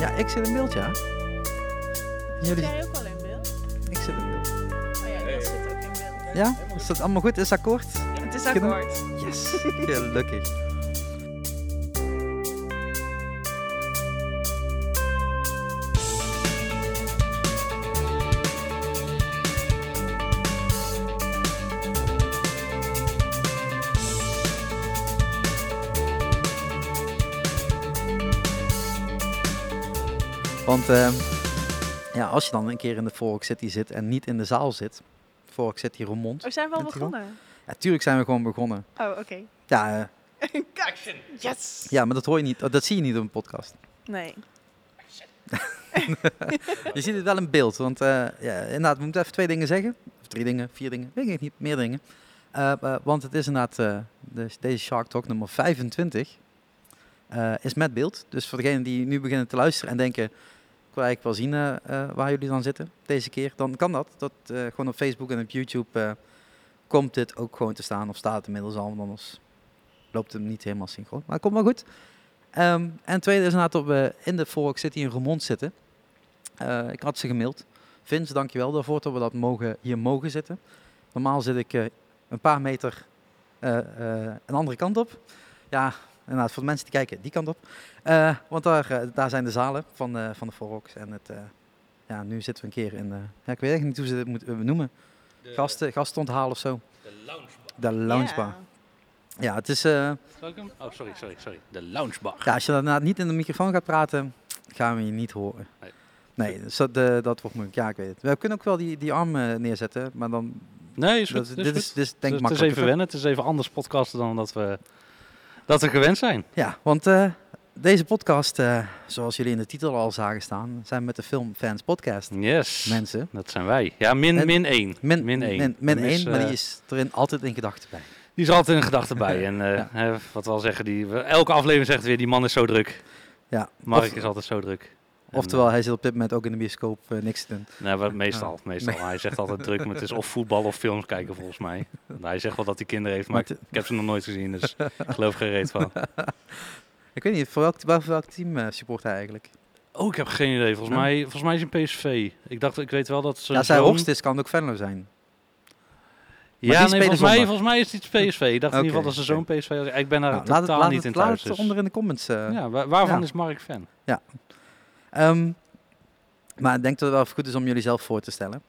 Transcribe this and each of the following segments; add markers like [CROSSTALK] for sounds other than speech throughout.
Ja, ik zit in beeld, ja. Zit Jullie, jij ook al in beeld? ik zit in beeld. Oh ja, Niels zit ook in beeld. Ja, is dat allemaal goed? Is het akkoord? Het is akkoord. Yes, gelukkig. Want eh, ja, als je dan een keer in de Fork City zit en niet in de zaal zit, Fork City Roermond. Oh, zijn we al begonnen? Ja, tuurlijk zijn we gewoon begonnen. Oh, oké. Ja, [LAUGHS] Kijk. Yes! ja, maar dat hoor je niet, dat zie je niet op een podcast. Nee. [LAUGHS] Je ziet het wel in beeld, want eh, ja, inderdaad, we moeten even twee dingen zeggen. Of drie dingen, vier dingen, weet ik niet, meer dingen. Eh, eh, want het is inderdaad, eh, de, deze Shark Talk nummer 25 eh, is met beeld. Dus voor degenen die nu beginnen te luisteren en denken, wil eigenlijk wel zien eh, eh, waar jullie dan zitten deze keer, dan kan dat. dat eh, gewoon op Facebook en op YouTube komt dit ook gewoon te staan, of staat het inmiddels al, want anders loopt het niet helemaal synchroon. Maar komt wel goed. Ehm, en tweede is inderdaad dat we in de Fork City in Roermond zitten. Ik had ze gemaild. Vince, dankjewel daarvoor dat we dat mogen, hier mogen zitten. Normaal zit ik een paar meter een andere kant op. Ja, inderdaad, voor de mensen die kijken, die kant op. Eh, want daar, eh, daar zijn de zalen van, eh, van de Forks. En het, eh, ja, nu zitten we een keer in, eh, ja, ik weet eigenlijk niet hoe ze het moeten noemen. Gasten, gasten onthalen of zo. De loungebar. De loungebar. Ja. Ja, het is... eh? Oh, sorry, sorry, sorry. De loungebar. Ja, als je inderdaad niet in de microfoon gaat praten, gaan we je niet horen. Nee. Nee, dus dat, eh, dat wordt moeilijk. Ja, ik weet het. We kunnen ook wel die, die arm neerzetten, maar dan... Nee, is dat, goed. is- is dit, is, dit is denk ik het is makkelijk. even wennen. Het is even anders podcasten dan dat we, dat we gewend zijn. Ja, want eh, deze podcast, eh, zoals jullie in de titel al zagen staan, zijn met de Filmfans Podcast. Yes. Mensen. Dat zijn wij. Ja, min, En- min 1. Min, Min één. Min, min één, is, maar die eh, is erin altijd in gedachten bij. Die is altijd in gedachten bij. [LAUGHS] En Ja. hè, wat we al zeggen, die, elke aflevering zegt weer, die man is zo druk. Ja, Mark of- is altijd zo druk. Oftewel, hij zit op dit moment ook in de bioscoop eh, niks te doen. nee, maar meestal. Ja. meestal. [LAUGHS] Hij zegt altijd druk, maar het is of voetbal of films kijken volgens mij. Hij zegt wel dat hij kinderen heeft, maar Maar ik, heb ze nog nooit gezien, dus ik geloof geen reet van. [LAUGHS] Ik weet niet, voor welk, voor welk team eh, support hij eigenlijk? Oh, ik heb geen idee. Volgens, Ja. mij, volgens mij is hij PSV. Ik dacht, ik weet wel dat ze. Ja, zijn hoogst is, kan het ook Venlo zijn. Ja, nee, volgens mij, volgens mij is het PSV. Ik dacht in ieder geval dat ze zo'n PSV. Ik ben daar Nou, laat het, totaal laat niet het, in laat thuis. het dus- onder in de comments. eh. Ja, wa- waarvan ja. is Mark fan? Ehm, maar ik denk dat het wel goed is om jullie zelf voor te stellen.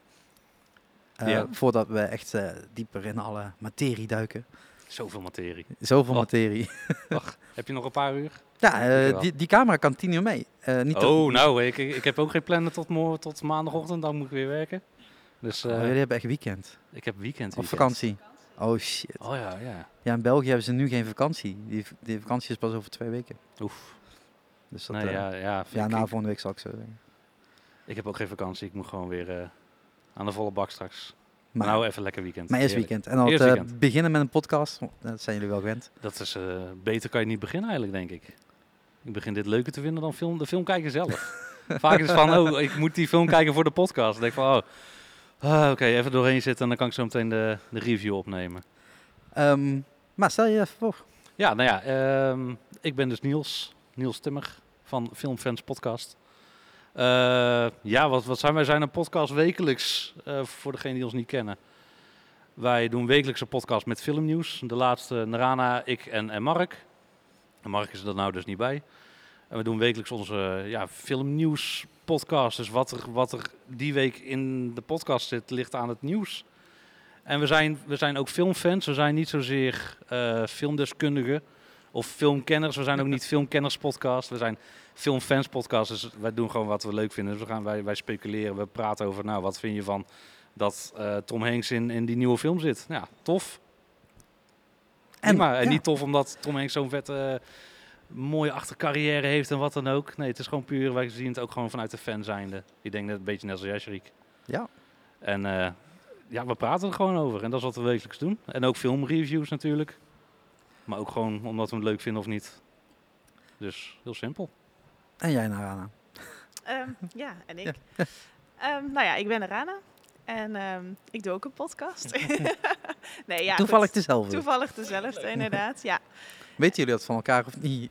Eh, Ja. Voordat we echt eh, dieper in alle materie duiken. Zoveel materie. Zoveel materie. [LAUGHS] Heb je nog een paar uur? Ja, eh, die, die camera kan tien uur mee. Niet oh, nou, ik, ik heb ook geen plannen tot, morgen, tot maandagochtend. Dan moet ik weer werken. Dus Oh, jullie hebben echt weekend. ik heb weekend. Of vakantie. Oh shit. Oh ja, ja. Ja, in België hebben ze nu geen vakantie. Die, die vakantie is pas over twee weken. Oef. Dus dat, eh, ja, ja, ja, na ik, volgende week zal ik zo zeggen. ik heb ook geen vakantie. Ik moet gewoon weer eh, aan de volle bak straks. Maar, nou, even lekker weekend. maar eerst weekend. En dan eh, beginnen met een podcast. Dat zijn jullie wel gewend. Dat is, beter kan je niet beginnen eigenlijk, denk ik. Ik begin dit leuker te vinden dan film, de film kijken zelf. [LAUGHS] Vaak is het van, oh, ik moet die film kijken voor de podcast. Dan denk ik van, oh, ah, oké, even doorheen zitten en dan kan ik zo meteen de, de review opnemen. Ehm, maar stel je even voor. Ja, nou ja, ehm, ik ben dus Niels, Niels Timmer van Filmfans Podcast. Eh, ja, wat, wat zijn wij? zijn een podcast wekelijks, eh, voor degenen die ons niet kennen. Wij doen wekelijks een podcast met filmnieuws. De laatste, Narana, ik en, en Mark. En Mark is er nou dus niet bij. En we doen wekelijks onze ja, filmnieuws podcast. Dus wat er, wat er die week in de podcast zit, ligt aan het nieuws. En we zijn, we zijn ook filmfans. We zijn niet zozeer eh, filmdeskundigen of filmkenners. We zijn ook niet filmkenners podcast. We zijn filmfans podcast. Dus wij doen gewoon wat we leuk vinden. Dus we gaan, wij, wij speculeren. We praten over, nou, wat vind je van dat eh, Tom Hanks in, in die nieuwe film zit? Ja, tof. En, maar, en ja. niet tof omdat Tom Hanks zo'n vette, mooie achtercarrière heeft en wat dan ook. Nee, het is gewoon puur, wij zien het ook gewoon vanuit de fan zijnde. Ik denk net een beetje net als jij, Sharik. Ja. En eh, ja, we praten er gewoon over. En dat is wat we wekelijks doen. En ook filmreviews natuurlijk. Maar ook gewoon omdat we het leuk vinden of niet. Dus heel simpel. En jij, Narana. Ehm, ja, en ik. [LAUGHS] Ehm, nou ja, ik ben Rana. En ehm, ik doe ook een podcast. [LAUGHS] nee, ja, Toevallig goed. dezelfde. Toevallig dezelfde, inderdaad. Ja. Weten jullie dat van elkaar of niet?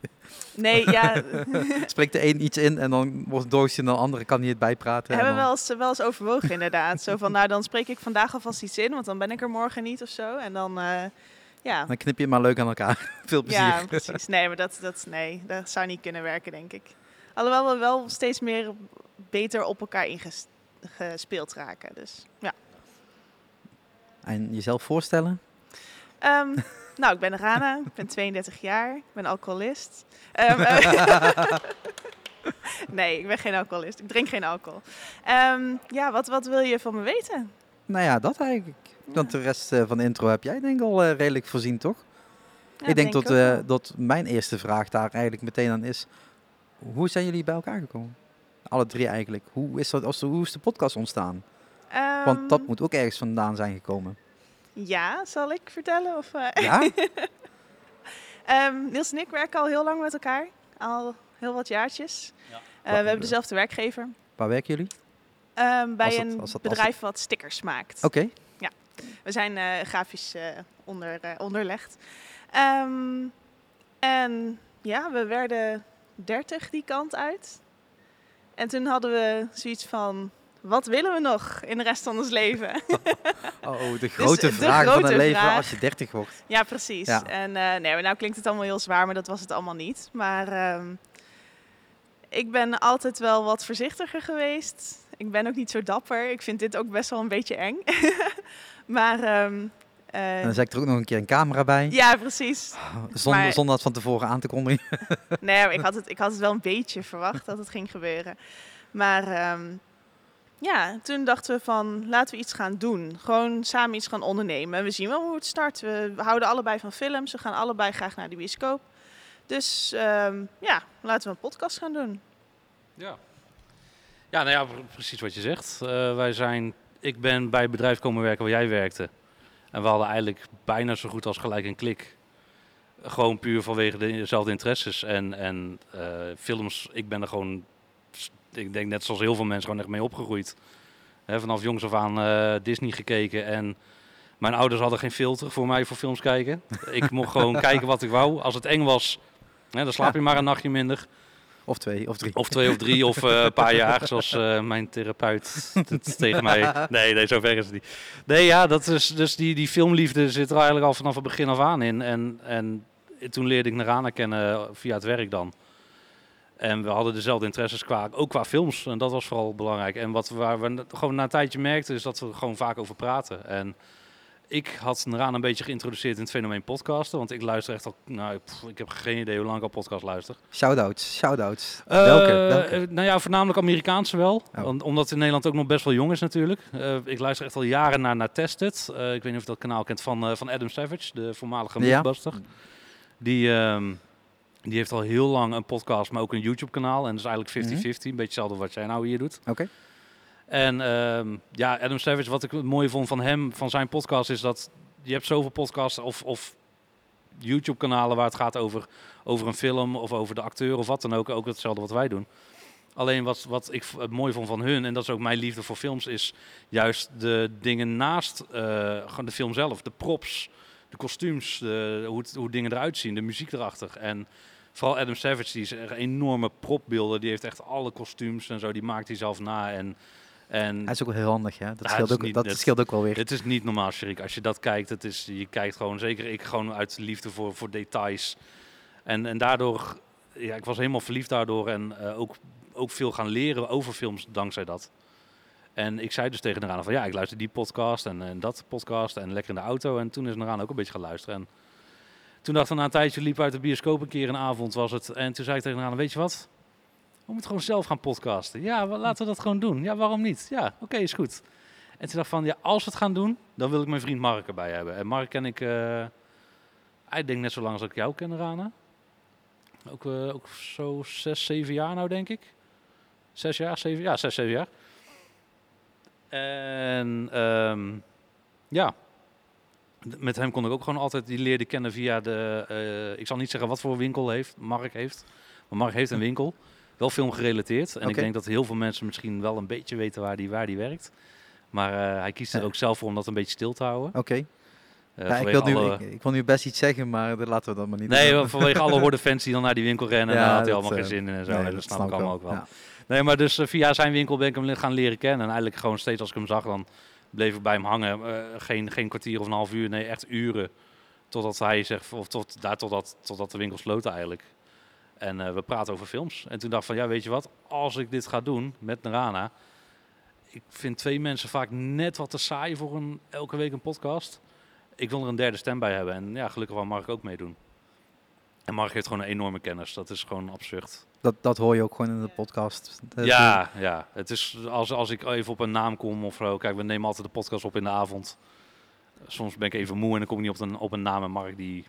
Nee, ja, [LAUGHS] Spreekt de een iets in en dan wordt het doosje en de andere kan niet het bijpraten. en hebben we wel eens, wel eens overwogen inderdaad. Zo van, nou dan spreek ik vandaag alvast iets in, want dan ben ik er morgen niet of zo. En dan, eh, ja. Dan knip je maar leuk aan elkaar. [LAUGHS] Veel plezier. Ja, precies. Nee, maar dat, dat, nee, dat zou niet kunnen werken, denk ik. Alhoewel we wel steeds meer beter op elkaar ingespeeld raken. Dus ja. En jezelf voorstellen? Ehm, [LAUGHS] nou, ik ben Rana, ik ben 32 jaar, ik ben alcoholist. Ehm, eh, [LAUGHS] nee, ik ben geen alcoholist, ik drink geen alcohol. Ehm, ja, wat, wat wil je van me weten? Nou ja, dat eigenlijk. Want de rest eh, van de intro heb jij denk ik al eh, redelijk voorzien, toch? Ja, ik denk dat, eh, dat mijn eerste vraag daar eigenlijk meteen aan is. Hoe zijn jullie bij elkaar gekomen? Alle drie eigenlijk. Hoe is, dat, hoe is de podcast ontstaan? Want dat Ehm, moet ook ergens vandaan zijn gekomen. Ja, zal ik vertellen? Of, eh? Ja? [LAUGHS] Ehm, Niels en ik werken al heel lang met elkaar. Al heel wat jaartjes. Ja. Eh, we hebben dezelfde werkgever. Waar werken jullie? Ehm, bij een als het- als bedrijf wat stickers maakt. Oké. We zijn eh, grafisch eh, onder, eh, onderlegd. Ehm, en ja, we werden 30 die kant uit. En toen hadden we zoiets van: wat willen we nog in de rest van ons leven? [LAUGHS] Oh, de [LAUGHS] grote de vraag van grote het leven vraag. als je 30 wordt. ja, precies. Ja. En eh, nee, nou klinkt het allemaal heel zwaar, maar dat was het allemaal niet. Maar ehm, ik ben altijd wel wat voorzichtiger geweest. Ik ben ook niet zo dapper. Ik vind dit ook best wel een beetje eng. [LAUGHS] maar ehm, eh, En dan zet ik er ook nog een keer een camera bij. ja, precies. [LAUGHS] Zonder, maar- zonder dat van tevoren aan te kondigen. [LAUGHS] Nee, maar ik had, het, ik had het wel een beetje verwacht dat het ging gebeuren. Maar ehm, ja, toen dachten we van laten we iets gaan doen. Gewoon samen iets gaan ondernemen. We zien wel hoe het start. We houden allebei van films. We gaan allebei graag naar de bioscoop. Dus ehm, ja, laten we een podcast gaan doen. Ja. Ja, nou ja, pre- precies wat je zegt. Eh, wij zijn, ik ben bij het bedrijf komen werken waar jij werkte. En we hadden eigenlijk bijna zo goed als gelijk een klik. Gewoon puur vanwege dezelfde interesses. En, en eh, films, ik ben er gewoon, ik denk net zoals heel veel mensen, gewoon echt mee opgegroeid. Hè, vanaf jongs af aan eh, Disney gekeken. En mijn ouders hadden geen filter voor mij voor films kijken. ik mocht gewoon [LAUGHS] kijken wat ik wou. Als het eng was, hè, dan slaap je maar een nachtje minder. Of twee, of drie. Of twee of drie of eh, een paar jaar, zoals eh, mijn therapeut [LAUGHS] tegen mij. Nee, nee, zover is het niet. Nee, ja, dat is, dus die, die filmliefde zit er eigenlijk al vanaf het begin af aan in. En, en toen leerde ik Narana kennen via het werk dan. En we hadden dezelfde interesses, qua, ook qua films. En dat was vooral belangrijk. En wat waar we gewoon na een tijdje merkten, is dat we er gewoon vaak over praten. En ik had Narana een beetje geïntroduceerd in het fenomeen podcasten. Want ik luister echt al, nou, pff, ik heb geen idee hoe lang ik al podcast luister. Shoutouts, shoutouts. Eh, welke? welke? nou ja, voornamelijk Amerikaanse wel. Oh. Want- omdat in Nederland ook nog best wel jong is natuurlijk. Eh, ik luister echt al jaren naar, naar Tested. Eh, ik weet niet of je dat kanaal kent van, van Adam Savage, de voormalige Ja. Mythbuster. Die, ehm, die heeft al heel lang een podcast, maar ook een YouTube kanaal. En dat is eigenlijk 50-50, een beetje hetzelfde wat jij nou hier doet. Oké. En ehm, ja, Adam Savage, wat ik het mooie vond van hem, van zijn podcast, is dat je hebt zoveel podcasts of, of YouTube-kanalen waar het gaat over, over een film of over de acteur of wat dan ook. Ook hetzelfde wat wij doen. Alleen wat, wat ik het mooi vond van hun, en dat is ook mijn liefde voor films, is juist de dingen naast gewoon de film zelf. De props, de kostuums, hoe, hoe dingen eruit zien, de muziek erachter. En vooral Adam Savage, die is echt enorme propbeelden. Die heeft echt alle kostuums en zo, die maakt hij zelf na. En, en Hij is ook wel heel handig, ja. Dat, Ja, scheelt, ook, niet- dat scheelt ook wel weer. het is niet normaal, Sherik. Als je dat kijkt, het is, je kijkt gewoon, zeker ik, gewoon uit liefde voor, voor details. En, en daardoor, ja, ik was helemaal verliefd daardoor en eh, ook, ook veel gaan leren over films dankzij dat. En ik zei dus tegen Narana van ja, ik luister die podcast en, en dat podcast en lekker in de auto. En toen is Narana ook een beetje gaan luisteren. En toen dacht ik na een tijdje, liep uit de bioscoop een keer een avond was het. En toen zei ik tegen Narana, weet je wat? Moeten gewoon zelf gaan podcasten. Ja, laten we dat gewoon doen. Ja, waarom niet? Ja, oké, is goed. En toen dacht van, ja, als we het gaan doen, dan wil ik mijn vriend Mark erbij hebben. En Mark ken ik, eh ik denk net zo lang als ik jou ken, Rana. Ook, eh, ook zo zes, zeven jaar nou, denk ik. Zes jaar, zeven, ja, zes, zeven jaar. En ehm, ja, met hem kon ik ook gewoon altijd, die leerde kennen via de, eh, ik zal niet zeggen wat voor winkel heeft, Mark heeft. Maar Mark heeft een winkel, wel filmgerelateerd. En ik denk dat heel veel mensen misschien wel een beetje weten waar die, waar die werkt. Maar eh, hij kiest er ook zelf voor om dat een beetje stil te houden. Oké. Eh, Ja, ik, wil nu, ik, ik wil nu best iets zeggen, maar dat laten we dat maar niet Nee, doen. vanwege alle [LAUGHS] horde fans die dan naar die winkel rennen. Ja, en daar had hij dat, allemaal geen eh, zin in en zo. nee, en dat snap ik allemaal ook wel. Ja. Nee, maar dus via zijn winkel ben ik hem gaan leren kennen. En eigenlijk gewoon steeds als ik hem zag, dan bleef ik bij hem hangen. Geen, geen kwartier of een half uur, nee, echt uren. Totdat hij zegt, of tot, daar, totdat, totdat de winkel sloot eigenlijk. En eh, we praten over films. En toen dacht ik van, ja, weet je wat? Als ik dit ga doen met Narana... Ik vind twee mensen vaak net wat te saai voor een, elke week een podcast. Ik wil er een derde stem bij hebben. En ja, gelukkig wel Mark ook meedoen. En Mark heeft gewoon een enorme kennis. Dat is gewoon absurd. Dat, dat hoor je ook gewoon in de podcast. Dat- Ja, ja. Het is als, als ik even op een naam kom of zo. Kijk, we nemen altijd de podcast op in de avond. Soms ben ik even moe en dan kom ik niet op een, op een naam en Mark die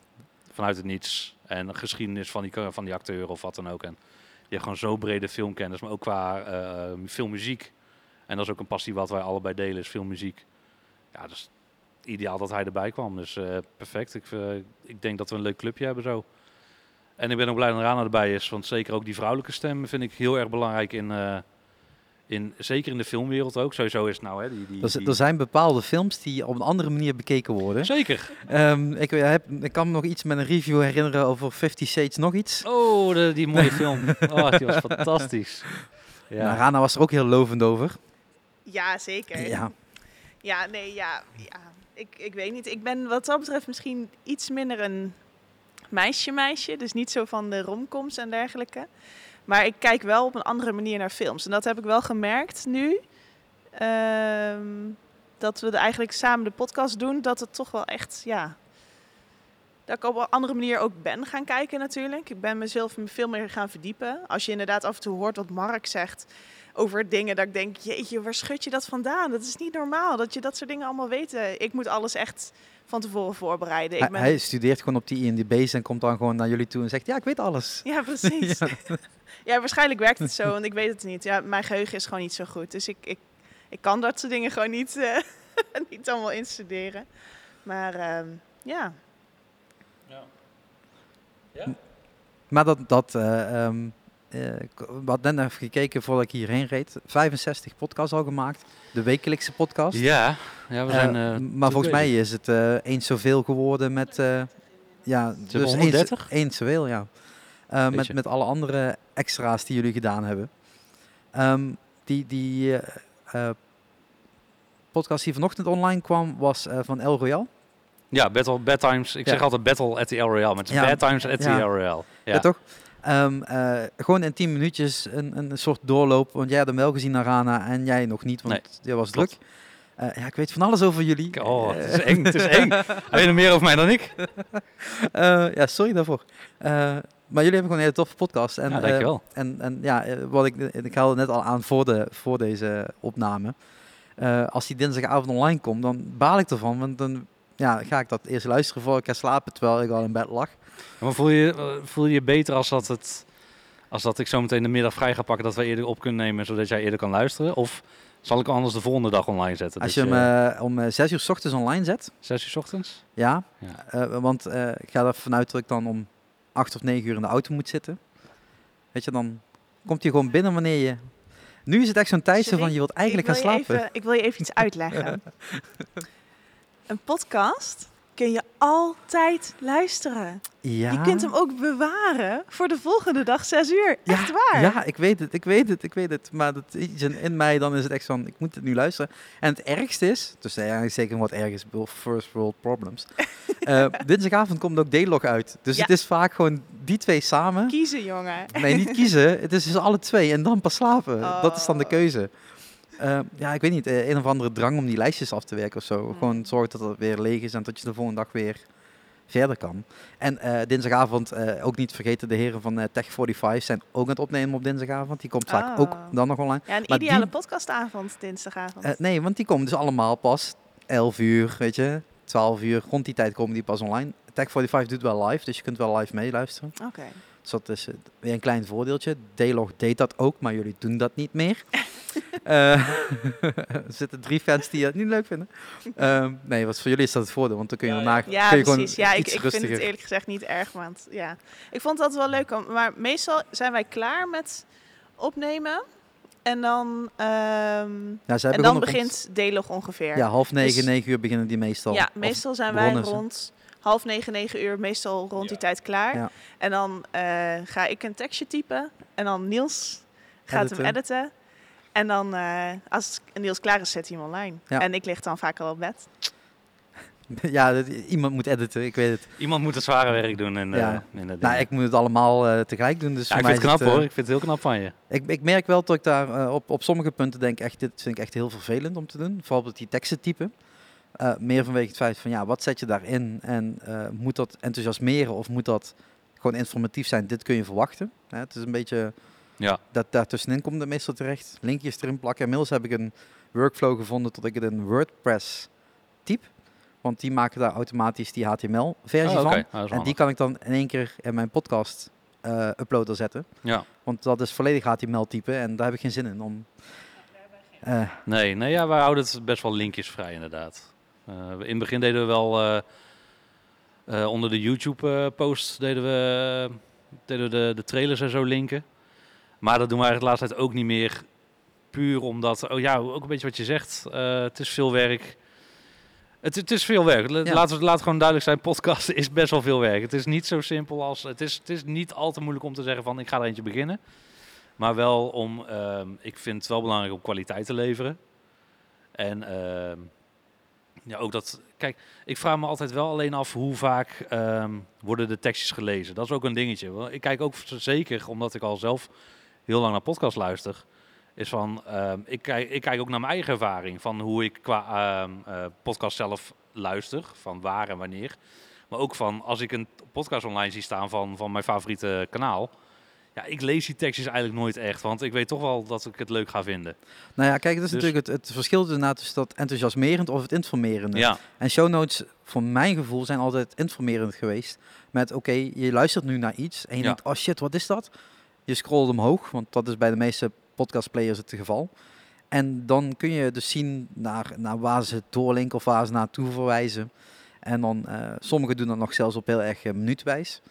vanuit het niets. En de geschiedenis van die, van die acteur of wat dan ook. En je hebt gewoon zo brede filmkennis, maar ook qua eh filmmuziek. En dat is ook een passie wat wij allebei delen, is filmmuziek. Ja, dus ideaal dat hij erbij kwam. Dus eh, perfect. Ik, eh, ik denk dat we een leuk clubje hebben zo. En ik ben ook blij dat Rana erbij is, want zeker ook die vrouwelijke stem vind ik heel erg belangrijk in, in zeker in de filmwereld ook. Sowieso is het nou hè, die, die, Er, die- er zijn bepaalde films die op een andere manier bekeken worden. Zeker. Ehm, ik, heb, ik kan me nog iets met een review herinneren over Fifty Shades nog iets. Oh, de, die mooie [LAUGHS] film. Oh, die was fantastisch. Ja. Ja. Rana was er ook heel lovend over. Ja, zeker. Ja, Ja, nee, ja. ja. Ik, ik weet niet. Ik ben wat dat betreft misschien iets minder een meisje-meisje. Dus niet zo van de romcoms en dergelijke. Maar ik kijk wel op een andere manier naar films. En dat heb ik wel gemerkt nu. ehm, dat we eigenlijk samen de podcast doen. Dat het toch wel echt, ja... Dat ik op een andere manier ook ben gaan kijken natuurlijk. Ik ben mezelf veel meer gaan verdiepen. Als je inderdaad af en toe hoort wat Mark zegt over dingen dat ik denk, jeetje, waar schud je dat vandaan? Dat is niet normaal dat je dat soort dingen allemaal weet. Eh, Ik moet alles echt van tevoren voorbereiden. Ik hij, ben... hij studeert gewoon op die INDB's en komt dan gewoon naar jullie toe en zegt, ja, ik weet alles. Ja, precies. [LAUGHS] ja. [LAUGHS] waarschijnlijk werkt het zo, [LAUGHS] want ik weet het niet. Ja, mijn geheugen is gewoon niet zo goed. Dus ik, ik, ik kan dat soort dingen gewoon niet, eh, [LAUGHS] niet allemaal instuderen. Maar ehm, ja, Maar dat, dat eh, ehm, eh, ik had net even gekeken voordat ik hierheen reed. 65 podcasts al gemaakt. De wekelijkse podcast. Ja, ja we zijn. eh, maar volgens mij is het eh, eens zoveel geworden met... eh, ja, dus eens, 130? eens zoveel, ja. Met, met alle andere extra's die jullie gedaan hebben. Ehm, die die eh, eh, podcast die vanochtend online kwam was eh, van El Royal. Ja, Battle, Bad Times. Ik Ja. zeg altijd Battle at the El Royale. Maar het is Ja. Bad Times at the. El Royale. Ja, Ja. toch? Ehm, eh, gewoon in 10 minuutjes een, een soort doorloop. Want jij had hem wel gezien naar Rana en jij nog niet, want Nee, jij was druk. Ja, ik weet van alles over jullie. Oh, het is eng. Het is eng. [LAUGHS] Weet je nog meer over mij dan ik? ja, sorry daarvoor. Maar jullie hebben gewoon een hele toffe podcast. En, ja, dankjewel. en, en ja, eh, wat ik, ik haalde net al aan voor, de, voor deze opname. Eh, als die dinsdagavond online komt, dan baal ik ervan. Want dan ja, ga ik dat eerst luisteren voor ik ga slapen, terwijl ik al in bed lag. Maar voel je, voel je beter als dat, het, als dat ik zo meteen de middag vrij ga pakken, dat we eerder op kunnen nemen, zodat jij eerder kan luisteren? Of zal ik anders de volgende dag online zetten? Als je hem om 6 uur s ochtends online zet, Zes uur 's ochtends? ja, Ja. want ik ga er vanuit dat ik dan om 8 of 9 uur in de auto moet zitten. Weet je, dan komt hij gewoon binnen wanneer je... Nu is het echt zo'n tijd zo Sorry, van, je wilt eigenlijk gaan slapen. Even, ik wil je even iets uitleggen. [LAUGHS] een podcast kun je altijd luisteren. Ja. Je kunt hem ook bewaren voor de volgende dag zes uur. Ja, Echt waar. Ja, ik weet het, ik weet het, ik weet het. Maar dat iets in, in mij, dan is het echt van, ik moet het nu luisteren. En het ergste is, dus eigenlijk zeker wat erg is, first world problems. [LAUGHS] Eh dinsdagavond komt ook D-log uit. Dus Ja. het is vaak gewoon die twee samen. Kiezen, jongen. Nee, niet kiezen. Het is dus alle twee en dan pas slapen. Dat is dan de Oh. keuze. Eh, ja, ik weet niet, eh, een of andere drang om die lijstjes af te werken of zo. Hmm. Gewoon zorg dat het weer leeg is en dat je de volgende dag weer verder kan. En eh, dinsdagavond, ook niet vergeten, de heren van eh, Tech45 zijn ook aan het opnemen op dinsdagavond. Die komt vaak Oh. ook dan nog online. Ja, een Maar ideale die- podcastavond dinsdagavond. Nee, want die komen dus allemaal pas 11 uur, weet je, 12 uur. Rond die tijd komen die pas online. Tech45 doet wel live, dus je kunt wel live meeluisteren. Oké. Dus dat is eh, weer een klein voordeeltje. D-Log deed dat ook, maar jullie doen dat niet meer. [LAUGHS] Eh, [LAUGHS] er zitten drie fans die het niet leuk vinden. Ehm, nee, wat voor jullie is dat het voordeel, want dan kun je daarna Ja, kun je precies. Ja, ik, ik vind het eerlijk gezegd niet erg. Want ja, ik vond dat wel leuk. Maar meestal zijn wij klaar met opnemen. En dan, Ja, zij en dan begint D-log ongeveer. Ja, half negen, Dus- negen uur beginnen die meestal. Ja, meestal zijn wij rond half negen, negen uur, meestal rond die tijd klaar. Ja. En dan eh, ga ik een tekstje typen en dan Niels gaat hem Editen. En dan, eh, als Niels klaar is, zet hij hem online. Ja. En ik lig dan vaak al op bed. [LAUGHS] ja, dat- iemand moet editen, ik weet het. Iemand moet het zware werk doen in, de Ja. Nou, ik moet het allemaal eh, tegelijk doen. Dus ja, ik vind het is knap eh, hoor. Ik vind het heel knap van je. Ik, ik merk wel dat ik daar eh, op, op sommige punten denk, echt, dit vind ik echt heel vervelend om te doen. Op die teksten typen. Eh, meer vanwege het feit van, ja, wat zet je daarin? En eh, moet dat enthousiasmeren of moet dat gewoon informatief zijn? Dit kun je verwachten. Hè, het is een beetje, Ja. dat daartussenin komt het meestal terecht. Linkjes erin plakken. Inmiddels heb ik een workflow gevonden tot ik het in WordPress typ. Want die maken daar automatisch die HTML-versie Oh, oké. van. Is En die kan ik dan in één keer in mijn podcast eh uploader zetten. Ja. Want dat is volledig HTML type en daar heb ik geen zin in om. Nee, nee ja, wij houden het best wel linkjesvrij inderdaad. Eh, in het begin deden we wel eh, eh, onder de YouTube-post deden we, deden we de, de trailers en zo linken. Maar dat doen we eigenlijk de laatste tijd ook niet meer. Puur omdat, oh ja, ook een beetje wat je zegt. het is veel werk. Het, het is veel werk. Ja. Laat gewoon duidelijk zijn, podcast [LAUGHS] is best wel veel werk. Het is niet zo simpel als... Het is, het is niet al te moeilijk om te zeggen van, ik ga er eentje beginnen. Maar wel om, ehm, ik vind het wel belangrijk om kwaliteit te leveren. En ehm, ja, ook dat, kijk, ik vraag me altijd wel alleen af hoe vaak ehm, worden de tekstjes gelezen. Dat is ook een dingetje. Ik kijk ook zeker, omdat ik al zelf heel lang naar podcast luister, is van, ehm, ik, kijk, ik kijk ook naar mijn eigen ervaring van hoe ik qua ehm, eh, podcast zelf luister, van waar en wanneer. Maar ook van als ik een podcast online zie staan van, van mijn favoriete kanaal. Ja, ik lees die tekstjes eigenlijk nooit echt, want ik weet toch wel dat ik het leuk ga vinden. nou ja, kijk, dat is Dus- natuurlijk het, het verschil inderdaad tussen dat enthousiasmerend of het informerende. Ja, En show notes, voor mijn gevoel, zijn altijd informerend geweest. Met oké, je luistert nu naar iets en je Ja. denkt, oh shit, wat is dat? Je scrolt omhoog, want dat is bij de meeste podcastplayers het geval. En dan kun je dus zien naar, naar waar ze doorlinken of waar ze naartoe verwijzen. En dan, eh sommigen doen dat nog zelfs op heel erg uh, minuutwijs.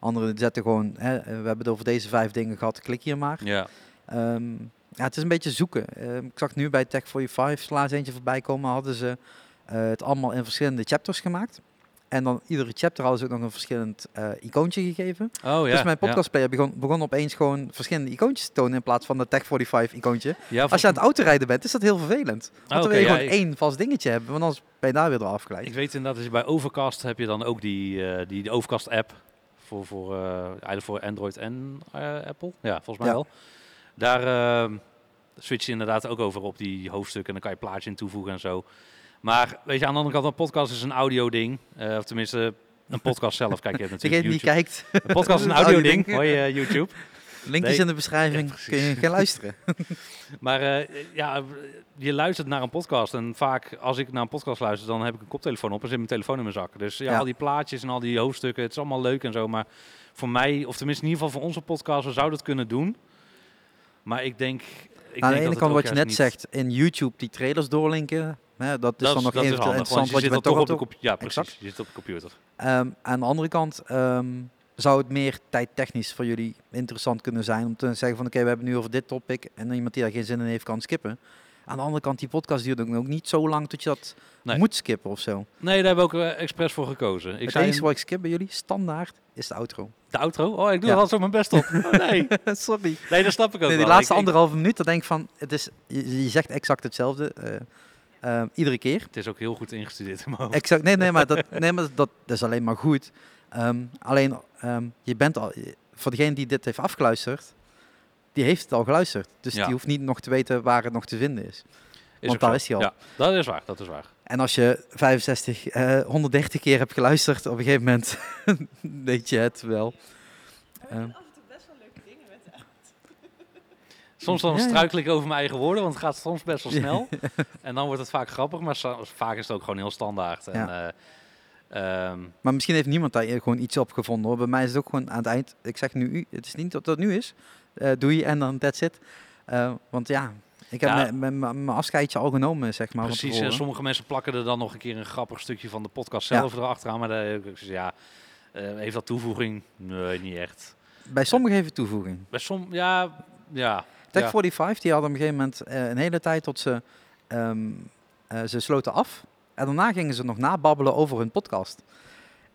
Anderen zetten gewoon, hè, we hebben het over deze vijf dingen gehad, klik hier maar. ja. Ehm, ja, het is een beetje zoeken. Ehm, ik zag nu bij Tech45 laatst eentje voorbij komen, hadden ze eh, het allemaal in verschillende chapters gemaakt. En dan iedere chapter hadden ze ook nog een verschillend eh, icoontje gegeven. Oh ja. dus mijn ja. podcastplayer begon, begon opeens gewoon verschillende icoontjes te tonen in plaats van de Tech45 icoontje. Ja, Als je aan het autorijden bent, is dat heel vervelend. Want Oh, oké, dan wil je gewoon één vast dingetje hebben, want anders ben je daar weer door afgeleid. Ik weet inderdaad, je bij Overcast heb je dan ook die, eh, die, die Overcast app voor, voor, eh, eigenlijk voor Android en eh, Apple. Ja, volgens mij Ja. wel. Daar eh, switch je inderdaad ook over op die hoofdstukken en dan kan je plaatje in toevoegen en zo. Maar weet je, aan de andere kant, een podcast is een audio ding. Eh, of tenminste, een podcast zelf. Kijk, je [LAUGHS] natuurlijk Degene die kijkt, Een podcast is een [LAUGHS] audio ding. Hoor je YouTube. [LAUGHS] linkjes Nee. in de beschrijving, Ja, kun je gaan luisteren. [LAUGHS] Maar eh, ja, je luistert naar een podcast. En vaak als ik naar een podcast luister, dan heb ik een koptelefoon op en zit mijn telefoon in mijn zak. Dus ja, Ja. al die plaatjes en al die hoofdstukken, het is allemaal leuk en zo. Maar voor mij, of tenminste in ieder geval voor onze podcast, we zouden het kunnen doen. Maar ik denk... Ik aan de denk ene kant wat je net niet- zegt, in YouTube die trailers doorlinken, hè, dat is dan nog dat even handig, interessant want wat je je zit toch op de computer. Ja, precies. Exact. Je zit op de computer. Ehm, aan de andere kant ehm, zou het meer tijdtechnisch voor jullie interessant kunnen zijn om te zeggen van oké, we hebben nu over dit topic en iemand die daar geen zin in heeft kan skippen. Aan de andere kant, die podcast duurt ook niet zo lang tot je dat Nee. moet skippen of zo. Nee, daar hebben we ook eh, expres voor gekozen. Ik het zei enige wat ik skip bij jullie, standaard, is de outro. de outro. Oh, ik doe Ja. er wel zo mijn best op. [LAUGHS] Oh, nee. [LAUGHS] Sorry. nee, dat snap ik ook Nee, die wel. laatste Ik- anderhalve minuut, dan denk ik van, het is, je, je zegt exact hetzelfde eh, ehm, iedere keer. Het is ook heel goed ingestudeerd in. Exact. Nee, nee, maar dat, [LAUGHS] nee, maar dat, dat is alleen maar goed. Ehm, alleen, ehm, je bent al, voor degene die dit heeft afgeluisterd, die heeft het al geluisterd. Dus Ja. die hoeft niet nog te weten waar het nog te vinden is. Is want daar zo. is hij al. Ja, dat is waar. Dat is waar. En als je 65, eh 130 keer hebt geluisterd, op een gegeven moment [LAUGHS] weet je het wel. Ehm, af en toe best wel leuke dingen met [LAUGHS] Soms dan struikel ik over mijn eigen woorden, want het gaat soms best wel [LAUGHS] snel. en dan wordt het vaak grappig, maar vaak is het ook gewoon heel standaard. En, Ja. eh, ehm, maar misschien heeft niemand daar gewoon iets op gevonden. Hoor. Bij mij is het ook gewoon aan het eind. Ik zeg nu, u- het is niet dat dat nu is. Eh, doe je en dan that's it. Eh, want ja, ik heb Ja. mijn- afscheidje al genomen, zeg maar. precies, en tevoren. sommige mensen plakken er dan nog een keer een grappig stukje van de podcast Ja. zelf erachteraan. Maar daar ja, eh, heeft dat toevoeging? Nee, niet echt. Bij sommigen heeft het toevoeging. Bij som, ja, ja. Tech Ja. 45, die hadden op een gegeven moment eh, een hele tijd tot ze, eh, ze sloten af. En daarna gingen ze nog nababbelen over hun podcast.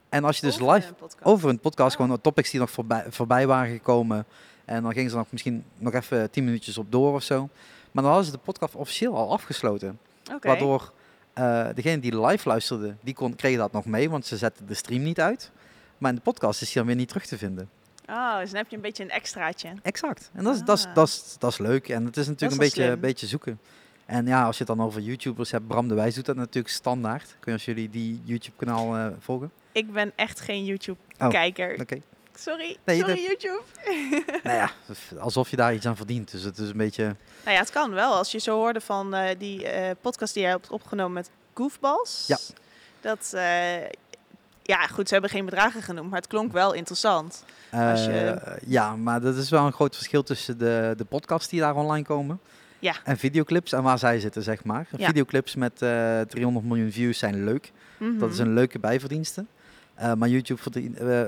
En als je dus Over live over hun podcast, gewoon topics die nog voorbij, voorbij waren gekomen. En dan gingen ze nog misschien nog even tien minuutjes op door of zo. Maar dan hadden ze de podcast officieel al afgesloten. Waardoor eh degene die live luisterde, die kon, kreeg dat nog mee, want ze zetten de stream niet uit. Maar in de podcast is die dan weer niet terug te vinden. Oh, dus dan heb je een beetje een extraatje. Exact. En dat is, dat is, Ah. dat is, dat is leuk. En het is natuurlijk een beetje, een slim. beetje zoeken. En ja, als je het dan over YouTubers hebt, Bram de Wijs doet dat natuurlijk standaard. Weet niet als jullie die YouTube-kanaal eh, volgen. Ik ben echt geen YouTube-kijker. Oké. Sorry, Nee, sorry dat- YouTube. [LAUGHS] nou ja, alsof je daar iets aan verdient. Dus het is een beetje... Nou ja, het kan wel. Als je zo hoorde van eh, die eh, podcast die jij hebt opgenomen met Goofballs. Ja. Dat, ja goed, ze hebben geen bedragen genoemd, maar het klonk wel interessant. Als je- ja, maar dat is wel een groot verschil tussen de, de podcasts die daar online komen. Ja. En videoclips en waar zij zitten, zeg maar. Ja. Videoclips met eh 300 miljoen views zijn leuk. Dat is Mhm. een leuke bijverdienste. Eh, maar YouTube verdient, eh,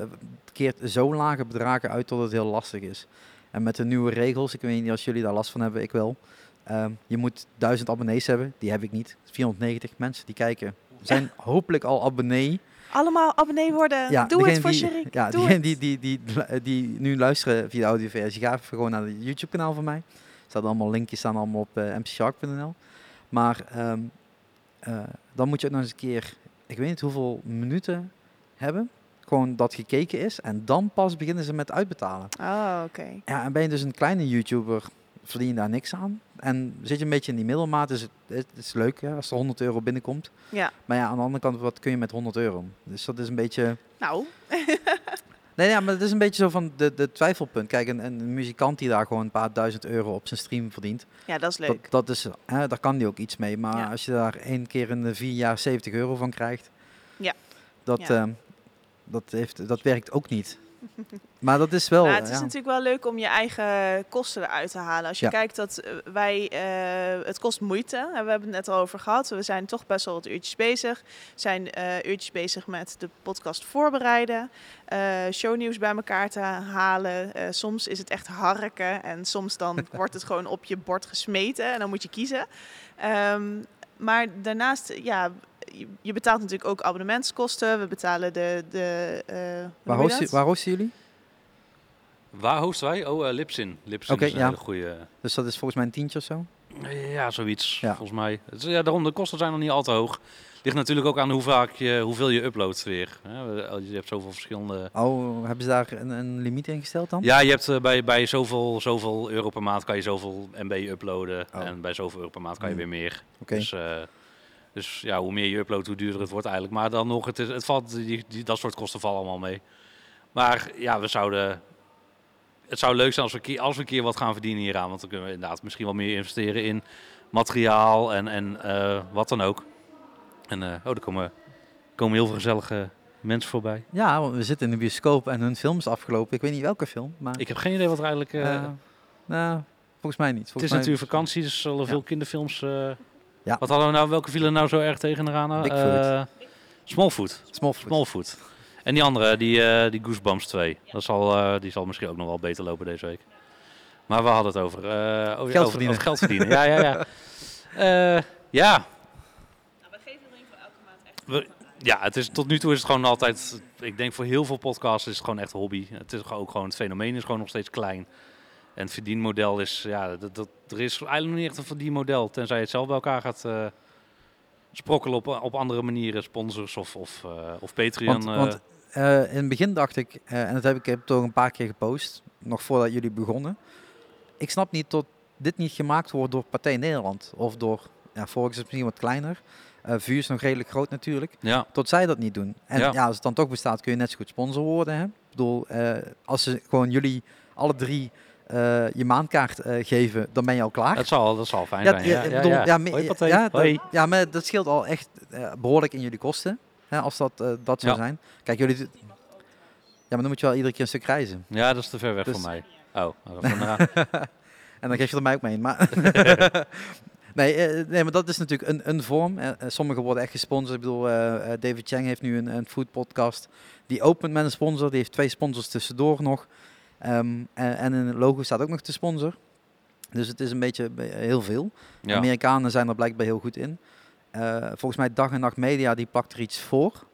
keert zo lage bedragen uit dat het heel lastig is. En met de nieuwe regels, ik weet niet als jullie daar last van hebben, ik wel. Ehm, je moet 1000 abonnees hebben, die heb ik niet. 490 mensen die kijken zijn [LAUGHS] hopelijk al abonnee. Allemaal abonnee worden. Ja, Doe het voor die, Sherik. Ja, die, die, die, die, nu luisteren via de audioversie, ga even gewoon naar het YouTube kanaal van mij. Staan allemaal linkjes staan allemaal op uh, mcshark.nl. Maar ehm, eh, dan moet je ook nog eens een keer, ik weet niet hoeveel minuten hebben, gewoon dat gekeken is. En dan pas beginnen ze met uitbetalen. Oh, oké. Ja, en ben je dus een kleine YouTuber, verdien je daar niks aan. En zit je een beetje in die middelmaat, is het, het is leuk hè, als er 100 euro binnenkomt. Ja. Maar ja, aan de andere kant, wat kun je met 100 euro? Dus dat is een beetje... Nou, [LAUGHS] Nee, ja, maar het is een beetje zo van de, de twijfelpunt. Kijk, een, een muzikant die daar gewoon een paar duizend euro op zijn stream verdient, ja, dat is leuk. dat, dat is, hè, daar kan die ook iets mee. Maar Ja. als je daar één keer in de vier jaar 70 euro van krijgt, Ja. dat, Ja. ehm, dat, heeft, dat werkt ook niet. [LAUGHS] Maar dat is wel... Maar het is ja. natuurlijk wel leuk om je eigen kosten eruit te halen. Als je Ja. kijkt dat eh, wij, eh, het kost moeite. En we hebben het net al over gehad. We zijn toch best wel wat uurtjes bezig. We zijn eh, uurtjes bezig met de podcast voorbereiden. shownieuws bij elkaar te halen. Soms is het echt harken. En soms dan [LAUGHS] wordt het gewoon op je bord gesmeten. En dan moet je kiezen. Ehm, maar daarnaast, ja... je- betaalt natuurlijk ook abonnementskosten. We betalen de... de hosten, waar hosten jullie? Waar hosten wij? Oh, eh, Lipsin. Lipsin is een ja. hele goede... Dus dat is volgens mij een tientje of zo? Ja, zoiets, Ja. volgens mij. Ja, daarom, de kosten zijn nog niet al te hoog. Ligt natuurlijk ook aan hoe vaak je, hoeveel je uploadt weer. hè. Je hebt zoveel verschillende... Oh, hebben ze daar een, een limiet in gesteld dan? Ja, je hebt eh, bij, bij zoveel, zoveel euro per maand kan je zoveel MB uploaden. Oh. En bij zoveel euro per maand kan je Hmm. weer meer. Oké. Dus, eh, dus ja, hoe meer je uploadt, hoe duurder het wordt eigenlijk. Maar dan nog, het, is, het valt, die, die, dat soort kosten vallen allemaal mee. Maar ja, we zouden... Het zou leuk zijn als we, keer, als we een keer wat gaan verdienen hieraan. Want dan kunnen we inderdaad misschien wel meer investeren in materiaal en, en eh, wat dan ook. En eh, oh, er komen, komen heel veel gezellige mensen voorbij. Ja, want we zitten in de bioscoop en hun film is afgelopen. Ik weet niet welke film, maar... Ik heb geen idee wat er eigenlijk... eh, nou, volgens mij niet. Het is mij- natuurlijk vakantie, dus er zullen Ja. veel kinderfilms. Ja. Wat hadden we nou? Welke vielen nou zo erg tegen eraan? Bigfoot. Smallfoot. Smallfoot. Smallfoot. En die andere, die, eh, die Goosebumps 2. Dat zal, eh, die zal misschien ook nog wel beter lopen deze week. Maar we hadden het over... eh, over Geld over, verdienen. over geld verdienen. ja, ja, ja. [LAUGHS] Eh, ja. We- ja, het is, tot nu toe is het gewoon altijd... Ik denk voor heel veel podcasts is het gewoon echt een hobby. Het is ook gewoon, het fenomeen is gewoon nog steeds klein. En het verdienmodel is... Ja, dat, dat, er is eigenlijk nog niet echt een verdienmodel. Tenzij je het zelf bij elkaar gaat... eh, sprokkelen op, op andere manieren, sponsors of, of, eh, of Patreon. Want, eh. want eh, in het begin dacht ik, eh, en dat heb ik heb toch een paar keer gepost, nog voordat jullie begonnen. Ik snap niet dat dit niet gemaakt wordt door Partij Nederland. Of door, ja, Volks is misschien wat kleiner. eh Vuur is nog redelijk groot natuurlijk. ja, Tot zij dat niet doen. En Ja. ja. als het dan toch bestaat, kun je net zo goed sponsor worden. Hè? Ik bedoel, als ze gewoon jullie alle drie je maandkaart geven, dan ben je al klaar. dat zal, dat zal fijn Ja, zijn. ja, Ja, bedoel, ja. ja, dat- Hoi. ja, maar dat scheelt al echt eh, behoorlijk in jullie kosten. Hè, als dat, eh, dat zou Ja. zijn. Kijk, jullie... Ja, maar dan moet je wel iedere keer een stuk reizen. Ja, dat is te ver weg Dus- voor mij. Oh. [LAUGHS] En dan geef je er mij ook mee in. Maar [LAUGHS] nee, eh, nee, maar dat is natuurlijk een, een vorm. Eh, Sommigen worden echt gesponsord. Ik bedoel, David Chang heeft nu een, een food podcast. Die opent met een sponsor. Die heeft twee sponsors tussendoor nog. Ehm, en, en in het logo staat ook nog de sponsor. Dus het is een beetje be- heel veel. Ja. Amerikanen zijn er blijkbaar heel goed in. Eh, volgens mij Dag en Nacht Media die pakt er iets voor.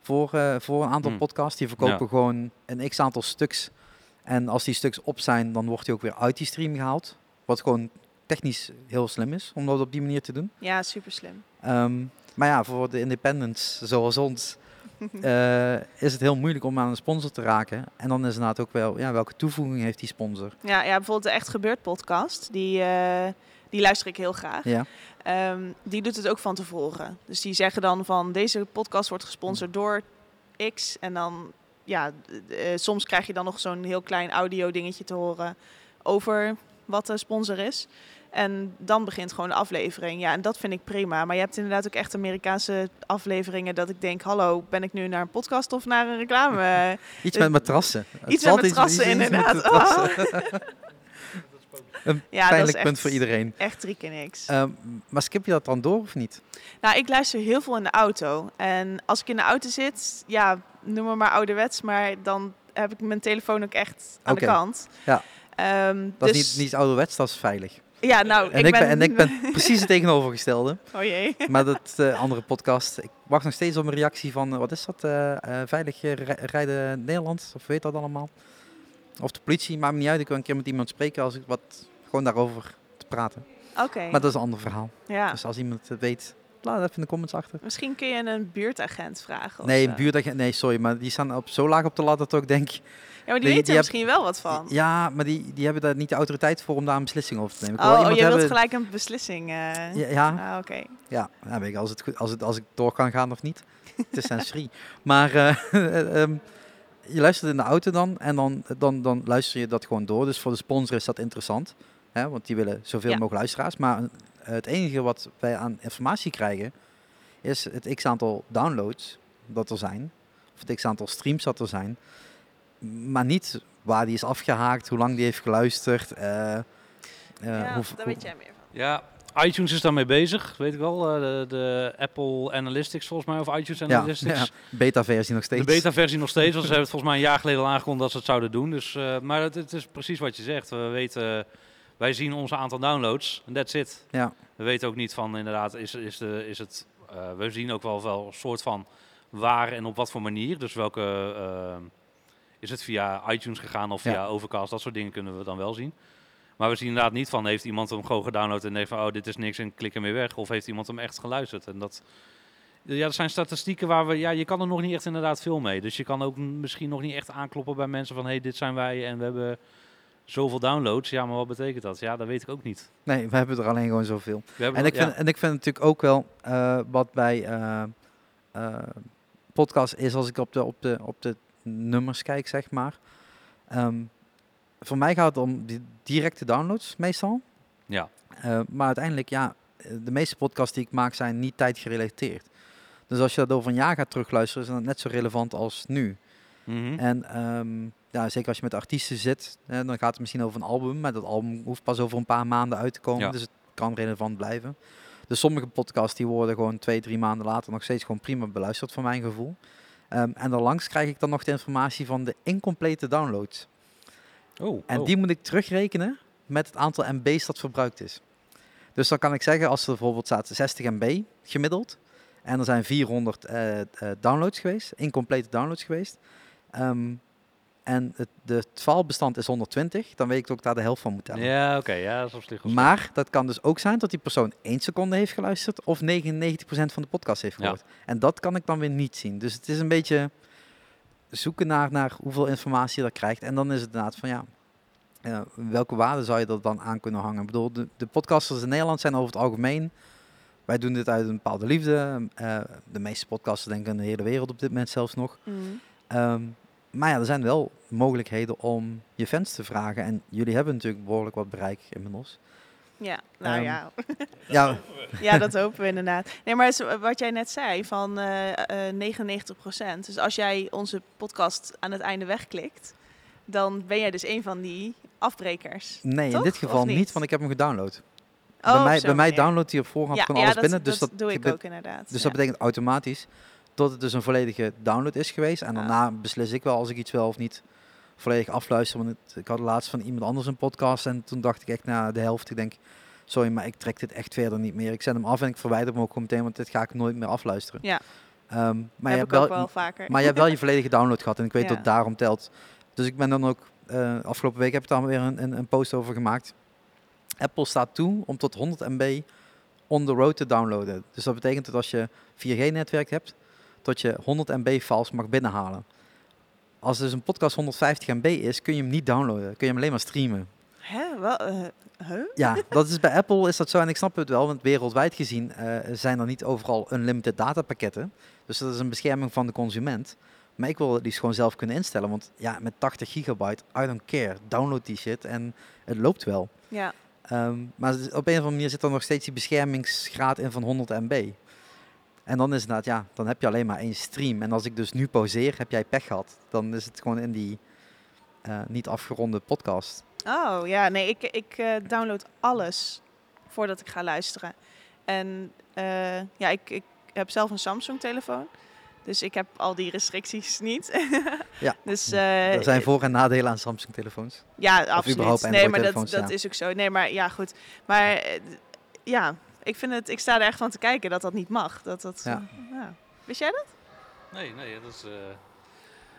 Voor, eh, voor een aantal Hmm. podcasts. Die verkopen Ja. gewoon een x aantal stuks. En als die stuks op zijn, dan wordt die ook weer uit die stream gehaald. Wat gewoon technisch heel slim is om dat op die manier te doen. Ja, super slim. Ehm, maar ja, voor de independents zoals ons [LAUGHS] eh, is het heel moeilijk om aan een sponsor te raken. En dan is inderdaad ook wel, ja, welke toevoeging heeft die sponsor? Ja, ja bijvoorbeeld de Echt Gebeurd podcast, die, eh, die luister ik heel graag. Ja, Ehm, die doet het ook van tevoren. Dus die zeggen dan van deze podcast wordt gesponsord door X. En dan, ja, eh, soms krijg je dan nog zo'n heel klein audio dingetje te horen over wat de sponsor is. En dan begint gewoon de aflevering. Ja, en dat vind ik prima. Maar je hebt inderdaad ook echt Amerikaanse afleveringen dat ik denk, hallo, ben ik nu naar een podcast of naar een reclame? [LAUGHS] iets Eh, met matrassen. Het iets met matrassen, met inderdaad. [LAUGHS] [LAUGHS] een [LAUGHS] ja, pijnlijk punt echt, voor iedereen. echt drie keer niks. Ehm, maar skip je dat dan door of niet? Nou, ik luister heel veel in de auto. En als ik in de auto zit, ja, noem me maar ouderwets, maar dan heb ik mijn telefoon ook echt aan de kant. Ja. Ehm, Dat dus, is niet, niet ouderwets, dat is veilig. Ja, nou, En ik, ben, en ik ben [LAUGHS] precies het tegenovergestelde. [LAUGHS] Oh jee. Maar dat eh, andere podcast, ik wacht nog steeds op een reactie van, eh, wat is dat, eh, Veilig rij- rijden Nederland, of weet dat allemaal? Of de politie, maakt me niet uit, ik wil een keer met iemand spreken als ik wat, gewoon daarover te praten. Oké. Maar dat is een ander verhaal. Ja. Dus als iemand het weet, laat het even in de comments achter. Misschien kun je een buurtagent vragen. of Nee, een buurtagent, nee, sorry, maar die staan op, zo laag op de lat dat ik ook denk, Ja, maar die, die- weten er heb- misschien wel wat van. ja, maar die, die hebben daar niet de autoriteit voor om daar een beslissing over te nemen. Ik oh, oh, je wilt gelijk een beslissing. eh. Ja, ja, Ah, oké. Ja, ja weet ik, als, het goed, als, het, als ik door kan gaan of niet. Het is sensorie. [LAUGHS] Maar eh, ehm, je luistert in de auto dan en dan, dan, dan luister je dat gewoon door. Dus voor de sponsor is dat interessant. Hè, want die willen zoveel Ja. mogelijk luisteraars. Maar eh, het enige wat wij aan informatie krijgen is het x aantal downloads dat er zijn. Of het x aantal streams dat er zijn. Maar niet waar die is afgehaakt, hoe lang die heeft geluisterd. eh, eh, ja, hoe- daar hoe- weet jij meer van. Ja, iTunes is daarmee bezig, weet ik wel. Eh, de, de Apple Analytics volgens mij, of iTunes Analytics. ja, beta-versie nog steeds. De beta-versie nog steeds, want ze hebben het volgens mij een jaar geleden al aangekondigd dat ze het zouden doen. Dus, eh, maar het, het is precies wat je zegt. We weten, wij zien onze aantal downloads en that's it. Ja. We weten ook niet van inderdaad, is, is, de, is het, eh, we zien ook wel, wel een soort van waar en op wat voor manier. Dus welke, eh, is het via iTunes gegaan of via Ja. Overcast, dat soort dingen kunnen we dan wel zien. Maar we zien inderdaad niet van, heeft iemand hem gewoon gedownload en denkt van, oh dit is niks en klik hem weer weg. Of heeft iemand hem echt geluisterd. En dat, ja, dat zijn statistieken waar we, ja, je kan er nog niet echt inderdaad veel mee. Dus je kan ook misschien nog niet echt aankloppen bij mensen van, hé, hey, dit zijn wij en we hebben zoveel downloads. Ja, maar wat betekent dat? Ja, dat weet ik ook niet. Nee, we hebben er alleen gewoon zoveel. En ik, ja. vind, en ik vind natuurlijk ook wel eh, wat bij eh, podcast is als ik op de, op, de, op de nummers kijk, zeg maar. Ehm, voor mij gaat het om die directe downloads meestal. Ja. Maar uiteindelijk, ja, de meeste podcasts die ik maak zijn niet tijdgerelateerd. Dus als je dat over een jaar gaat terugluisteren, is dat net zo relevant als nu. Mhm. En ehm, ja, zeker als je met artiesten zit, hè, dan gaat het misschien over een album. Maar dat album hoeft pas over een paar maanden uit te komen. Ja. Dus het kan relevant blijven. Dus sommige podcasts die worden gewoon twee, drie maanden later nog steeds gewoon prima beluisterd voor mijn gevoel. Ehm, en daarlangs krijg ik dan nog de informatie van de incomplete downloads. Oh, En oh. die moet ik terugrekenen met het aantal MB's dat verbruikt is. Dus dan kan ik zeggen, als er bijvoorbeeld staat 60 MB gemiddeld. En er zijn 400 eh, eh, downloads geweest, incomplete downloads geweest. Ehm, en het, de, het filebestand is 120, dan weet ik dat ik daar de helft van moet tellen. Ja, oké, ja, dat is op zich Maar dat kan dus ook zijn dat die persoon 1 seconde heeft geluisterd of 99% van de podcast heeft Ja. gehoord. En dat kan ik dan weer niet zien. Dus het is een beetje zoeken naar, naar hoeveel informatie je er krijgt. En dan is het inderdaad van ja, eh, welke waarde zou je er dan aan kunnen hangen? Ik bedoel, de, de podcasters in Nederland zijn over het algemeen. Wij doen dit uit een bepaalde liefde. Eh, de meeste podcasters denken in de hele wereld op dit moment zelfs nog. Mm. Ehm, maar ja, er zijn wel mogelijkheden om je fans te vragen. En jullie hebben natuurlijk behoorlijk wat bereik inmiddels. Ja, nou Ehm, ja. [LAUGHS] Ja, Ja, dat hopen we inderdaad. Nee, maar wat jij net zei, van eh eh 99%. Dus als jij onze podcast aan het einde wegklikt, dan ben jij dus een van die afbrekers. nee, in dit geval niet? niet? want ik heb hem gedownload. Oh, bij mij, bij mij downloadt hij op voorhand ja, gewoon ja, alles dat, binnen. Dus dat, dat, doe ik ook inderdaad. Dus ja. dat betekent automatisch dat het dus een volledige download is geweest. En daarna beslis ik wel als ik iets wel of niet volledig afluisteren. Want het- ik had laatst van iemand anders een podcast en toen dacht ik echt na de helft, ik denk, sorry, maar ik trek dit echt verder niet meer. Ik zet hem af en ik verwijder hem ook gewoon meteen, want dit ga ik nooit meer afluisteren. Ja. Ehm, maar, heb je ik hebt wel, wel vaker. maar je hebt wel je [LAUGHS] volledige download gehad en ik weet Ja. dat het daarom telt. Dus ik ben dan ook, eh, afgelopen week heb ik daar weer een, een, een post over gemaakt. Apple staat toe om tot 100 MB on the road te downloaden. Dus dat betekent dat als je 4G-netwerk hebt, dat je 100 MB files mag binnenhalen. Als dus een podcast 150 MB is, kun je hem niet downloaden. Kun je hem alleen maar streamen. Hè? Wel, eh, huh? Ja, [LAUGHS] dat is bij Apple is dat zo en ik snap het wel, want wereldwijd gezien eh, zijn er niet overal unlimited datapakketten. Dus dat is een bescherming van de consument. Maar ik wil het liefst gewoon zelf kunnen instellen, want ja, met 80 gigabyte, I don't care. Download die shit en het loopt wel. Ja. Ehm, maar op een of andere manier zit er nog steeds die beschermingsgraad in van 100 MB. En dan is het ja, dan heb je alleen maar één stream. En als ik dus nu pauzeer, heb jij pech gehad. Dan is het gewoon in die eh, niet afgeronde podcast. Oh ja, nee, ik, ik eh, download alles voordat ik ga luisteren. En eh, ja, ik, ik heb zelf een Samsung-telefoon. Dus ik heb al die restricties niet. [LAUGHS] Ja. dus, er zijn voor- en nadelen aan Samsung-telefoons. Ja, absoluut. Nee, maar dat, dat ja. is ook zo. Nee, maar ja, goed. Maar ja, ik vind het, ik sta er echt van te kijken dat dat niet mag. Dat dat, Ja. ja. Wist jij dat? Nee, nee, dat is, eh,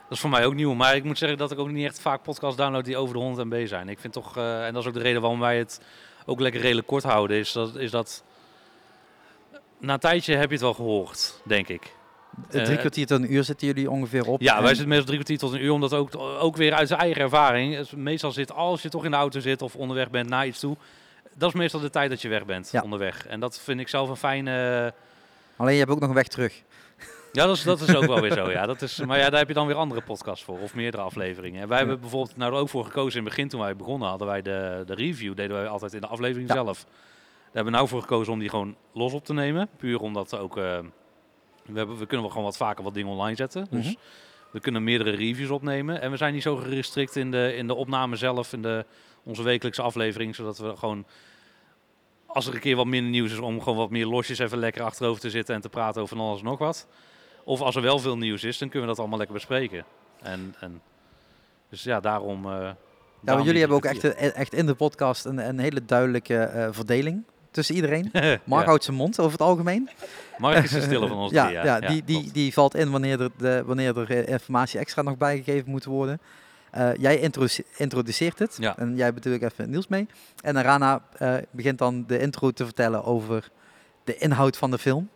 dat is voor mij ook nieuw. Maar ik moet zeggen dat ik ook niet echt vaak podcasts download die over de 100 MB zijn. Ik vind toch, eh, en dat is ook de reden waarom wij het ook lekker redelijk kort houden, is dat, is dat na een tijdje heb je het wel gehoord, denk ik. Drie Eh, kwartier tot een uur zitten jullie ongeveer op. Ja, En- wij zitten meestal drie kwartier tot een uur, omdat ook, ook weer uit zijn eigen ervaring. Meestal zit, als je toch in de auto zit of onderweg bent naar iets toe, dat is meestal de tijd dat je weg bent Ja. onderweg. En dat vind ik zelf een fijne... Alleen je hebt ook nog een weg terug. [LAUGHS] Ja, dat is, dat is ook wel weer zo. Ja. [LAUGHS] Dat is, maar ja, daar heb je dan weer andere podcasts voor, of meerdere afleveringen. En wij hebben bijvoorbeeld nou er ook voor gekozen in het begin, toen wij begonnen, hadden wij de, de review, deden wij altijd in de aflevering Ja. zelf. Daar hebben we nou voor gekozen om die gewoon los op te nemen. Puur omdat ook, eh, we, hebben, we kunnen wel gewoon wat vaker wat dingen online zetten. Dus Mhm. we kunnen meerdere reviews opnemen. En we zijn niet zo gerestrikt in de, in de opname zelf, in de, onze wekelijkse aflevering, zodat we gewoon... Als er een keer wat minder nieuws is, om gewoon wat meer losjes even lekker achterover te zitten en te praten over van alles en nog wat. Of als er wel veel nieuws is, dan kunnen we dat allemaal lekker bespreken. En, en dus ja, daarom. eh, Ja, jullie hebben ook echt, eh, echt in de podcast een, een hele duidelijke eh, verdeling tussen iedereen. [LAUGHS] Mark ja. houdt zijn mond over het algemeen. Mark is de stille van [LAUGHS] ons ja, drie, ja, die, die, die valt in wanneer er, de, wanneer er informatie extra nog bijgegeven moet worden. Eh, jij introduce- introduceert het Ja. en jij bedoel ik even Niels mee. En Rana eh, begint dan de intro te vertellen over de inhoud van de film.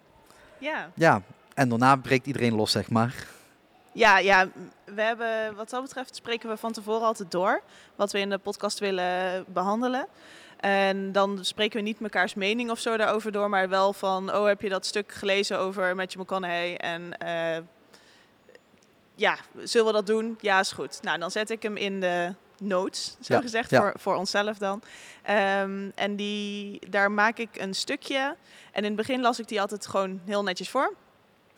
Ja. Ja, en daarna breekt iedereen los, zeg maar. Ja, ja, we hebben wat dat betreft spreken we van tevoren altijd door wat we in de podcast willen behandelen. En dan spreken we niet mekaars mening of zo daarover door, maar wel van, oh, heb je dat stuk gelezen over Matthew McConaughey? En eh, ja, zullen we dat doen? Ja, is goed. Nou, dan zet ik hem in de notes, zo Ja, gezegd, ja. Voor, voor onszelf dan. Ehm, en die, daar maak ik een stukje. En in het begin las ik die altijd gewoon heel netjes voor.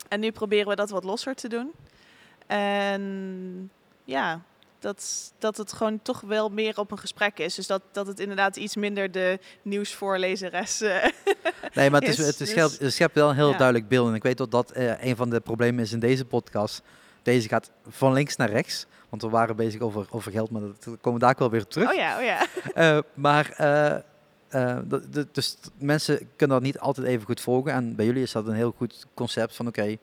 En nu proberen we dat wat losser te doen. En ja, dat, dat het gewoon toch wel meer op een gesprek is. Dus dat, dat het inderdaad iets minder de nieuwsvoorlezeres uh, [LAUGHS] Nee, maar het, is, Is, het, is, dus- schept, het schept wel een heel Ja. duidelijk beeld. En ik weet dat dat eh, een van de problemen is in deze podcast. Deze gaat van links naar rechts. Want we waren bezig over, over geld, maar dat komen we daar ook wel weer terug. Oh ja, oh ja. [LAUGHS] Eh, maar eh, eh, dus mensen kunnen dat niet altijd even goed volgen. En bij jullie is dat een heel goed concept van oké,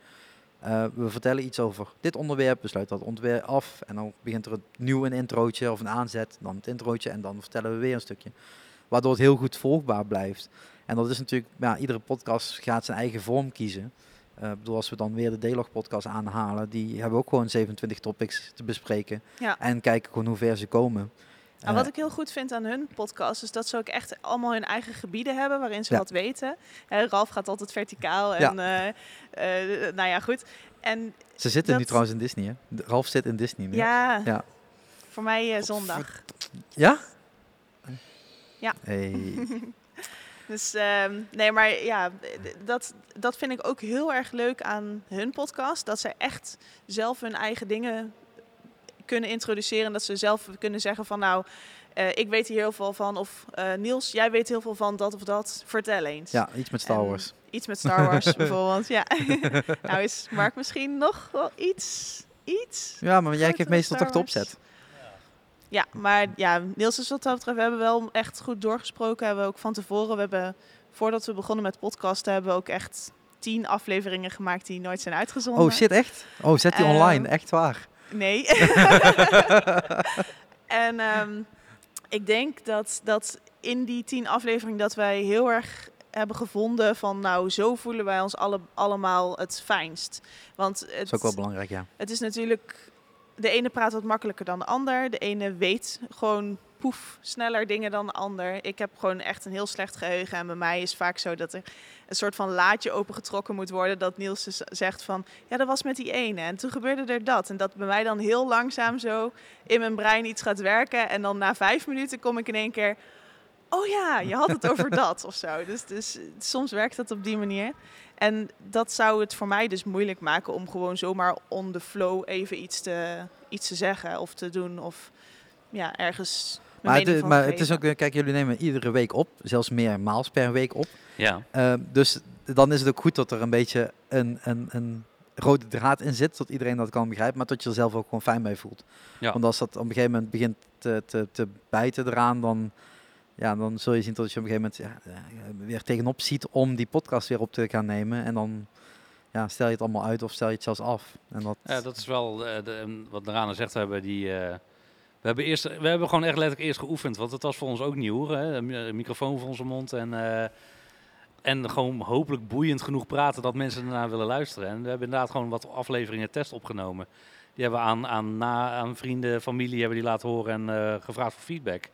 we vertellen iets over dit onderwerp, we sluiten dat onderwerp af. En dan begint er een nieuw een introotje of een aanzet, dan het introotje en dan vertellen we weer een stukje. Waardoor het heel goed volgbaar blijft. En dat is natuurlijk, ja, iedere podcast gaat zijn eigen vorm kiezen. Eh, Ik bedoel, als we dan weer de D-log podcast aanhalen, die hebben ook gewoon 27 topics te bespreken. Ja. En kijken gewoon hoe ver ze komen. Eh, wat ik heel goed vind aan hun podcast is dat ze ook echt allemaal hun eigen gebieden hebben waarin ze Ja. wat weten. Hè, Ralf gaat altijd verticaal en Ja. eh, eh, nou ja, goed. En Ze zitten nu trouwens in Disney, hè? Ralf zit in Disney nu. ja, Ja. voor mij eh, zondag. Ja? Ja. Hey. [LAUGHS] Dus ehm, nee, maar ja, dat, dat vind ik ook heel erg leuk aan hun podcast. Dat ze echt zelf hun eigen dingen kunnen introduceren. Dat ze zelf kunnen zeggen van nou, eh, ik weet hier heel veel van. Of eh, Niels, jij weet heel veel van dat of dat. Vertel eens. Ja, iets met Star En Wars. Iets met Star Wars [LAUGHS] bijvoorbeeld, ja. [LAUGHS] nou is Mark misschien nog wel iets, iets. Ja, maar jij geeft meestal toch de opzet. Ja, maar ja, Niels is wat dat betreft, we hebben wel echt goed doorgesproken. Hebben we ook van tevoren, we hebben, voordat we begonnen met podcasten, hebben we ook echt tien afleveringen gemaakt die nooit zijn uitgezonden. Oh shit, echt? Oh, zet die Eh, online, echt waar. Nee. [LAUGHS] en ehm, ik denk dat, dat in die tien afleveringen dat wij heel erg hebben gevonden van nou, zo voelen wij ons alle, allemaal het fijnst. Want Dat het, is ook wel belangrijk, ja. het is natuurlijk, de ene praat wat makkelijker dan de ander. De ene weet gewoon poef sneller dingen dan de ander. Ik heb gewoon echt een heel slecht geheugen. En bij mij is vaak zo dat er een soort van laadje opengetrokken moet worden. Dat Niels dus zegt van, ja, dat was met die ene. En toen gebeurde er dat. En dat bij mij dan heel langzaam zo in mijn brein iets gaat werken. En dan na vijf minuten kom ik in één keer... Oh ja, je had het over [LAUGHS] dat of zo. Dus, dus soms werkt dat op die manier. En dat zou het voor mij dus moeilijk maken om gewoon zomaar on the flow even iets te, iets te zeggen of te doen. Of ja, ergens mijn Maar, het, mening is- van maar te het is ook, eh, kijk, jullie nemen iedere week op, zelfs meer maals per week op. Ja. Eh, dus dan is het ook goed dat er een beetje een, een, een rode draad in zit, dat iedereen dat kan begrijpen, maar dat je er zelf ook gewoon fijn bij voelt. Ja. Want als dat op een gegeven moment begint te, te, te bijten eraan, dan, ja, dan zul je zien dat je op een gegeven moment eh, weer tegenop ziet om die podcast weer op te gaan nemen. En dan ja, stel je het allemaal uit of stel je het zelfs af. En dat, Ja, dat is wel eh, wat Narana zegt. We hebben, die, eh, we, hebben eerst, we hebben gewoon echt letterlijk eerst geoefend. Want het was voor ons ook nieuw. Hè? Een mi- een microfoon voor onze mond. En, en gewoon hopelijk boeiend genoeg praten dat mensen ernaar willen luisteren. En we hebben inderdaad gewoon wat afleveringen test opgenomen. Die hebben we aan, aan, na, aan vrienden, familie hebben die laten horen en gevraagd voor feedback.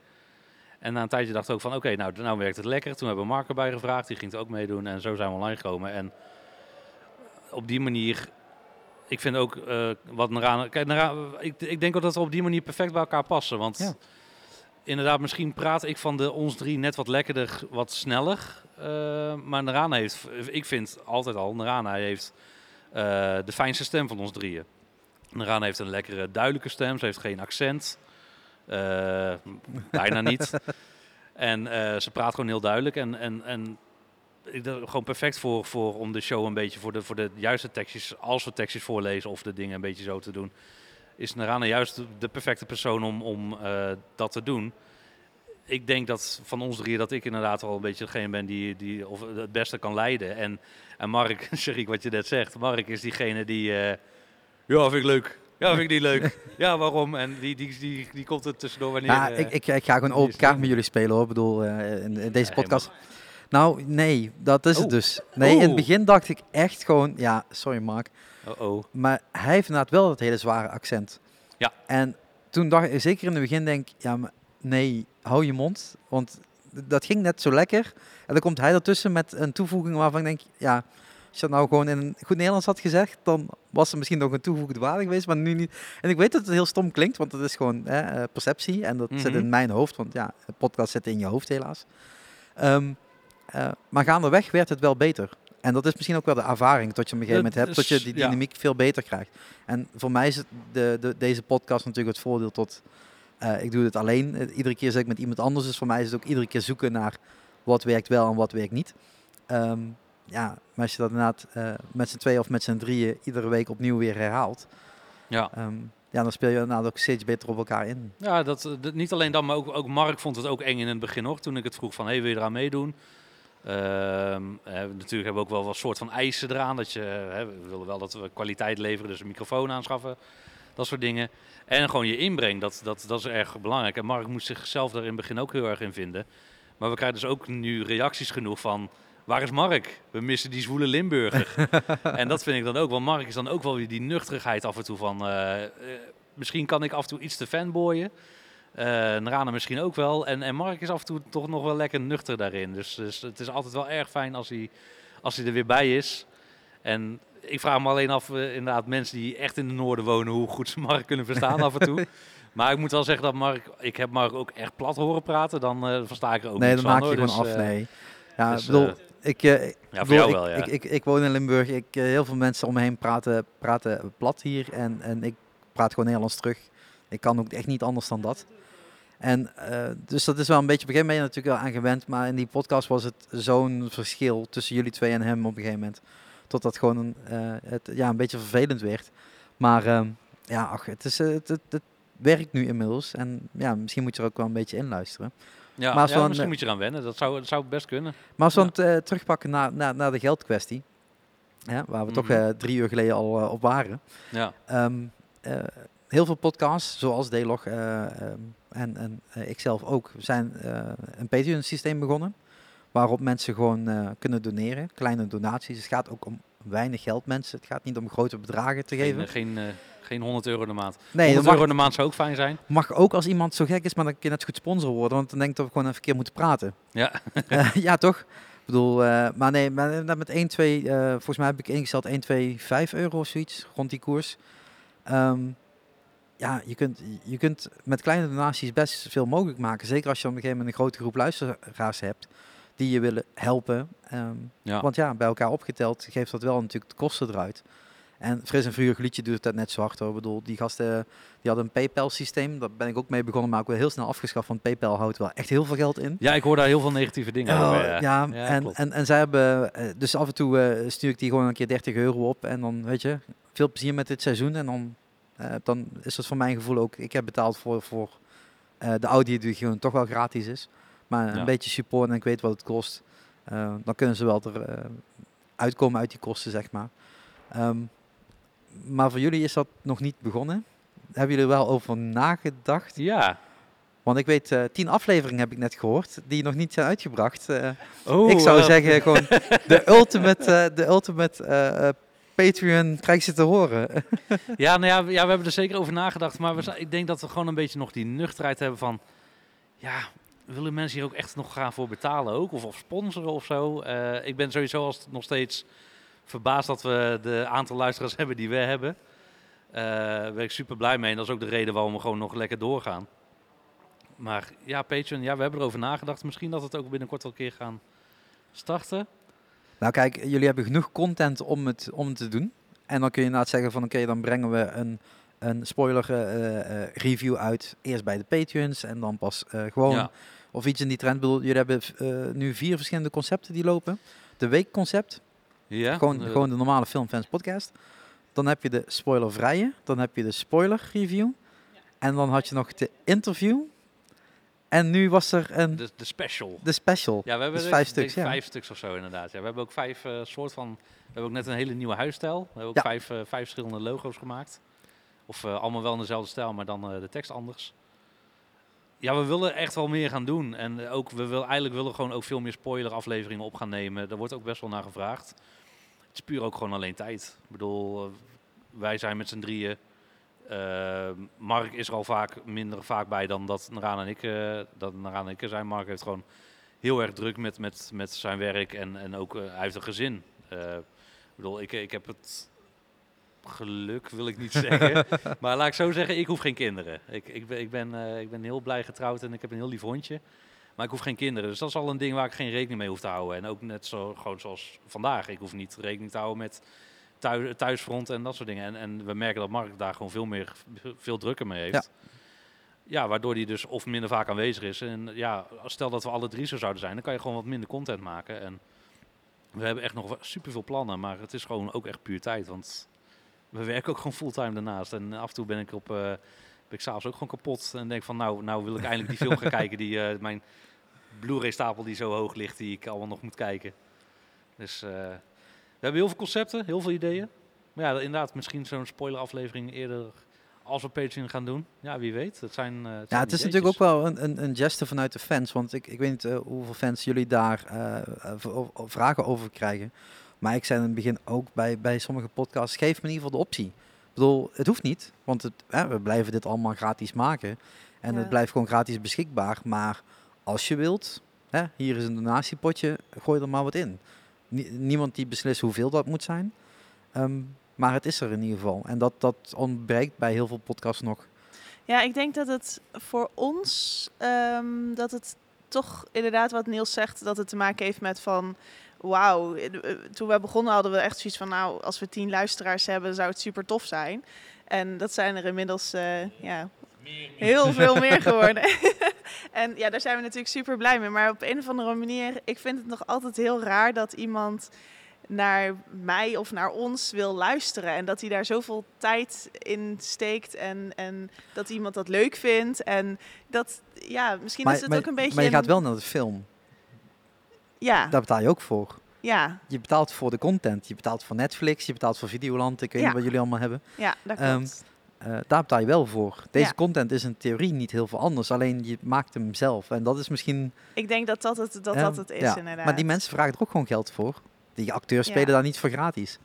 En na een tijdje dachten we ook van, oké, nou, nou werkt het lekker. Toen hebben we Mark erbij gevraagd, die ging het ook meedoen. En zo zijn we online gekomen. En op die manier ik vind ook eh, wat Narana... Kijk, Narana, ik, ik denk ook dat we op die manier perfect bij elkaar passen. Want Ja. inderdaad, misschien praat ik van de ons drie net wat lekkerder, wat sneller. eh, maar Narana heeft, ik vind altijd al, Narana heeft eh, de fijnste stem van ons drieën. Narana heeft een lekkere, duidelijke stem. Ze heeft geen accent. Eh, bijna niet. [LAUGHS] En eh, ze praat gewoon heel duidelijk. En, en, en ik dacht, gewoon perfect voor, voor om de show een beetje voor de, voor de juiste tekstjes, als we tekstjes voorlezen of de dingen een beetje zo te doen, is Narana juist de, de perfecte persoon om, om eh, dat te doen. Ik denk dat van ons drieën dat ik inderdaad wel een beetje degene ben die, die of het beste kan leiden. En, en Mark, [LAUGHS] Sharik, wat je net zegt, Mark is diegene die, eh, ja, vind ik leuk. Ja, vind ik niet leuk. Ja, waarom? En die, die, die, die komt er tussendoor wanneer... Ja, eh, ik, ik, ik ga gewoon open kaart met jullie spelen hoor. Ik bedoel, eh, in, deze podcast. Nou, nee, dat is het Oh. dus. Nee, in het Oh. begin dacht ik echt gewoon, ja, sorry Mark, Oh-oh. maar hij heeft inderdaad wel dat hele zware accent. Ja. En toen dacht ik, zeker in het begin denk ik, ja, maar nee, hou je mond, want dat ging net zo lekker. En dan komt hij ertussen met een toevoeging waarvan ik denk, ja, als je dat nou gewoon in een goed Nederlands had gezegd, dan was er misschien nog een toevoegde waarde geweest, maar nu niet. En ik weet dat het heel stom klinkt, want het is gewoon hè, eh, perceptie en dat zit Mhm. in mijn hoofd, want ja, de podcast zit in je hoofd helaas. Ehm, eh, maar gaandeweg werd het wel beter. En dat is misschien ook wel de ervaring dat je op een gegeven Dat moment hebt, dat je die ja. dynamiek veel beter krijgt. En voor mij is de, de, deze podcast natuurlijk het voordeel tot, eh, ik doe het alleen, iedere keer zit ik met iemand anders, dus voor mij is het ook iedere keer zoeken naar wat werkt wel en wat werkt niet. Ehm, ja, maar als je dat inderdaad eh, met z'n tweeën of met z'n drieën iedere week opnieuw weer herhaalt, Ja. ehm, ja, dan speel je inderdaad ook steeds beter op elkaar in. Ja, dat, eh, dat- niet alleen dat, maar ook, ook Mark vond het ook eng in het begin hoor. Toen ik het vroeg van, hey, wil je eraan meedoen? Ehm, eh, natuurlijk hebben we ook wel een soort van eisen eraan. Dat je, hè, we willen wel dat we kwaliteit leveren, dus een microfoon aanschaffen. Dat soort dingen. En gewoon je inbreng, dat, dat, dat is erg belangrijk. En Mark moest zichzelf daar in het begin ook heel erg in vinden. Maar we krijgen dus ook nu reacties genoeg van... Waar is Mark? We missen die zwoele Limburger. [LAUGHS] en dat vind ik dan ook. Want Mark is dan ook wel weer die nuchterigheid af en toe van... eh, eh, misschien kan ik af en toe iets te fanboyen. Eh Narana misschien ook wel. En, en Mark is af en toe toch nog wel lekker nuchter daarin. Dus, dus het is altijd wel erg fijn als hij, als hij er weer bij is. En ik vraag me alleen af, inderdaad, mensen die echt in het noorden wonen, hoe goed ze Mark kunnen verstaan af en toe. [LAUGHS] Maar ik moet wel zeggen dat Mark, ik heb Mark ook echt plat horen praten, dan eh, versta ik er ook nee, niks dan van, maak je hoor. gewoon Dus, af. Nee. Ja, dus, bedoel, ik, eh, ik ja, voor bedoel, jou ik, wel, ja. ik, ik, ik woon in Limburg. Ik, eh, heel veel mensen om me heen praten, praten plat hier. En, en ik praat gewoon Nederlands terug. Ik kan ook echt niet anders dan dat. En eh, dus dat is wel een beetje, op een gegeven moment ben je natuurlijk wel aan gewend. Maar in die podcast was het zo'n verschil tussen jullie twee en hem op een gegeven moment. Totdat gewoon een, het, ja, een beetje vervelend werd. Maar ehm, ja, ach, het is, het, het, het- werkt nu inmiddels. En ja, misschien moet je er ook wel een beetje in luisteren. Ja, Maar ja, we dan, misschien eh, moet je eraan wennen. Dat zou, dat zou best kunnen. Maar als we Ja. het, terugpakken naar, naar, naar de geldkwestie, hè, waar we toch Mhm. eh, drie uur geleden al eh, op waren. Ja, Ehm, eh, heel veel podcasts, zoals Delog eh, ehm, en, en eh, ikzelf ook, zijn een Patreon-systeem begonnen. Waarop mensen gewoon kunnen doneren, kleine donaties. Het gaat ook om weinig geld, mensen. Het gaat niet om grote bedragen te geen, geven. geen, geen 100 euro de maand. nee, 100 dat mag, euro de maand zou ook fijn zijn. mag ook als iemand zo gek is, maar dan kun je net goed sponsor worden. Want dan denk ik dat we gewoon even een keer moeten praten. Ja, [LAUGHS] Eh, ja, toch? Ik bedoel, eh, maar nee, maar met 1, 2, eh, volgens mij heb ik ingesteld 1, 2, 5 euro of zoiets rond die koers. Ehm, ja, je kunt, je kunt met kleine donaties best veel mogelijk maken. Zeker als je op een gegeven moment een grote groep luisteraars hebt die je willen helpen. Ehm, ja. Want ja, bij elkaar opgeteld geeft dat wel natuurlijk de kosten eruit. En Fris en Vuur Gliedje doet het net zo hard hoor. Ik bedoel, die gasten die hadden een PayPal systeem. Daar ben ik ook mee begonnen, maar ook wel heel snel afgeschaft. Want PayPal houdt wel echt heel veel geld in. ja, ik hoor daar heel veel negatieve dingen Oh, over. Ja, ja, Ja, en, en, en zij hebben, eh, dus af en toe eh, stuur ik die gewoon een keer 30 euro op. En dan, weet je, veel plezier met dit seizoen. En dan, eh, dan is dat voor mijn gevoel ook, ik heb betaald voor, voor de audio die gewoon toch wel gratis is. Maar een Ja. beetje support en ik weet wat het kost. dan kunnen ze wel er uitkomen uit die kosten, zeg maar. Ehm, maar voor jullie is dat nog niet begonnen. Hebben jullie er wel over nagedacht? ja. Want ik weet, eh, tien afleveringen heb ik net gehoord, die nog niet zijn uitgebracht. Eh, Oh, ik zou eh, zeggen, [LAUGHS] gewoon de ultimate, de ultimate Patreon krijg ze te horen. [LAUGHS] Ja, nou ja, we- ja, we hebben er zeker over nagedacht. Maar we, ik denk dat we gewoon een beetje nog die nuchterheid hebben van... Ja, willen mensen hier ook echt nog gaan voor betalen ook? Of, of sponsoren of zo? Ik ben sowieso als nog steeds verbaasd dat we de aantal luisteraars [LAUGHS] hebben die we hebben. Eh, Daar ben ik super blij mee. En dat is ook de reden waarom we gewoon nog lekker doorgaan. Maar ja, Patreon, ja, we hebben erover nagedacht. Misschien dat we het ook binnenkort wel een keer gaan starten. Nou kijk, jullie hebben genoeg content om het, om het te doen. En dan kun je inderdaad zeggen van oké, dan brengen we een, een spoiler eh, eh, review uit. Eerst bij de Patreons en dan pas gewoon Ja. of iets in die trend. Ik bedoel, jullie hebben nu vier verschillende concepten die lopen. De weekconcept, Ja, gewoon, eh, gewoon de normale filmfans podcast. Dan heb je de spoilervrije, dan heb je de spoiler review. En dan had je nog de interview. En nu was er een, de, de special. de special. Ja, we hebben Dus vijf stuks, ja. Vijf stuks of zo inderdaad. Ja, we hebben ook vijf eh, soort van. We hebben ook net een hele nieuwe huisstijl. We hebben ook Ja. vijf, eh, vijf verschillende logo's gemaakt. Of eh, allemaal wel in dezelfde stijl, maar dan eh, de tekst anders. Ja, we willen echt wel meer gaan doen. En ook, we willen eigenlijk willen we gewoon ook veel meer spoiler afleveringen op gaan nemen. Daar wordt ook best wel naar gevraagd. Het is puur ook gewoon alleen tijd. Ik bedoel, eh, wij zijn met z'n drieën. Eh, Mark is er al vaak minder vaak bij dan dat Naraan en ik, eh dat Naraan en ik er zijn. Mark heeft gewoon heel erg druk met, met, met zijn werk en, en ook hij heeft een gezin. Ik bedoel, ik, ik heb het geluk, wil ik niet zeggen. [LAUGHS] maar laat ik zo zeggen, ik hoef geen kinderen. Ik, ik, ben, ik, ben, ik ben heel blij getrouwd en ik heb een heel lief hondje. Maar ik hoef geen kinderen. Dus dat is al een ding waar ik geen rekening mee hoef te houden. En ook net zo, gewoon zoals vandaag. Ik hoef niet rekening te houden met thuis, thuisfront en dat soort dingen. En, en we merken dat Mark daar gewoon veel meer, veel drukker mee heeft. Ja. waardoor hij dus of minder vaak aanwezig is. En ja, stel dat we alle drie zo zouden zijn, dan kan je gewoon wat minder content maken. En we hebben echt nog superveel plannen, maar het is gewoon ook echt puur tijd. Want we werken ook gewoon fulltime daarnaast. En af en toe ben ik op, eh ben ik s'avonds ook gewoon kapot. En denk van, nou, nou wil ik eindelijk die film gaan [LAUGHS] kijken. Die, eh, mijn Blu-ray stapel die zo hoog ligt, die ik allemaal nog moet kijken. Dus eh, we hebben heel veel concepten, heel veel ideeën. Maar ja, inderdaad, misschien zo'n spoiler aflevering eerder als we Patreon gaan doen. Ja, wie weet. Het zijn, eh, het Ja, zijn het is ideetjes. natuurlijk ook wel een, een, een geste vanuit de fans. Want ik, ik weet niet hoeveel fans jullie daar vragen over krijgen. Maar ik zei in het begin ook bij, bij sommige podcasts, geef me in ieder geval de optie. Ik bedoel, het hoeft niet, want het, hè, we blijven dit allemaal gratis maken. En Ja. het blijft gewoon gratis beschikbaar. Maar als je wilt, hè, hier is een donatiepotje, gooi er maar wat in. Nie- niemand die beslist hoeveel dat moet zijn. Ehm, maar het is er in ieder geval. En dat, dat ontbreekt bij heel veel podcasts nog. Ja, ik denk dat het voor ons, ehm, dat het toch inderdaad wat Niels zegt, dat het te maken heeft met van, wauw, eh, eh, toen we begonnen hadden we echt zoiets van, nou, als we tien luisteraars hebben, zou het super tof zijn. En dat zijn er inmiddels, eh, ja, heel veel meer geworden. [LAUGHS] en ja, daar zijn we natuurlijk super blij mee. Maar op een of andere manier, ik vind het nog altijd heel raar dat iemand naar mij of naar ons wil luisteren. En dat hij daar zoveel tijd in steekt en, en dat iemand dat leuk vindt. En dat, ja, misschien is het ook een beetje... Maar je gaat wel naar de film. Ja, Daar betaal je ook voor. ja, Je betaalt voor de content. Je betaalt voor Netflix, je betaalt voor Videoland. Ik weet Ja. niet wat jullie allemaal hebben. ja, dat Ehm, klopt. Eh, daar betaal je wel voor. Deze Ja. content is in theorie niet heel veel anders. Alleen je maakt hem zelf. En dat is misschien... Ik denk dat dat het, dat ja, dat het is, ja. inderdaad. Maar die mensen vragen er ook gewoon geld voor. Die acteurs spelen daar niet voor gratis.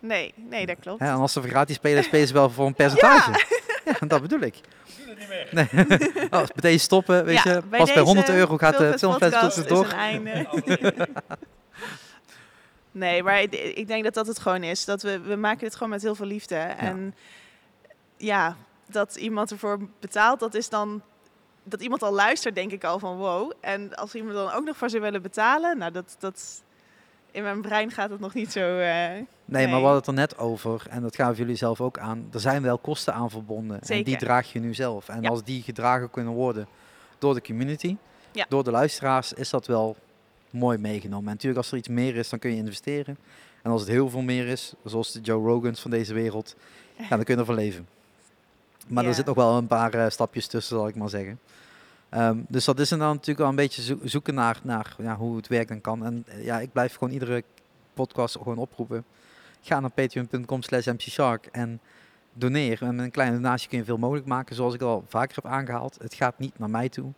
Nee, nee, dat klopt. En als ze voor gratis spelen, [LAUGHS] spelen ze wel voor een percentage. [LAUGHS] Ja, dat bedoel ik. Nee. [LAUGHS] oh, meteen stoppen, weet Ja, je. bij Pas bij 100 deze euro gaat de Filmfest een einde. [LAUGHS] [LAUGHS] nee, maar ik, ik denk dat dat het gewoon is. Dat we, we maken dit gewoon met heel veel liefde. En ja, dat iemand ervoor betaalt, dat is dan... Dat iemand al luistert, denk ik al van wow. En als iemand dan ook nog voor zou willen betalen, nou dat... dat in mijn brein gaat het nog niet zo... eh, Nee, maar we hadden het er net over, en dat gaven jullie zelf ook aan. Er zijn wel kosten aan verbonden. En die draag je nu zelf. En Ja. als die gedragen kunnen worden door de community, Ja. door de luisteraars, is dat wel mooi meegenomen. En natuurlijk, als er iets meer is, dan kun je investeren. En als het heel veel meer is, zoals de Joe Rogans van deze wereld, ja, dan kun je ervan leven. Maar Ja. er zit nog wel een paar eh, stapjes tussen, zal ik maar zeggen. Ehm, dus dat is dan natuurlijk wel een beetje zo- zoeken naar, naar ja, hoe het werkt en kan. En eh, ja, ik blijf gewoon iedere podcast gewoon oproepen. Ga naar patreon.com slash mcshark en doneer. En met een kleine donatie kun je veel mogelijk maken, zoals ik al vaker heb aangehaald. Het gaat niet naar mij toe.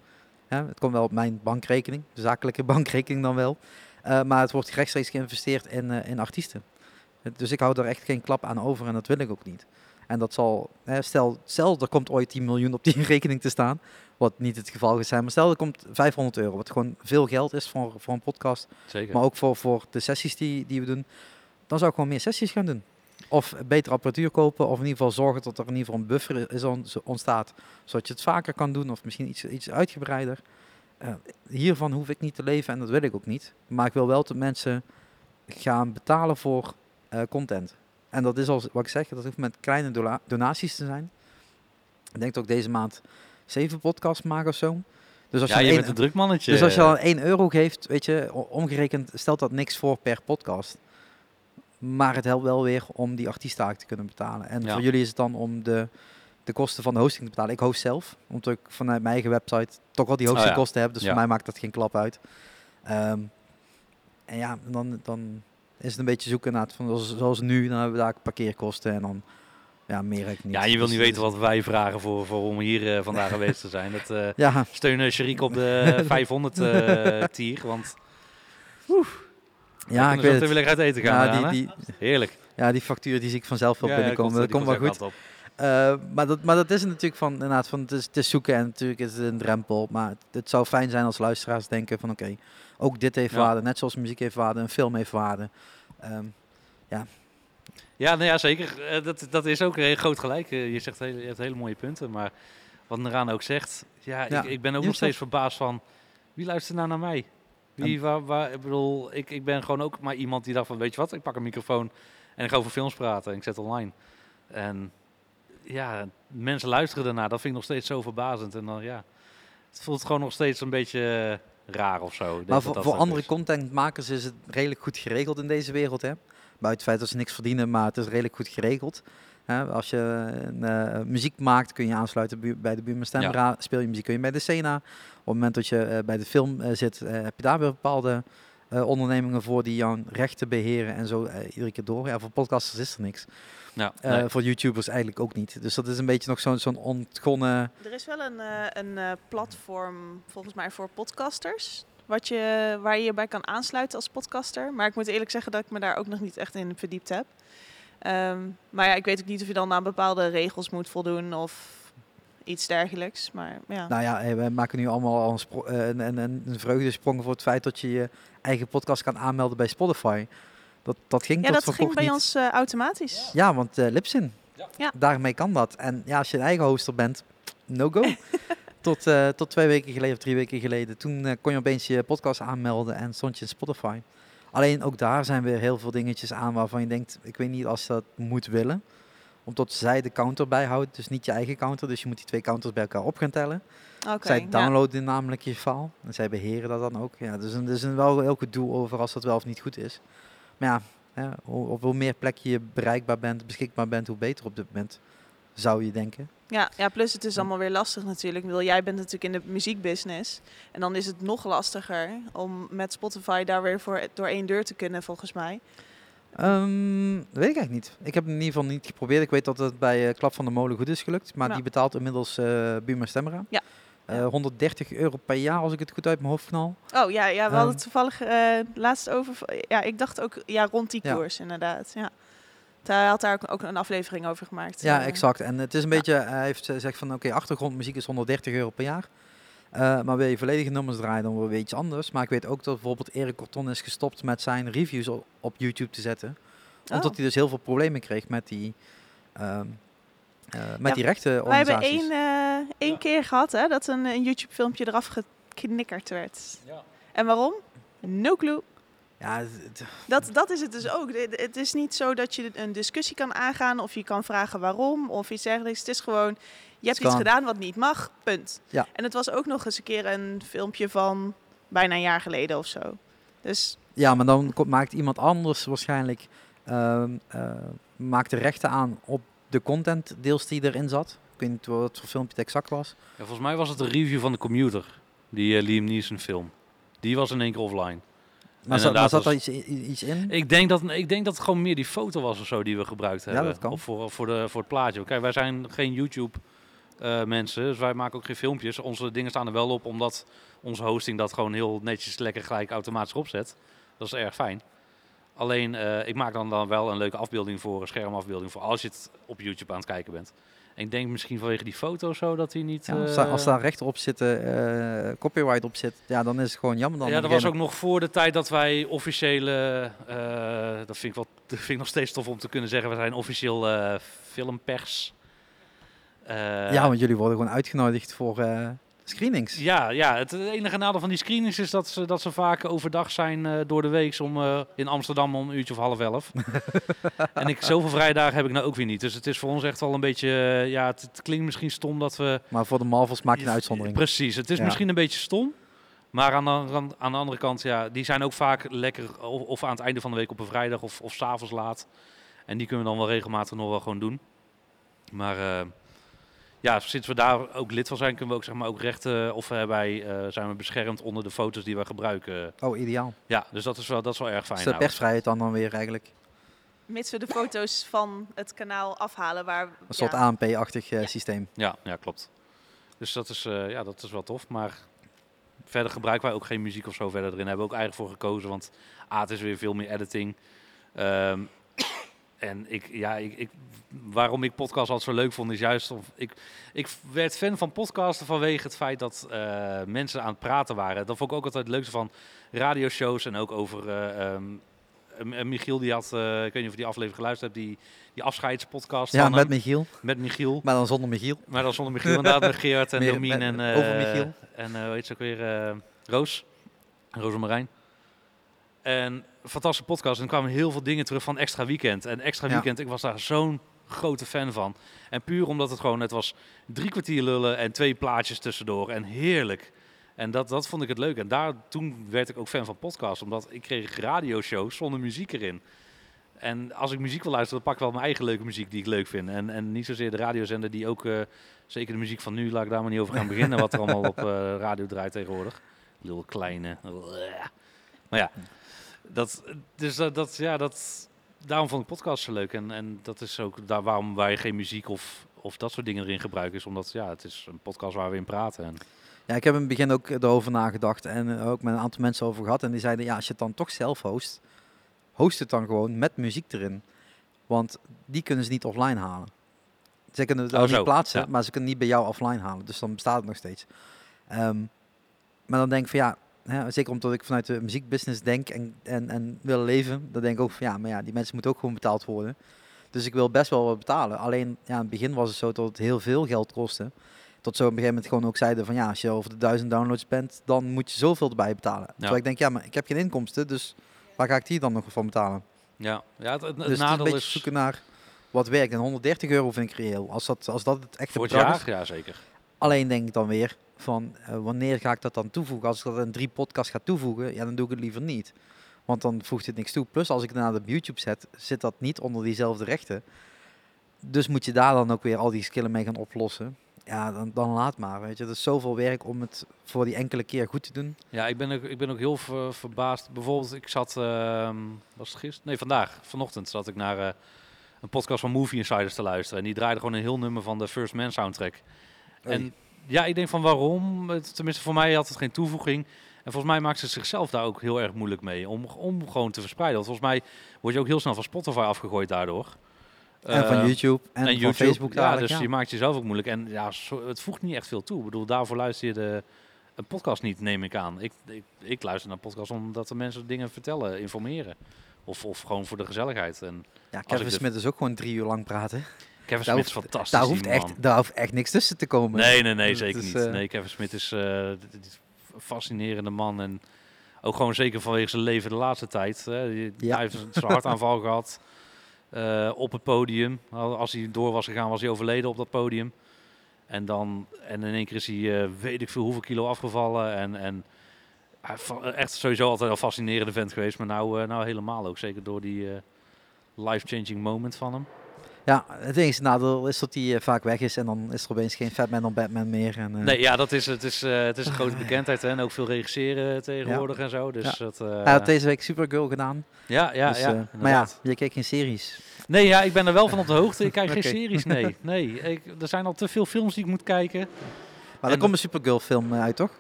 Het komt wel op mijn bankrekening, de zakelijke [LAUGHS] bankrekening dan wel. Eh, maar het wordt rechtstreeks geïnvesteerd in, eh, in artiesten. Dus ik hou daar echt geen klap aan over en dat wil ik ook niet. En dat zal, stel, stel er komt ooit 10 miljoen op die [LAUGHS] rekening te staan, wat niet het geval gaat zijn. Maar stel er komt 500 euro, wat gewoon veel geld is voor, voor een podcast, Zeker. maar ook voor, voor de sessies die, die we doen. Dan zou ik gewoon meer sessies gaan doen. Of betere apparatuur kopen, of in ieder geval zorgen dat er in ieder geval een buffer is on- ontstaat, zodat je het vaker kan doen, of misschien iets, iets uitgebreider. Eh, hiervan hoef ik niet te leven en dat wil ik ook niet. Maar ik wil wel dat mensen gaan betalen voor eh, content. En dat is als wat ik zeg, dat hoeft met kleine donaties te zijn. Ik denk dat ik deze maand zeven podcasts maak of zo. Dus als ja, je, je een bent een druk mannetje. dus als je dan 1 euro geeft, weet je, omgerekend stelt dat niks voor per podcast. Maar het helpt wel weer om die artiestaak te kunnen betalen. En Ja. voor jullie is het dan om de, de kosten van de hosting te betalen. Ik host zelf, omdat ik vanuit mijn eigen website toch wel die Oh ja. hostingkosten heb. Dus voor mij maakt dat geen klap uit. Ehm, en ja, dan, dan is het een beetje zoeken naar het van zoals, zoals nu, dan hebben we daar parkeerkosten en dan ja, meer ik niet. ja, je wil Dus niet het weten is- wat wij vragen voor, voor om hier eh, vandaag geweest te zijn. Dat eh Ja, steunen Sherik op de [LAUGHS] 500 eh tier, want ja, ik weet wil het. uit eten gaan. Ja, die, die, Heerlijk. ja, die factuur die zie ik vanzelf wel Ja, binnenkomen. dat komt wel goed. op. Eh, maar, dat, maar dat is natuurlijk van, inderdaad, van het, is, het is zoeken en natuurlijk is het een drempel. Maar het, het zou fijn zijn als luisteraars denken van oké, ook dit heeft Ja. waarde. Net zoals muziek heeft waarde, een film heeft waarde. Ehm, Ja, nou ja, zeker. Eh, dat, dat is ook heel groot gelijk. Eh, je zegt je hebt hele mooie punten, maar wat Neraan ook zegt, ja, Ja, ik, ik ben ook nog steeds verbaasd van wie luistert nou naar mij? Wie, waar, waar, ik bedoel, ik, ik ben gewoon ook maar iemand die dacht van, weet je wat, ik pak een microfoon en ik ga over films praten en ik zet online. En ja, mensen luisteren daarna, dat vind ik nog steeds zo verbazend. En dan ja, het voelt gewoon nog steeds een beetje eh, raar of zo. Maar voor, dat voor het andere is. contentmakers is het redelijk goed geregeld in deze wereld. Hè? Buiten het feit dat ze niks verdienen, maar het is redelijk goed geregeld. Hè? Als je een, eh, muziek maakt, kun je aansluiten bij de Buurman Stembra. Speel je muziek, kun je bij de Sena. Op het moment dat je eh, bij de film eh, zit, eh, heb je daar weer bepaalde eh, ondernemingen voor die jouw rechten beheren en zo eh, iedere keer door. Ja, voor podcasters is er niks. Ja, Eh, nee. Voor YouTubers eigenlijk ook niet. Dus dat is een beetje nog zo'n zo'n ontgonnen... Er is wel een, eh, een eh, platform, volgens mij, voor podcasters. Wat je, waar je je bij kan aansluiten als podcaster. Maar ik moet eerlijk zeggen dat ik me daar ook nog niet echt in verdiept heb. Ehm, maar ja, ik weet ook niet of je dan aan bepaalde regels moet voldoen of iets dergelijks. Maar ja, Nou ja, we maken nu allemaal al een, eh, een, een, een vreugdesprong voor het feit dat je je eigen podcast kan aanmelden bij Spotify. Dat, dat ging ja tot dat voor ging bij niet. ons eh, automatisch. Ja, want eh Lipsin, Ja. daarmee kan dat. En ja, als je een eigen hoster bent, no go. [LAUGHS] tot, eh, tot twee weken geleden of drie weken geleden. Toen eh, kon je opeens je podcast aanmelden en stond je in Spotify. Alleen ook daar zijn weer heel veel dingetjes aan waarvan je denkt, ik weet niet als je dat moet willen. Omdat zij de counter bijhoudt, dus niet je eigen counter. Dus je moet die twee counters bij elkaar op gaan tellen. Oké, zij ja. downloaden namelijk je file en zij beheren dat dan ook. Ja, dus een, dus een wel heel goed doel over als dat wel of niet goed is. Maar ja, hè, hoe, op hoe meer plek je bereikbaar bent, beschikbaar bent, hoe beter op dit moment, zou je denken. Ja, ja, plus het is allemaal weer lastig natuurlijk. Ik bedoel, jij bent natuurlijk in de muziekbusiness. En dan is het nog lastiger om met Spotify daar weer voor, door één deur te kunnen, volgens mij. Ehm, dat weet ik eigenlijk niet. Ik heb het in ieder geval niet geprobeerd. Ik weet dat het bij eh, Klap van de Molen goed is gelukt. Maar die betaalt inmiddels eh Buma Stemra. Ja. Eh, Ja. 130 euro per jaar, als ik het goed uit mijn hoofd knal. Oh ja, ja we Ehm. hadden het toevallig eh, laatst over. Ja, ik dacht ook ja, rond die Ja. koers inderdaad. Ja. Hij had daar ook, een aflevering over gemaakt. Ja, Eh, exact. En het is een ja. beetje, hij heeft gezegd van oké, achtergrondmuziek is 130 euro per jaar. Eh, maar wil je volledige nummers draaien, dan weer iets anders. Maar ik weet ook dat bijvoorbeeld Erik Corton is gestopt met zijn reviews op, op YouTube te zetten. Omdat Oh. hij dus heel veel problemen kreeg met die, ehm eh, met Ja, die rechten Wij hebben één, eh, één keer gehad hè, dat een, een YouTube-filmpje eraf geknikkerd werd. Ja. En waarom? No clue. Ja, Dat, dat is het dus ook. Het is niet zo dat je een discussie kan aangaan of je kan vragen waarom of iets dergelijks. Het is gewoon, je hebt iets gedaan wat niet mag, punt. Ja. En het was ook nog eens een keer een filmpje van bijna een jaar geleden of zo. Dus ja, maar dan komt, maakt iemand anders waarschijnlijk ehm, eh, maakt de rechten aan op de content deels die erin zat. Ik weet niet wat voor filmpje het exact was. Ja, volgens mij was het een review van de commuter. Die eh, Liam Neeson film. Die was in één keer offline. Maar, zat, maar zat er iets, in? Ik denk, dat, ik denk dat het gewoon meer die foto was of zo die we gebruikt Ja, hebben. dat kan. Of voor, voor, de, voor het plaatje. Kijk, wij zijn geen YouTube eh, mensen, dus wij maken ook geen filmpjes. Onze dingen staan er wel op, omdat onze hosting dat gewoon heel netjes lekker gelijk automatisch opzet. Dat is erg fijn. Alleen, eh, ik maak dan, dan wel een leuke afbeelding voor, een schermafbeelding voor als je het op YouTube aan het kijken bent. Ik denk misschien vanwege die foto zo dat hij niet... Ja, als, daar, als eh, daar rechter op zitten, eh, copyright op zit, ja, dan is het gewoon jammer. Dan ja, dat was ook nog voor de tijd dat wij officiële, eh, dat, vind ik wel, [LAUGHS] dat vind ik nog steeds tof om te kunnen zeggen, we zijn officieel eh, filmpers. Eh, Ja, want jullie worden gewoon uitgenodigd voor eh, screenings. ja, ja, het enige nadeel van die screenings is dat ze, dat ze vaak overdag zijn eh, door de week om eh, in Amsterdam om een uurtje of half elf. [LAUGHS] en ik, zoveel vrije dagen heb ik nou ook weer niet. Dus het is voor ons echt wel een beetje, eh, ja, het, het klinkt misschien stom dat we Maar voor de Marvels maak je een uitzondering. Precies, het is Ja. misschien een beetje stom. Maar aan de, aan, de andere kant, ja, die zijn ook vaak lekker of, of aan het einde van de week op een vrijdag of, of s'avonds laat. En die kunnen we dan wel regelmatig nog wel gewoon doen. Maar ja, sinds we daar ook lid van zijn, kunnen we ook zeg maar ook rechten of hebben wij, eh, zijn we beschermd onder de foto's die we gebruiken. Oh, ideaal. Ja, dus dat is wel, dat is wel erg fijn. Dus de nou. persvrijheid dan, dan weer eigenlijk. mits we de foto's van het kanaal afhalen waar... Een soort ja, ANP-achtig eh, systeem. Ja, ja, klopt. Dus dat is, eh, ja, dat is wel tof. Maar verder gebruiken wij ook geen muziek of zo verder erin. Hebben we ook eigenlijk voor gekozen. Want A, het is weer veel meer editing. Ehm, [COUGHS] en ik, ja, ik, ik, waarom ik podcast altijd zo leuk vond, is juist... Of, ik, ik werd fan van podcasten vanwege het feit dat eh, mensen aan het praten waren. Dat vond ik ook altijd het leukste van radioshows en ook over... eh, Michiel, die had, eh, ik weet niet of je die aflevering geluisterd hebt, die, die afscheidspodcast Ja, van met hem, Michiel. met Michiel. Maar dan zonder Michiel. Maar dan zonder Michiel inderdaad met Geert en Domien en, eh over Michiel. en eh, hoe heet ze ook weer, Roos. Roos en Marijn. En fantastische podcast. En er kwamen heel veel dingen terug van Extra Weekend. En Extra Ja. Weekend, ik was daar zo'n grote fan van. En puur omdat het gewoon, het was drie kwartier lullen en twee plaatjes tussendoor. En heerlijk. En dat, dat vond ik het leuk. En daar, toen werd ik ook fan van podcasts. Omdat ik kreeg radioshows zonder muziek erin. En als ik muziek wil luisteren, dan pak ik wel mijn eigen leuke muziek die ik leuk vind. En, en niet zozeer de radiozender die ook, eh, zeker de muziek van nu, laat ik daar maar niet over gaan beginnen. wat er [LAUGHS] allemaal op eh, radio draait tegenwoordig. Lul kleine. Maar ja, dat, dus dat, ja, dat, daarom vond ik podcasts zo leuk. En, en dat is ook daar waarom wij geen muziek of, of dat soort dingen erin gebruiken. Is omdat ja, het is een podcast waar we in praten. En, Ja, ik heb in het begin ook erover nagedacht en ook met een aantal mensen over gehad. En die zeiden, ja, als je het dan toch zelf host, host het dan gewoon met muziek erin. Want die kunnen ze niet offline halen. Ze kunnen het Oh, niet plaatsen, ja. maar ze kunnen niet bij jou offline halen. Dus dan bestaat het nog steeds. Ehm, maar dan denk ik van ja, hè, zeker omdat ik vanuit de muziekbusiness denk en, en, en wil leven, dan denk ik ook van ja, maar ja, die mensen moeten ook gewoon betaald worden. Dus ik wil best wel wat betalen. Alleen ja, in het begin was het zo dat het heel veel geld kostte. Tot zo op een gegeven moment gewoon ook zeiden van ja, als je over de duizend downloads bent, dan moet je zoveel erbij betalen. Terwijl ik denk, ja, maar ik heb geen inkomsten, dus waar ga ik die dan nog van betalen? ja, ja, het, het, het dus het is een nadeel beetje is zoeken naar wat werkt. En 130 euro vind ik reëel. Als dat, als dat het echte voor het bedrag jaar, is. ja zeker. Alleen denk ik dan weer van eh, wanneer ga ik dat dan toevoegen? Als ik dat in drie podcasts ga toevoegen, ja, dan doe ik het liever niet. Want dan voegt het niks toe. Plus als ik naar de YouTube zet, zit dat niet onder diezelfde rechten. Dus moet je daar dan ook weer al die skillen mee gaan oplossen. Ja, dan, dan laat maar. Weet je. Dat is zoveel werk om het voor die enkele keer goed te doen. Ja, ik ben ook, ik ben ook heel ver- verbaasd. Bijvoorbeeld, ik zat, ehm, was gisteren? Nee, vandaag, vanochtend zat ik naar eh, een podcast van Movie Insiders te luisteren. En die draaide gewoon een heel nummer van de First Man soundtrack. En ja, ik denk van waarom? Tenminste, voor mij had het geen toevoeging. En volgens mij maakt ze zichzelf daar ook heel erg moeilijk mee om, om gewoon te verspreiden. Want volgens mij word je ook heel snel van Spotify afgegooid daardoor. en van Eh, YouTube en, van YouTube. Facebook Ja, dus ja. je maakt jezelf ook moeilijk. En ja, zo- het voegt niet echt veel toe. Ik bedoel, daarvoor luister je de, een podcast niet, neem ik aan. Ik, ik, ik luister naar podcasts omdat de mensen dingen vertellen, informeren. Of, of gewoon voor de gezelligheid. En Ja, Kevin Smith is ook gewoon drie uur lang praten. Kevin Smith is fantastisch. Daar hoeft, echt, daar hoeft echt niks tussen te komen. Nee, nee, nee, zeker niet. eh, Nee, Kevin Smith is, eh, is een fascinerende man. En ook gewoon zeker vanwege zijn leven de laatste tijd. Hè. Ja. Hij heeft zijn hartaanval [LAUGHS] gehad eh, op het podium. Al- Als hij door was gegaan, was hij overleden op dat podium. En dan, en in één keer is hij, weet ik veel, hoeveel kilo afgevallen. En, en echt sowieso altijd een fascinerende vent geweest. Maar nou, nou helemaal ook. Zeker door die life-changing moment van hem. Ja, het enige nadeel is dat hij eh, vaak weg is en dan is er opeens geen Batman dan Batman meer. En, eh, Nee, ja, dat is, het, is, eh, het is een grote bekendheid hè, en ook veel regisseren tegenwoordig en zo. Dus Ja. dat, Hij had deze week Supergirl gedaan. ja, ja, dus, ja, maar ja, je kijkt geen series. Nee, ja, ik ben er wel van op de hoogte. Ik kijk geen [LAUGHS] series, nee. nee ik, er zijn al te veel films die ik moet kijken. Maar En- er komt een Supergirl film uit, toch?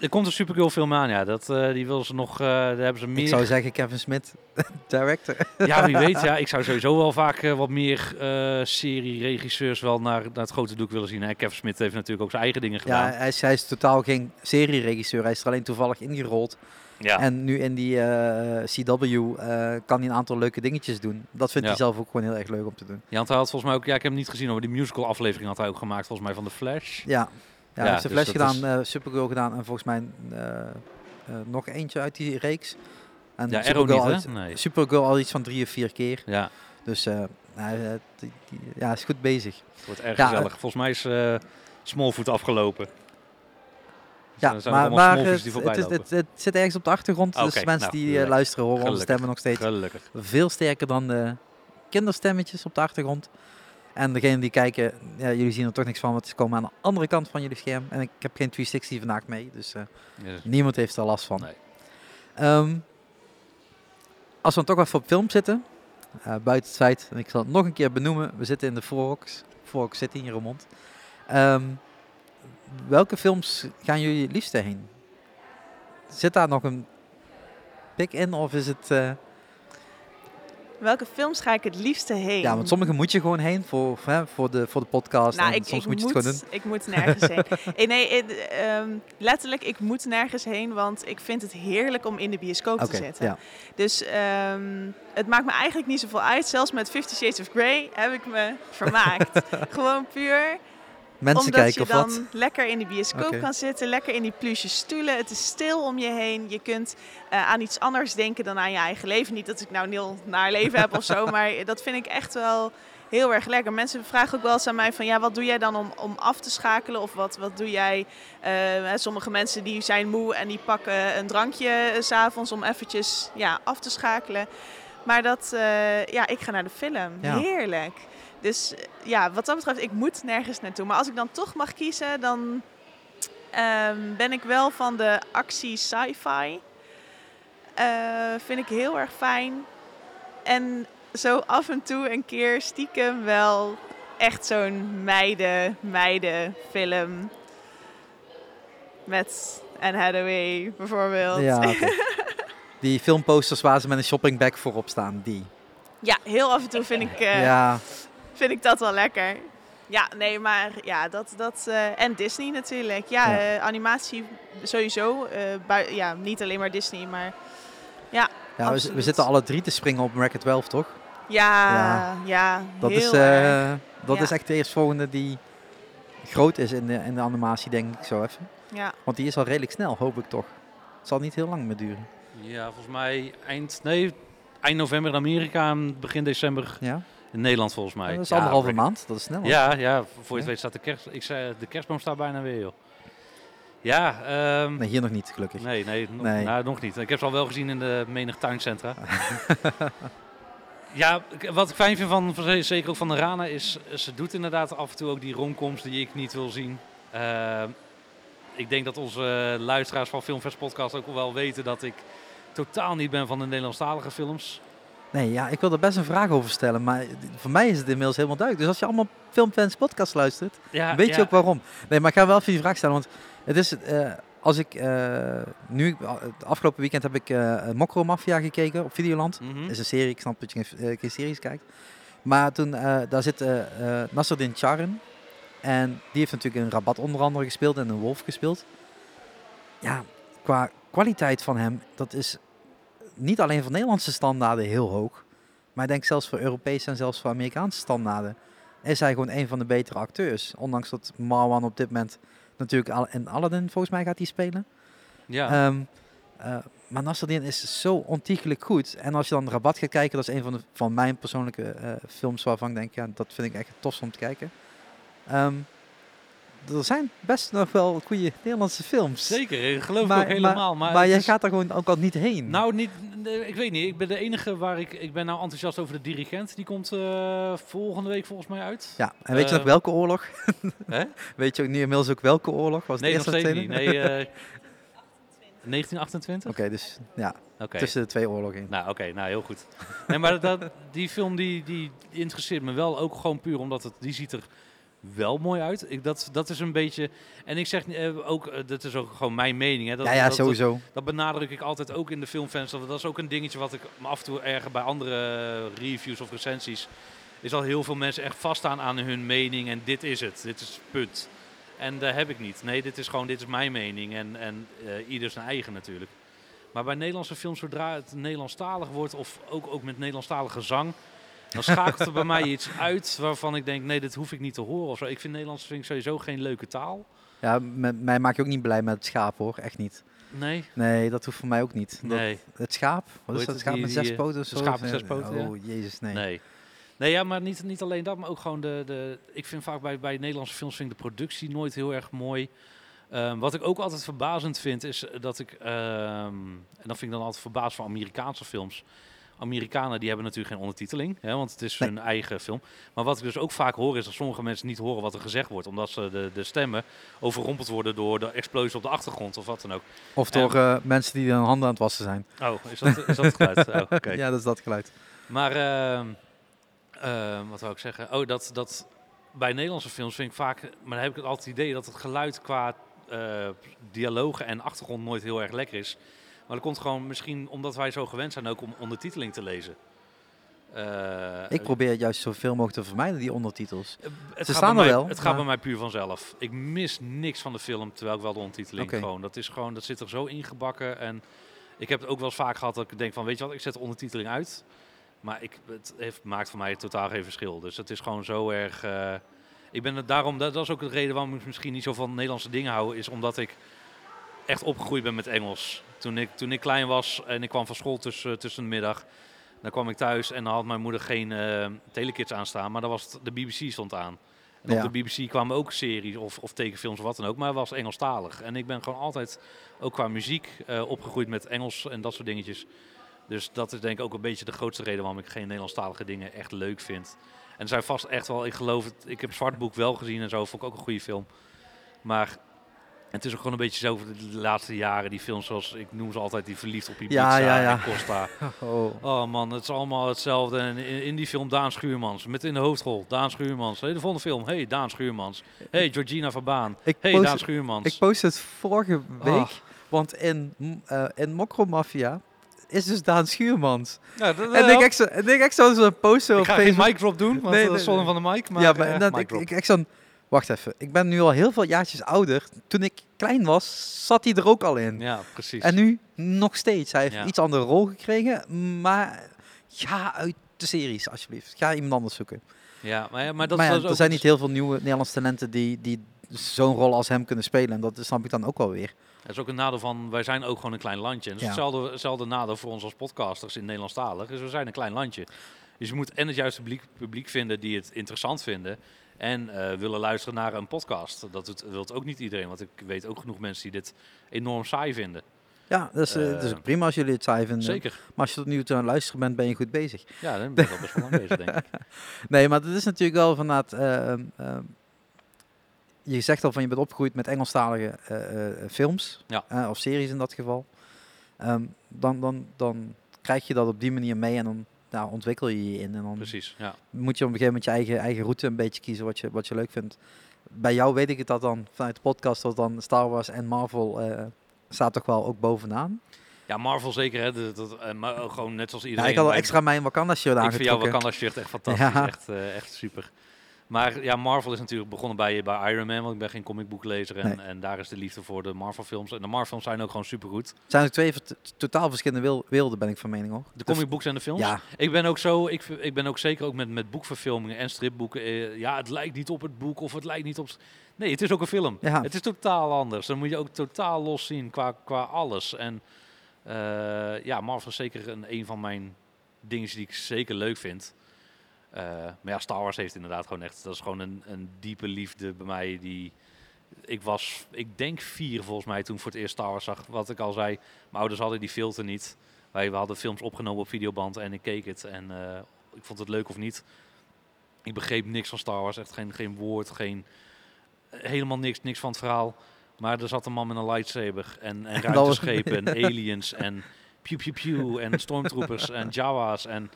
Er komt een Supergirl film aan, ja. Dat, eh, die willen ze nog, eh, daar hebben ze meer... Ik zou zeggen Kevin Smith, [LAUGHS] director. Ja, wie weet. Ja, [LAUGHS] ik zou sowieso wel vaak eh, wat meer serie-regisseurs wel naar, naar het grote doek willen zien. Hè. Kevin Smith heeft natuurlijk ook zijn eigen dingen Ja, gedaan. hij is, hij is totaal geen serieregisseur. Hij is er alleen toevallig ingerold. Ja, En nu in die CW kan hij een aantal leuke dingetjes doen. Dat vindt Ja. hij zelf ook gewoon heel erg leuk om te doen. ja want hij had volgens mij ook... Ja, ik heb hem niet gezien, maar die musical aflevering had hij ook gemaakt, volgens mij, van The Flash. Ja, ja, Ja, hij heeft de dus Flash gedaan, eh, Supergirl gedaan en volgens mij eh, eh, nog eentje uit die reeks. En Ja, Arrow Supergirl niet, al? Nee. Supergirl al iets van drie of vier keer. Ja, Dus die- die- ja, is goed bezig. het wordt erg Ja, gezellig. Volgens mij is eh Smallfoot afgelopen. Ja, zijn maar, maar het, het, het, zit ergens op de achtergrond. dus mensen nou, die luisteren horen onze stemmen nog steeds Gelukkig. veel sterker dan de kinderstemmetjes op de achtergrond. En degenen die kijken, ja, jullie zien er toch niks van, want ze komen aan de andere kant van jullie scherm. En ik heb geen 360 vandaag mee, dus eh, niemand heeft er last van. Nee. Ehm, als we dan toch even op film zitten, eh, buiten het feit, en ik zal het nog een keer benoemen, we zitten in de Forex, Forex City in Roermond. Ehm, welke films gaan jullie het liefste heen? Zit daar nog een pik in of is het... eh, Welke films ga ik het liefste heen? Ja, want sommige moet je gewoon heen voor, hè, voor, de, voor de podcast. Nou, en ik, soms ik moet je moet, het gewoon doen. Ik moet nergens heen. [LAUGHS] Eh, nee, eh, ehm, letterlijk, ik moet nergens heen, want ik vind het heerlijk om in de bioscoop te zitten. ja. Dus ehm, het maakt me eigenlijk niet zoveel uit. Zelfs met Fifty Shades of Grey heb ik me vermaakt. [LAUGHS] Gewoon puur Mensen omdat kijken je of dan wat. lekker in die bioscoop kan zitten, lekker in die pluche stoelen. Het is stil om je heen. Je kunt eh, aan iets anders denken dan aan je eigen leven. Niet dat ik nou heel naar leven heb of zo, [LAUGHS] maar dat vind ik echt wel heel erg lekker. Mensen vragen ook wel eens aan mij van, ja, wat doe jij dan om, om af te schakelen? Of wat, wat doe jij? Eh, hè, sommige mensen die zijn moe en die pakken een drankje eh, s s'avonds om eventjes ja, af te schakelen. Maar dat, eh, ja, ik ga naar de film. Ja. Heerlijk. Dus ja, wat dat betreft, ik moet nergens naartoe. Maar als ik dan toch mag kiezen, dan ehm, ben ik wel van de actie sci-fi. Eh, vind ik heel erg fijn. En zo af en toe een keer stiekem wel echt zo'n meiden, meiden film. Met Anne Hathaway bijvoorbeeld. Ja. [LAUGHS] Die filmposters waar ze met een shoppingbag voorop staan, die. Ja, heel af en toe vind ik, eh, ja, vind ik dat wel lekker. Ja, nee, maar ja, dat, dat eh, en Disney natuurlijk. Ja, Ja. eh, animatie sowieso. eh, bui- ja, niet alleen maar Disney, maar ja we, we zitten alle drie te springen op Wreck-It 12, toch? ja, Ja. ja, Dat, heel is, erg. eh, dat Ja. is echt de eerstvolgende die groot is in de, in de animatie, denk ik zo even. Ja. Want die is al redelijk snel, hoop ik toch. Het zal niet heel lang meer duren. Ja, volgens mij eind, nee, eind november in Amerika en begin december Ja, in Nederland volgens mij. dat is Ja, anderhalve maand, dat is snel. Ja, ja, voor je het weet staat de, kerst, ik zei, de kerstboom staat bijna weer, joh. Ja, ehm, Nee, hier nog niet, gelukkig. nee, nee, nog, Nee. Nou, nog niet. Ik heb ze al wel gezien in de menig tuincentra. ja, wat ik fijn vind van, van- zeker ook van de Rana, is ze doet inderdaad af en toe ook die romcoms die ik niet wil zien. Ehm, ik denk dat onze luisteraars van Filmfest Podcast ook wel weten dat ik totaal niet ben van de Nederlandstalige films. Nee, ja, ik wil er best een vraag over stellen, maar voor mij is het inmiddels helemaal duidelijk. Dus als je allemaal Filmfans podcast luistert, Ja, weet je ook waarom. Nee, maar ik ga wel even die vraag stellen, want het is, eh, als ik, eh, nu, het afgelopen weekend heb ik eh Mokro Mafia gekeken op Videoland. Mhm. Dat is een serie, ik snap dat je geen, geen series kijkt. Maar toen, daar zit Nasruddin Charin. En die heeft natuurlijk een Rabat onder andere gespeeld en een Wolf gespeeld. Ja, qua kwaliteit van hem, dat is niet alleen voor Nederlandse standaarden heel hoog. Maar ik denk zelfs voor Europese en zelfs voor Amerikaanse standaarden is hij gewoon een van de betere acteurs. Ondanks dat Marwan op dit moment natuurlijk al in Aladdin volgens mij gaat hij spelen. Ja. Ehm, eh, maar Nasruddin is zo ontiegelijk goed. En als je dan Rabat gaat kijken, dat is een van, de, van mijn persoonlijke eh, films waarvan ik denk, ja, dat vind ik echt tof om te kijken. Ehm, er zijn best nog wel goede Nederlandse films. Zeker, ik geloof maar, ik ook helemaal. Maar, maar jij is- gaat er gewoon ook al niet heen. Nou, niet, nee, ik weet niet. Ik ben de enige waar ik... Ik ben nou enthousiast over de dirigent. Die komt eh, volgende week volgens mij uit. ja, en weet je nog eh, welke oorlog? [LAUGHS] Hè? weet je ook nu inmiddels ook welke oorlog? Was het Nee, eerste niet. Nee, [LAUGHS] eh 1928? Oké, dus ja, Oké. tussen de twee oorlogen in. Nou, oké, nou heel goed. Nee, maar dat, die film die, die interesseert me wel ook gewoon puur omdat het, die ziet er wel mooi uit. Ik, dat, dat is een beetje. En ik zeg eh, ook, eh, dat is ook gewoon mijn mening. Hè, dat, ja, ja, dat, sowieso. Dat, dat benadruk ik altijd ook in de filmfans. Dat, dat is ook een dingetje wat ik me af en toe erger bij andere reviews of recensies. Is dat heel veel mensen echt vaststaan aan hun mening en dit is het, dit is het punt. En dat heb ik niet. Nee, dit is gewoon, dit is mijn mening en, en eh, ieder zijn eigen natuurlijk. Maar bij Nederlandse films, zodra het Nederlandstalig wordt of ook, ook met Nederlandstalige zang, dan schakelt er bij mij iets uit waarvan ik denk, nee, dit hoef ik niet te horen. Of zo. Ik vind Nederlands vind ik sowieso geen leuke taal. Ja, met mij maak je ook niet blij met het schaap hoor, echt niet. Nee, Nee, dat hoeft voor mij ook niet. Dat- nee. het schaap? Wat is dat? het? Schaap Die- met zes poten? zo? schaap met zes poten, ja. Oh, jezus, nee. Nee. Nee, ja, maar niet, niet alleen dat, maar ook gewoon de, de... Ik vind vaak bij, bij Nederlandse films vind ik de productie nooit heel erg mooi. Ehm, wat ik ook altijd verbazend vind, is dat ik... ehm, en dat vind ik dan altijd verbaasd van Amerikaanse films. Amerikanen die hebben natuurlijk geen ondertiteling, hè, want het is Nee. hun eigen film. Maar wat ik dus ook vaak hoor, is dat sommige mensen niet horen wat er gezegd wordt. Omdat ze de, de stemmen overrompeld worden door de explosie op de achtergrond of wat dan ook. Of door eh, mensen die hun handen aan het wassen zijn. Oh, is dat, is dat het geluid? [LAUGHS] Oh. Ja, dat is dat geluid. Maar ehm, ehm, wat wou ik zeggen? Oh, dat, dat bij Nederlandse films vind ik vaak, maar dan heb ik altijd het idee dat het geluid qua eh, dialogen en achtergrond nooit heel erg lekker is. Maar dat komt gewoon misschien omdat wij zo gewend zijn ook om ondertiteling te lezen. Eh, Ik probeer juist zoveel mogelijk te vermijden, die ondertitels. eh, het ze staan er mij- wel, Het gaat bij mij puur vanzelf. Ik mis niks van de film, terwijl ik wel de ondertiteling gewoon. Dat is gewoon, dat zit er zo ingebakken. En ik heb het ook wel eens vaak gehad dat ik denk van, weet je wat, ik zet de ondertiteling uit. Maar ik, het heeft, maakt voor mij totaal geen verschil. Dus het is gewoon zo erg. eh, ik ben het daarom, dat, dat is ook de reden waarom ik misschien niet zo van Nederlandse dingen hou, is omdat ik echt opgegroeid ben met Engels. Toen ik, toen ik klein was en ik kwam van school tussen, tussen de middag, dan kwam ik thuis en dan had mijn moeder geen eh telekids aanstaan, maar dan was het, de BBC stond aan. En Ja. op de BBC kwamen ook series of, of tekenfilms of wat dan ook, maar het was Engelstalig. En ik ben gewoon altijd, ook qua muziek, eh, opgegroeid met Engels en dat soort dingetjes. Dus dat is denk ik ook een beetje de grootste reden waarom ik geen Nederlandstalige dingen echt leuk vind. En er zijn vast echt wel, ik geloof het, ik heb Zwartboek wel gezien en zo, vond ik ook een goede film. Maar het is ook gewoon een beetje zo de laatste jaren, die films zoals, ik noem ze altijd, die verliefd op Ibiza Ja, ja, ja. en Costa. [LAUGHS] Oh. Oh man, het is allemaal hetzelfde. En in, in die film Daan Schuurmans, met in de hoofdrol Daan Schuurmans. Hey, de volgende film, hey Daan Schuurmans. Hey Georgina Verbaan. Ik Hey post, Daan Schuurmans. ik post het vorige week, Ah. want in, eh in Mokro Mafia is dus Daan Schuurmans. Ja, dat, En ik echt zo, en ik zo'n poster ik ga geen mic drop doen, want Nee, dat is zonde nee. van de mic. Maar, ja, maar eh, mic ik, ik echt zo'n... Wacht even, ik ben nu al heel veel jaartjes ouder. Toen ik klein was, zat hij er ook al in. Ja, precies. En nu nog steeds. Hij heeft Ja. een iets andere rol gekregen, maar ga uit de series alsjeblieft. Ga iemand anders zoeken. ja, maar, ja, maar dat maar ja, is ook er zijn niet heel veel nieuwe Nederlandse talenten die, die zo'n rol als hem kunnen spelen. En dat snap ik dan ook wel weer. Dat is ook een nadeel van, wij zijn ook gewoon een klein landje. En dat is Ja. hetzelfde, hetzelfde nadeel voor ons als podcasters in Nederlandstalig. Dus we zijn een klein landje. Dus je moet en het juiste publiek, publiek vinden die het interessant vinden. En eh, willen luisteren naar een podcast. Dat doet, wil ook niet iedereen, want ik weet ook genoeg mensen die dit enorm saai vinden. Ja, dat is, eh, dat is Eh, prima als jullie het saai vinden. Zeker. Maar als je tot nu toe aan het luisteren bent, ben je goed bezig. Ja, dan ben ik al best wel lang bezig, denk ik. [LAUGHS] Nee, maar het is natuurlijk wel van dat. ehm, je zegt al van je bent opgegroeid met Engelstalige films. Ja. of series in dat geval. Ehm, dan, dan, dan krijg je dat op die manier mee en dan nou, ontwikkel je je in. En dan Precies, ja. moet je op een gegeven moment je eigen, eigen route een beetje kiezen wat je, wat je leuk vindt. Bij jou weet ik het dat dan vanuit de podcast dat dan Star Wars en Marvel eh, staat toch wel ook bovenaan. Ja, Marvel zeker, hè. Dat, dat, eh, maar ook gewoon net zoals Ja, iedereen. ik had al extra mijn Wakanda shirt Ik vind jou aangetrokken. Wakanda shirt echt fantastisch. [LAUGHS] Ja. Echt, eh, echt super. Maar ja, Marvel is natuurlijk begonnen bij, bij Iron Man, want ik ben geen comicboeklezer. En, Nee. en daar is de liefde voor de Marvel films. En de Marvel films zijn ook gewoon supergoed. Zijn ook twee totaal verschillende werelden, ben ik van mening hoor. De comicbooks en de films. Ja, Ik ben ook zo, ik, ik ben ook zeker ook met, met boekverfilmingen en stripboeken. eh, ja, het lijkt niet op het boek of het lijkt niet op. Nee, het is ook een film. Ja. Het is totaal anders. Dan moet je ook totaal los zien qua, qua alles. En eh, ja, Marvel is zeker een, een van mijn dingen die ik zeker leuk vind. Eh, maar ja, Star Wars heeft inderdaad gewoon echt, dat is gewoon een, een diepe liefde bij mij. Die, ik was, ik denk vier volgens mij toen ik voor het eerst Star Wars zag. Wat ik al zei, mijn ouders hadden die filter niet. Wij we hadden films opgenomen op videoband en ik keek het. En eh, ik vond het leuk of niet. Ik begreep niks van Star Wars, echt geen, geen woord, geen, helemaal niks, niks van het verhaal. Maar er zat een man met een lightsaber en, en [LAUGHS] ruimteschepen en aliens en pew pew pew en stormtroopers en Jawa's. En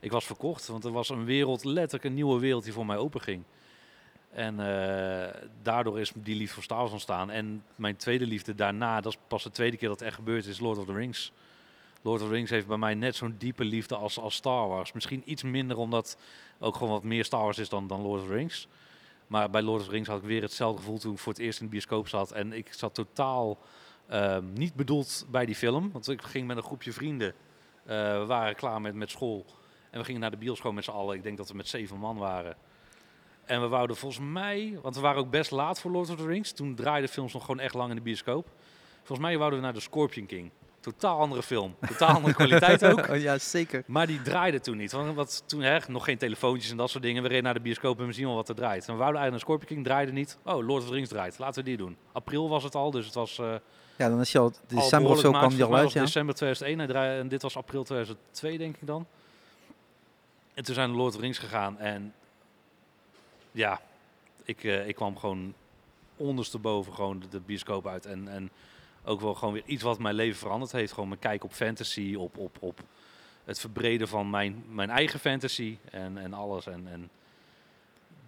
ik was verkocht, want er was een wereld, letterlijk een nieuwe wereld die voor mij open ging. En eh, daardoor is die liefde voor Star Wars ontstaan. En mijn tweede liefde daarna, dat is pas de tweede keer dat het echt gebeurd is, Lord of the Rings. Lord of the Rings heeft bij mij net zo'n diepe liefde als, als Star Wars. Misschien iets minder omdat ook gewoon wat meer Star Wars is dan, dan Lord of the Rings. Maar bij Lord of the Rings had ik weer hetzelfde gevoel toen ik voor het eerst in de bioscoop zat. En ik zat totaal ehm, niet bedoeld bij die film. Want ik ging met een groepje vrienden. eh, we waren klaar met, met school. En we gingen naar de bioscoop met z'n allen. Ik denk dat we met zeven man waren. En we wouden volgens mij, want we waren ook best laat voor Lord of the Rings. Toen draaiden films nog gewoon echt lang in de bioscoop. Volgens mij wouden we naar de Scorpion King. Totaal andere film. Totaal andere kwaliteit ook. [LAUGHS] Oh, ja, zeker. Maar die draaide toen niet. Want wat, toen hè, nog geen telefoontjes en dat soort dingen. We reden naar de bioscoop en we zien wel wat er draait. En we wouden eigenlijk naar Scorpion King, draaide niet. Oh, Lord of the Rings draait. Laten we die doen. April was het al, dus het was eh Ja, dan is je al al december of zo kwam die al uit, ja. december 2001 hij draaide, en dit was april 2002, denk ik dan. En toen zijn we Lord of Rings gegaan en ja, ik, eh, ik kwam gewoon ondersteboven gewoon de, bioscoop uit. En, en ook wel gewoon weer iets wat mijn leven veranderd heeft. Gewoon mijn kijk op fantasy, op, op, op het verbreden van mijn, mijn eigen fantasy en, en alles. En, en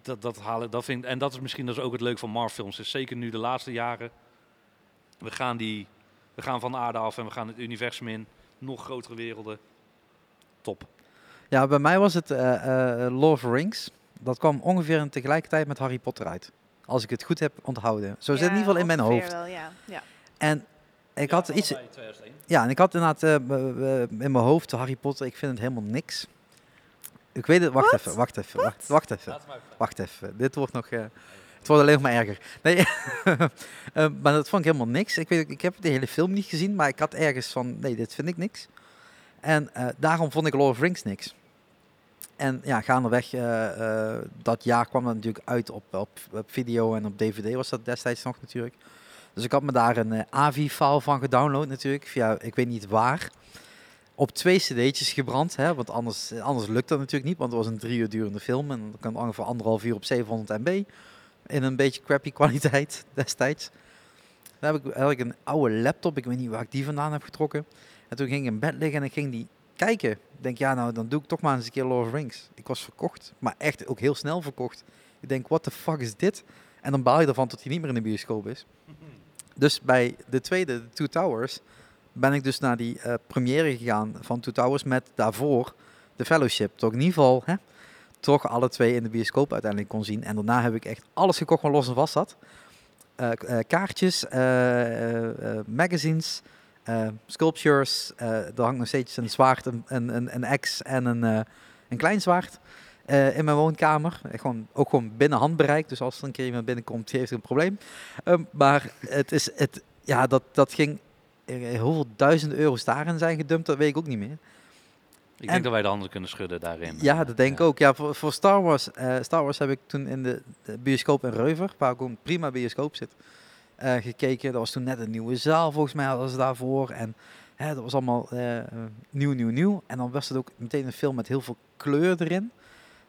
dat, dat halen, dat vind, en dat is misschien dus ook het leuke van Marvel films. Is zeker nu de laatste jaren. We gaan, die, we gaan van de aarde af en we gaan het universum in. Nog grotere werelden. Top. Ja, bij mij was het eh, eh, Lord of the Rings. Dat kwam ongeveer in tegelijkertijd met Harry Potter uit. Als ik het goed heb onthouden. Zo zit het in ieder geval in mijn hoofd. Wel, ja. Ja. En ik had iets... Ja, en ik had inderdaad eh, in mijn hoofd Harry Potter. Ik vind het helemaal niks. Ik weet het. Wacht even, wacht even, wacht, wacht even. Wacht even. Dit wordt nog... eh, het wordt alleen nog maar erger. Nee, [LAUGHS] eh, maar dat vond ik helemaal niks. Ik, weet, ik heb de hele film niet gezien, maar ik had ergens van... Nee, dit vind ik niks. En eh, daarom vond ik Lord of the Rings niks. En ja, gaandeweg eh dat jaar kwam dat natuurlijk uit op, op, video en op DVD was dat destijds nog natuurlijk. Dus ik had me daar een eh, AVI-file van gedownload natuurlijk, via ik weet niet waar. Op twee cd'tjes gebrand, hè, want anders, anders lukt dat natuurlijk niet, want het was een drie uur durende film en dan kan ongeveer anderhalf uur op 700 MB. In een beetje crappy [LAUGHS] kwaliteit destijds. Dan heb ik, ik een oude laptop, ik weet niet waar ik die vandaan heb getrokken. En toen ging ik in bed liggen en ik ging die kijken. Ik denk, ja nou, dan doe ik toch maar eens een keer Lord of the Rings. Ik was verkocht, maar echt ook heel snel verkocht. Ik denk, what the fuck is dit? En dan baal je ervan dat hij niet meer in de bioscoop is. Dus bij de tweede, de Two Towers, ben ik dus naar die eh, première gegaan van Two Towers met daarvoor de Fellowship. Toch in ieder geval, hè, toch alle twee in de bioscoop uiteindelijk kon zien. En daarna heb ik echt alles gekocht wat los en vast zat. Eh, eh, kaartjes, magazines, eh, sculptures. eh, er hangt nog steeds een zwaard, een, een, een, ex en een, eh, een klein zwaard in mijn woonkamer. Gewoon, ook gewoon binnen handbereik. Dus als er een keer iemand binnenkomt, heeft hij een probleem. Ehm, maar het is, het, ja, dat, dat ging, hoeveel duizenden euro's daarin zijn gedumpt, dat weet ik ook niet meer. Ik En- denk dat wij de handen kunnen schudden daarin. Ja, dat denk ik ook. Ja, voor, voor Star Wars, Star Wars heb ik toen in de, de bioscoop in Reuver, waar ook een prima bioscoop zit, gekeken. Dat was toen net een nieuwe zaal, volgens mij hadden ze daarvoor. En hè, dat was allemaal eh, eh, nieuw, nieuw, nieuw. En dan was het ook meteen een film met heel veel kleur erin.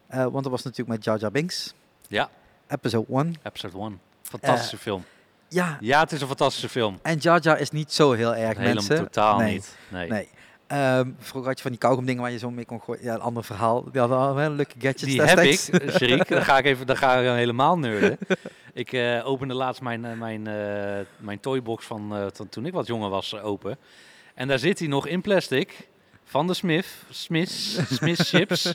Eh, want dat was natuurlijk met Jar Jar Binks. Ja. Episode 1. Episode 1. Fantastische film. Ja, Ja, het is een fantastische film. en Jar Jar is niet zo heel erg, Helemaal mensen. totaal Nee. niet. Nee. Nee. Ehm, vroeger had je van die kauwgom dingen waar je zo mee kon gooien. Ja, een ander verhaal. Die hadden al wel leuke gadgets Die heb ik, Sherik. Dan ga ik even dan ga ik helemaal nerden. [LAUGHS] Ik eh, opende laatst mijn, eh, mijn, eh, mijn toybox van toen- ik wat jonger was open. En daar zit hij nog in plastic. Van de Smith, Smith, Smith chips. [LAUGHS]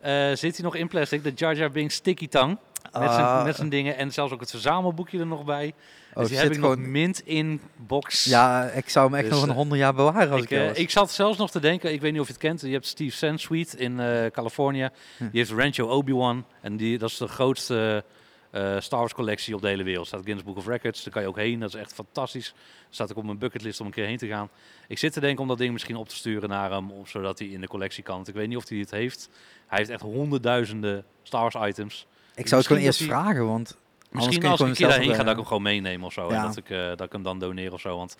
Eh, zit hij nog in plastic. De Jar Jar Binks sticky tang. Met zijn, Ah, met zijn dingen. En zelfs ook het verzamelboekje er nog bij. oh, dus die shit, heb ik nog gewoon- mint in box. Ja, ik zou hem echt Dus, nog een eh, honderd jaar bewaren als ik, Ik, eh, ik zat zelfs nog te denken, ik weet niet of je het kent, je hebt Steve Sansweet in Californië. Hm. Die heeft Rancho Obi-Wan en die, dat is de grootste eh, Star Wars collectie op de hele wereld. Staat Guinness Book of Records, daar kan je ook heen, dat is echt fantastisch. Staat ook op mijn bucketlist om een keer heen te gaan. Ik zit te denken om dat ding misschien op te sturen naar hem, zodat hij in de collectie kan. Want ik weet niet of hij het heeft. Hij heeft echt honderdduizenden Star Wars items. ik zou het gewoon eerst vragen, want Misschien als ik een keer daarheen ga, dat ik hem gewoon meeneem of zo. En dat ik, eh, dat ik hem dan doneer of zo. Want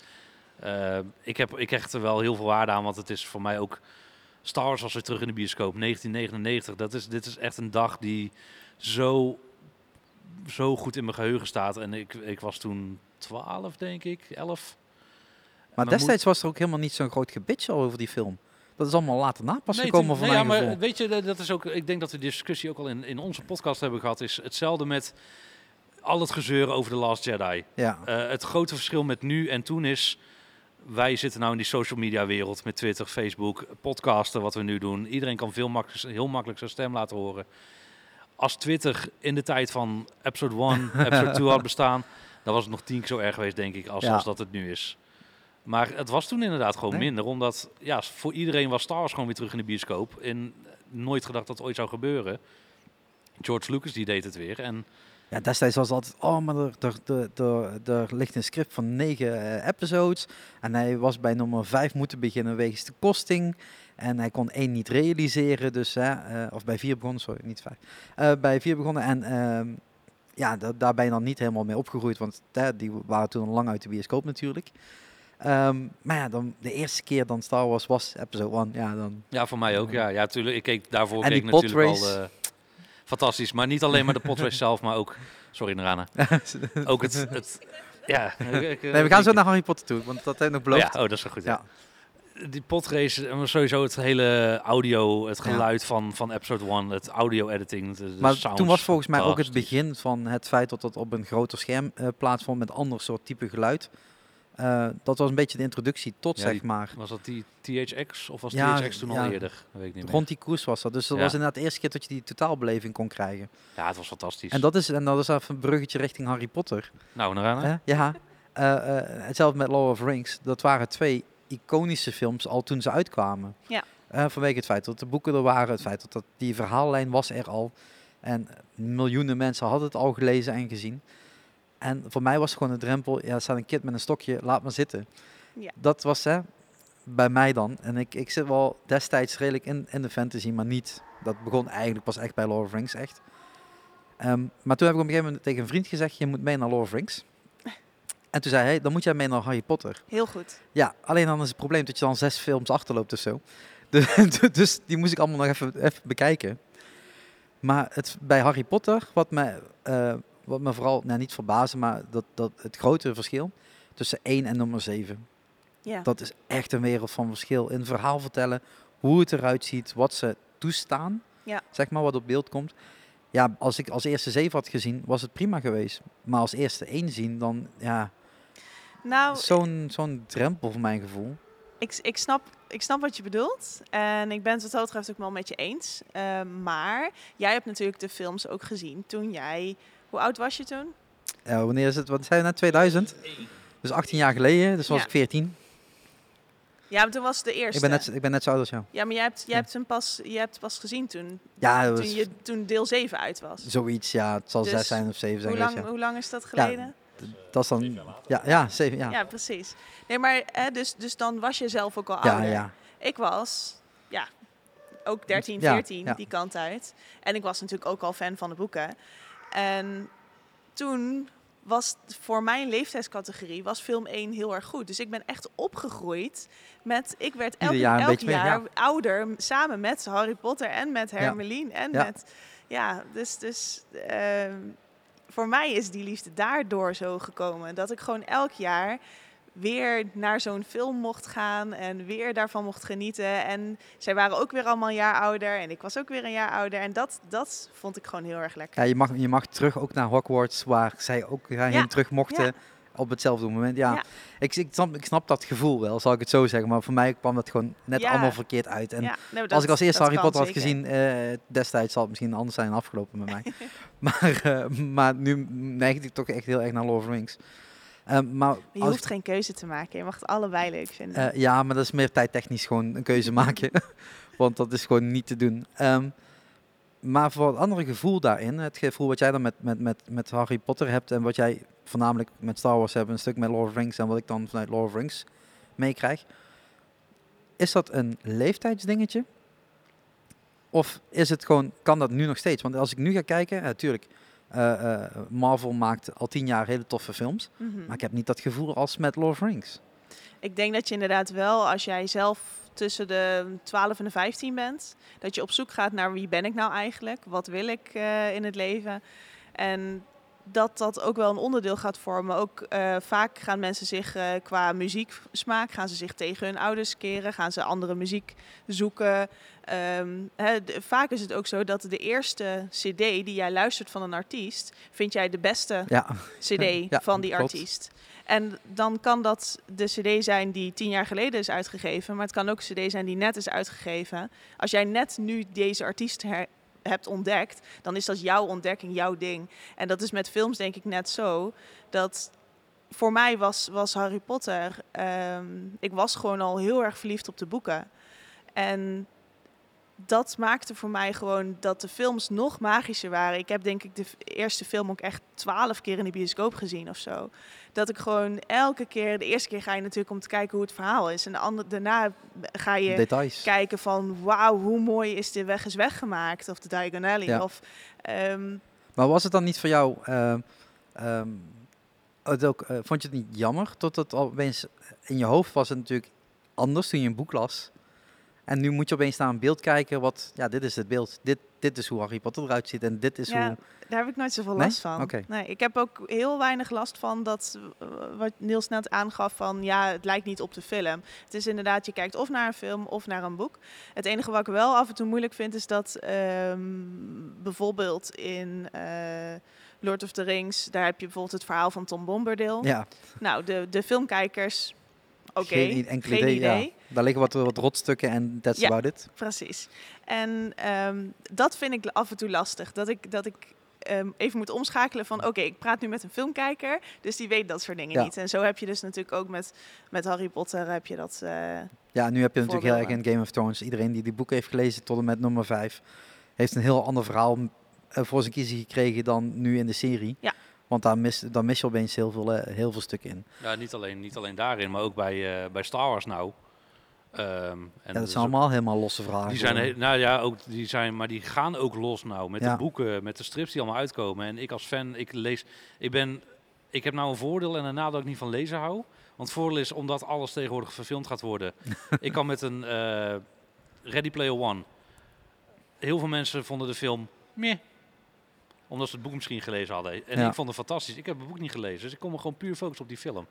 eh, ik, heb, ik hecht er wel heel veel waarde aan. Want het is voor mij ook... Star Wars was weer terug in de bioscoop. 1999. Dat is, dit is echt een dag die zo, zo goed in mijn geheugen staat. En ik, ik was toen 12, denk ik. 11. Maar destijds was er ook helemaal niet zo'n groot gebitje over die film. Dat is allemaal later na pas Nee, gekomen van nee, ja, maar gevoel. weet je, dat- is ook. Ik denk dat we die discussie ook al in, in onze podcast hebben gehad. Is hetzelfde met al het gezeuren over The Last Jedi. Ja, Eh, het grote verschil met nu en toen is. Wij zitten nou in die social media wereld met Twitter, Facebook, podcasten, wat we nu doen. Iedereen kan veel heel makkelijk zijn stem laten horen. Als Twitter in de tijd van episode 1, [LAUGHS] episode 2 had bestaan, dan was het nog tien keer zo erg geweest, denk ik, als, Ja. als dat het nu is. Maar het was toen inderdaad gewoon Nee. minder, omdat ja, voor iedereen was Star Wars gewoon weer terug in de bioscoop. En nooit gedacht dat het ooit zou gebeuren. George Lucas die deed het weer. En ja, destijds was het altijd, oh, maar er, er, er, er, er ligt een script van negen eh, episodes. En hij was bij nummer vijf moeten beginnen wegens de kosting. En hij kon één niet realiseren, dus, hè, eh, of bij vier begonnen, sorry, niet vijf. Eh, bij vier begonnen en ehm, ja, da- daar ben je dan niet helemaal mee opgegroeid, want hè, die waren toen al lang uit de bioscoop natuurlijk. Ehm, maar ja, dan de eerste keer dan Star Wars was episode 1, ja, dan... Ja, voor mij ook. Ja, ja tuurlijk. Ik keek daarvoor En keek die natuurlijk al eh, fantastisch. Maar niet alleen maar de potrace [LAUGHS] zelf, maar ook. Sorry, Narana. [LAUGHS] Ook het. het ja, Nee, we gaan zo naar Harry Potter toe, want dat heeft nog beloofd. ja, oh, dat is wel goed. Ja. Ja. Die potrace, en sowieso het hele audio, het Ja. geluid van, van episode 1, het audio-editing. de- de Maar toen was volgens mij ook het begin van het feit dat het op een groter scherm eh, plaatsvond met ander soort type geluid. Eh, dat was een beetje de introductie tot, Ja, zeg die- maar. Was dat die THX of was Ja, THX toen al eerder? Dat weet ik niet meer. Rond die koers was dat. Dus dat was inderdaad de eerste keer dat je die totaalbeleving kon krijgen. Ja, het was fantastisch. En dat is, en dat is even een bruggetje richting Harry Potter. Nou, Narana? Hè? Ja, Eh, eh, hetzelfde met Lord of Rings. Dat waren twee iconische films al toen ze uitkwamen. Ja. Eh, vanwege het feit dat de boeken er waren, het feit dat, dat die verhaallijn was er al. En miljoenen mensen hadden het al gelezen en gezien. En voor mij was het gewoon een drempel. Ja, er staat een kind met een stokje, laat maar zitten. Ja. Dat was hè, bij mij dan. En ik, ik zit wel destijds redelijk in, in de fantasy, maar niet. Dat begon eigenlijk pas echt bij Lord of the Rings, echt. Ehm, maar toen heb ik op een gegeven moment tegen een vriend gezegd, je moet mee naar Lord of the Rings. En toen zei hij, dan moet jij mee naar Harry Potter. Heel goed. Ja, alleen dan is het probleem dat je dan zes films achterloopt of zo. [LAUGHS] De- dus die moest ik allemaal nog even, even bekijken. Maar het, bij Harry Potter, wat me, eh, wat me vooral, nou niet verbazen, maar dat, dat het grote verschil tussen 1 en nummer 7. Ja. Dat is echt een wereld van verschil. In verhaal vertellen, hoe het eruit ziet, wat ze toestaan, Ja. zeg maar, wat op beeld komt. Ja, als ik als eerste 7 had gezien, was het prima geweest. Maar als eerste 1 zien, dan ja, Nou, zo'n zo'n drempel voor mijn gevoel. ik, ik, snap, ik snap wat je bedoelt. En ik ben het wat dat betreft ook wel met je eens. Eh, maar jij hebt natuurlijk de films ook gezien toen jij... Hoe oud was je toen? Ja, wanneer is het? Wat zei je net? 2000? Dus 18 jaar geleden, dus was Ja. ik 14. Ja, maar toen was het de eerste. Ik ben, net, ik ben net zo oud als jou. Ja, maar jij hebt, jij Ja. hebt hem pas, jij hebt pas gezien toen, Ja, dat toen, was je, toen deel 7 uit was. zoiets. Ja, het zal Dus 6 zijn of 7 zijn Hoe lang, Ja. hoe lang is dat geleden? Dat is dan... Ja, ja, 7, ja. Ja, precies. Nee, maar hè, dus, dus dan was je zelf ook al Ja, ouder. ja. Ik was ja, ook 13, Ja, 14, ja. die kant uit. En ik was natuurlijk ook al fan van de boeken. En toen was voor mijn leeftijdscategorie was film 1 heel erg goed. Dus ik ben echt opgegroeid met... Ik werd elk, Ieder jaar elk meer, jaar ja. ouder, samen met Harry Potter en met Hermeline. En Ja. met... Ja, dus... dus ehm, voor mij is die liefde daardoor zo gekomen. Dat ik gewoon elk jaar weer naar zo'n film mocht gaan en weer daarvan mocht genieten. En zij waren ook weer allemaal een jaar ouder en ik was ook weer een jaar ouder. En dat, dat vond ik gewoon heel erg lekker. Ja, je mag, je mag terug ook naar Hogwarts, waar zij ook heen Ja, terug mochten. ja. Op hetzelfde moment. Ja, Ja. Ik, ik, snap, ik snap dat gevoel wel, zal ik het zo zeggen. Maar voor mij kwam dat gewoon net Ja. allemaal verkeerd uit. En Ja, nee, dat- als ik als eerste Harry Potter had gezien, eh, destijds zal het misschien anders zijn afgelopen met mij. [LAUGHS] maar, eh, maar nu neig ik toch echt heel erg naar Lord of the Rings. Eh, maar Maar je hoeft geen keuze te maken. Je mag het allebei leuk vinden. Eh, ja, maar dat is meer tijdtechnisch gewoon een keuze maken. [LAUGHS] Want dat is gewoon niet te doen. Ehm, maar voor het andere gevoel daarin, het gevoel wat jij dan met, met, met, met Harry Potter hebt en wat jij voornamelijk met Star Wars hebt, een stuk met Lord of the Rings en wat ik dan vanuit Lord of the Rings meekrijg. Is dat een leeftijdsdingetje? Of is het gewoon, kan dat nu nog steeds? Want als ik nu ga kijken, natuurlijk, Marvel maakt al tien jaar hele toffe films. Mhm. Maar ik heb niet dat gevoel als met Lord of the Rings. Ik denk dat je inderdaad wel, als jij zelf tussen de 12 en de 15 bent, dat je op zoek gaat naar wie ben ik nou eigenlijk? Wat wil ik eh, in het leven? En dat dat ook wel een onderdeel gaat vormen. Ook eh, vaak gaan mensen zich eh, qua muzieksmaak, gaan ze zich tegen hun ouders keren, gaan ze andere muziek zoeken. Ehm, de- vaak is het ook zo dat de eerste CD die jij luistert van een artiest, vind jij de beste Ja, CD [LAUGHS] Ja, van die klopt. artiest. En dan kan dat de CD zijn die tien jaar geleden is uitgegeven, maar het kan ook een CD zijn die net is uitgegeven. Als jij net nu deze artiest her- hebt ontdekt, dan is dat jouw ontdekking, jouw ding. En dat is met films denk ik net zo. Dat voor mij was, was Harry Potter. ehm, ik was gewoon al heel erg verliefd op de boeken. En dat maakte voor mij gewoon dat de films nog magischer waren. Ik heb denk ik de eerste film ook echt twaalf keer in de bioscoop gezien of zo. Dat ik gewoon elke keer, de eerste keer ga je natuurlijk om te kijken hoe het verhaal is. En de andere, daarna ga je details. kijken van wauw, hoe mooi is de weg is weggemaakt. Of de Diagon Alley. Ja. Of, ehm, Maar was het dan niet voor jou, ehm, ehm, het ook, eh, vond je het niet jammer tot het opeens in je hoofd was het natuurlijk anders toen je een boek las. En nu moet je opeens naar een beeld kijken, wat, ja, dit is het beeld, dit, dit is hoe Harry Potter eruit ziet en dit is Ja, hoe... Daar heb ik nooit zoveel Nee? last van. Nee, ik heb ook heel weinig last van dat, eh, wat Niels net aangaf, van ja, het lijkt niet op de film. Het is inderdaad, je kijkt of naar een film of naar een boek. Het enige wat ik wel af en toe moeilijk vind, is dat ehm, bijvoorbeeld in eh, Lord of the Rings, daar heb je bijvoorbeeld het verhaal van Tom Bombadil. Ja, Nou, de, de filmkijkers, oké, geen i- enkel geen idee. idee. Ja. Daar liggen wat, wat rotstukken en that's Ja. about it. Precies. En ehm, dat vind ik af en toe lastig. Dat ik, dat ik ehm, even moet omschakelen van... oké, ik praat nu met een filmkijker, dus die weet dat soort dingen Ja. niet. En zo heb je dus natuurlijk ook met, met Harry Potter... heb je dat... eh, Ja, nu heb je natuurlijk heel erg in Game of Thrones. Iedereen die die boek heeft gelezen tot en met nummer 5, heeft een heel ander verhaal eh, voor zijn kiezen gekregen dan nu in de serie. Ja. Want daar mis, mis je opeens heel veel, eh, heel veel stukken in. Ja, niet alleen, niet alleen daarin, maar ook bij, eh, bij Star Wars nou. Ehm, en Ja, dat is zijn allemaal helemaal losse verhalen. Die zijn, he- nou ja, ook, die zijn, maar die gaan ook los nou met Ja. de boeken, met de strips die allemaal uitkomen. En ik als fan, ik lees, ik ben, ik heb nou een voordeel en een nadeel dat ik niet van lezen hou. Want het voordeel is omdat alles tegenwoordig verfilmd gaat worden. [LAUGHS] ik kan met een eh, Ready Player One. Heel veel mensen vonden de film meh. Omdat ze het boek misschien gelezen hadden. En Ja. ik vond het fantastisch. Ik heb het boek niet gelezen, dus ik kon me gewoon puur focussen op die film.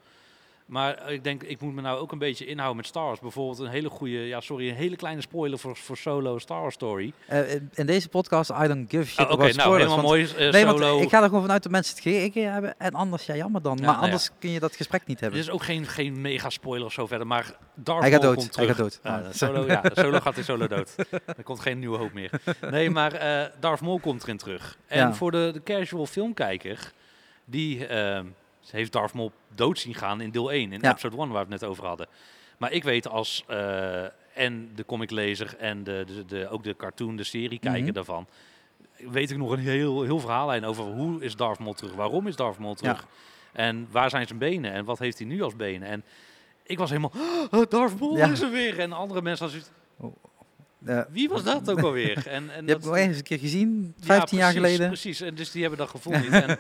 Maar ik denk, ik moet me nou ook een beetje inhouden met Star Wars. Bijvoorbeeld een hele goede, ja sorry, een hele kleine spoiler voor, voor Solo Star Wars Story. Eh, in- deze podcast, I don't give a shit Oh, Oké, nou helemaal want- mooi. eh, Nee, solo. want ik ga er gewoon vanuit dat mensen het gekeken hebben. En anders, ja, jammer dan. Ja, maar nou ja. anders kun je dat gesprek niet Het hebben. is ook geen, geen mega spoiler of zo verder, maar Darth Hij gaat Maul dood, komt hij terug. gaat dood. Ah. solo, ja, solo gaat in solo dood. [LAUGHS] Er komt geen nieuwe hoop meer. Nee, maar eh Darth Maul komt erin terug. En Ja. voor voor de, de casual filmkijker, die heeft Darth Maul dood zien gaan in deel 1, in Ja. episode 1 waar we het net over hadden. Maar ik weet als, eh, en de comiclezer en de, de, de, ook de cartoon, de serie kijker Mhm. daarvan, weet ik nog een heel, heel verhaallijn over hoe is Darth Maul terug, waarom is Darth Maul terug. En waar zijn zijn benen en wat heeft hij nu als benen? En ik was helemaal, "Oh, Darth Maul Ja. is er weer. En andere mensen hadden Wie was dat ook alweer? En, en [LAUGHS] je hebt hem eens een keer gezien, Ja, 15 jaar geleden. Precies, en dus die hebben dat gevoel niet. [LAUGHS] En,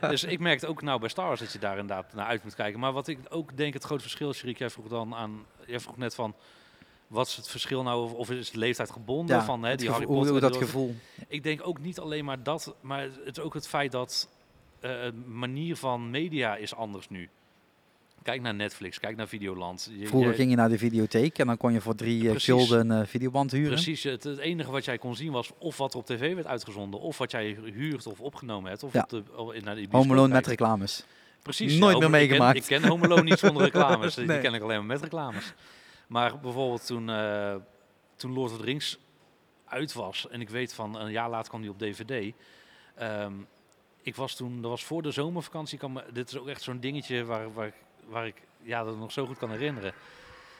dus ik merkte ook nou bij Star Wars dat je daar inderdaad naar uit moet kijken. Maar wat ik ook denk het grote verschil Shirik, jij vroeg dan aan, jij vroeg net van, wat is het verschil nou, of, is het leeftijd gebonden Ja, van hè, die gevoel- Harry Potter? hoe dat gevoel. Ik denk ook niet alleen maar dat, maar het is ook het feit dat eh manier van media is anders nu. Kijk naar Netflix, kijk naar Videoland. Je- Vroeger je- ging je naar de videotheek en dan kon je voor drie eh, Precies. gulden een videoband huren. Precies, het, het enige wat jij kon zien was of wat er op tv werd uitgezonden, of wat jij huurt of opgenomen hebt, of Ja. op de, of in- naar de Home Alone met reclames. Precies. Nooit ja, meer Home- ik ken- meegemaakt. Ik ken, Home Alone niet zonder [LAUGHS] reclames. Die ken ik alleen maar met reclames. Maar bijvoorbeeld toen, eh, toen Lord of the Rings uit was, en ik weet van een jaar later kwam die op DVD. ehm, ik was toen, dat was voor de zomervakantie, kan me, dit is ook echt zo'n dingetje waar, waar, ik- waar ik ja, dat nog zo goed kan herinneren.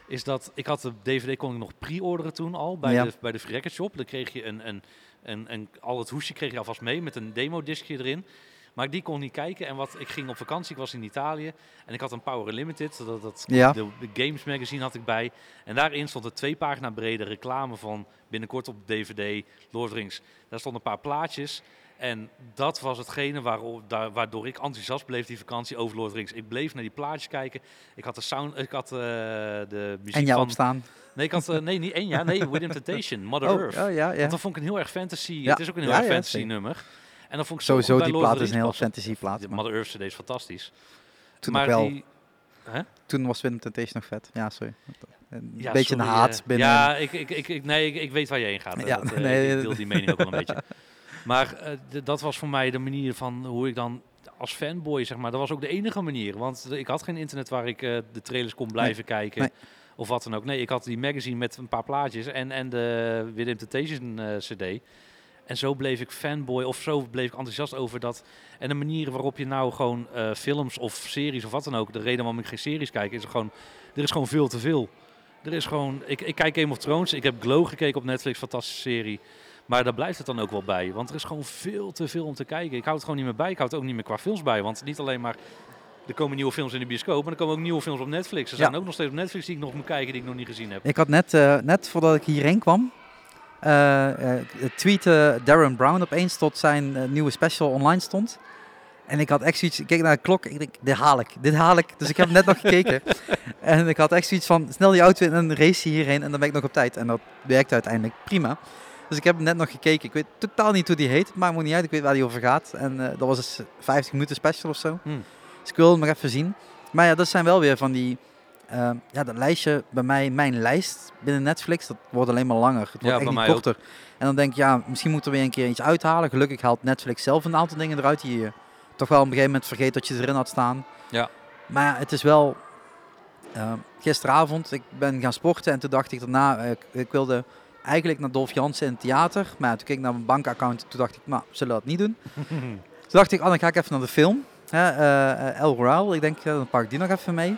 Is dat ik had de DVD kon ik nog pre-orderen toen al bij Ja. de bij de Record Shop. Dan kreeg je een, een, een, een al het hoesje kreeg je alvast mee met een demo discje erin. Maar die kon niet kijken. En wat ik ging op vakantie, ik was in Italië en ik had een Power Limited, dat, dat Ja. de, de Games Magazine had ik bij. En daarin stond een twee pagina brede reclame van binnenkort op DVD Lord Rings. Daar stonden een paar plaatjes. En dat was hetgene waardoor ik enthousiast bleef die vakantie over Lord Rings. Ik bleef naar die plaatjes kijken. Ik had de sound, ik had eh, de muziek En jou van. opstaan. Nee, ik had eh, nee niet één ja, nee Within Temptation, Mother Oh, Earth. oh, ja, ja. Want dat vond ik een heel erg fantasy. Ja. Het is ook een heel erg fantasy nummer. En dan vond ik zo Sowieso, die Lord plaat is een heel fantasy plaat. Mother Earth CD is fantastisch. Toen maar wel. die, hè? Toen was Temptation nog vet. Ja, sorry. Een Ja, beetje sorry, een haat eh, binnen. Ja, ik, ik, ik, nee, ik, ik weet waar je heen gaat. Ja, dat, nee, ik deel die mening ook wel een beetje. [LAUGHS] Maar eh, dat was voor mij de manier van hoe ik dan als fanboy, zeg maar, dat was ook de enige manier. Want ik had geen internet waar ik eh, de trailers kon blijven kijken. nee. Of wat dan ook. Nee, ik had die magazine met een paar plaatjes en, en de Within Temptation eh, CD. En zo bleef ik fanboy, of zo bleef ik enthousiast over dat. En de manier waarop je nou gewoon films of series of wat dan ook. De reden waarom ik geen series kijk, is gewoon. Er is gewoon veel te veel. Er is gewoon. Ik, ik kijk Game of Thrones. Ik heb Glow gekeken op Netflix, fantastische serie. Maar daar blijft het dan ook wel bij. Want er is gewoon veel te veel om te kijken. Ik hou het gewoon niet meer bij. Ik hou het ook niet meer qua films bij. Want niet alleen maar. Er komen nieuwe films in de bioscoop, maar er komen ook nieuwe films op Netflix. Er Ja. zijn ook nog steeds op Netflix die ik nog moet kijken, die ik nog niet gezien heb. Ik had net, eh, net voordat ik hierheen kwam, eh eh, tweette Darren Brown opeens tot zijn nieuwe special online stond. En ik had echt zoiets, ik keek naar de klok, ik denk, dit haal ik, dit haal ik. Dus ik heb net nog [LAUGHS] gekeken. En ik had echt zoiets van, snel die auto in en race hierheen en dan ben ik nog op tijd. En dat werkte uiteindelijk prima. Dus ik heb hem net nog gekeken. Ik weet totaal niet hoe die heet, het maakt me niet uit. Ik weet waar die over gaat. En eh, dat was dus 50 minuten special of zo. Hmm. Dus ik wil hem nog even zien. Maar ja, dat zijn wel weer van die... eh, ja, dat lijstje bij mij, mijn lijst binnen Netflix, dat wordt alleen maar langer. Het wordt Ja, echt bij niet mij ook. korter. En dan denk ik, ja, misschien moet er weer een keer iets uithalen. Gelukkig haalt Netflix zelf een aantal dingen eruit die je toch wel op een gegeven moment vergeet dat je erin had staan. Ja. Maar ja, het is wel... eh, gisteravond, ik ben gaan sporten en toen dacht ik daarna, ik, ik wilde eigenlijk naar Dolph Jansen in het theater. Maar ja, toen keek ik naar mijn bankaccount en toen dacht ik, nou, zullen we dat niet doen? [LAUGHS] Toen dacht ik, oh, dan ga ik even naar de film. Hè, eh, eh, El Royale, ik denk, dan pak ik die nog even mee.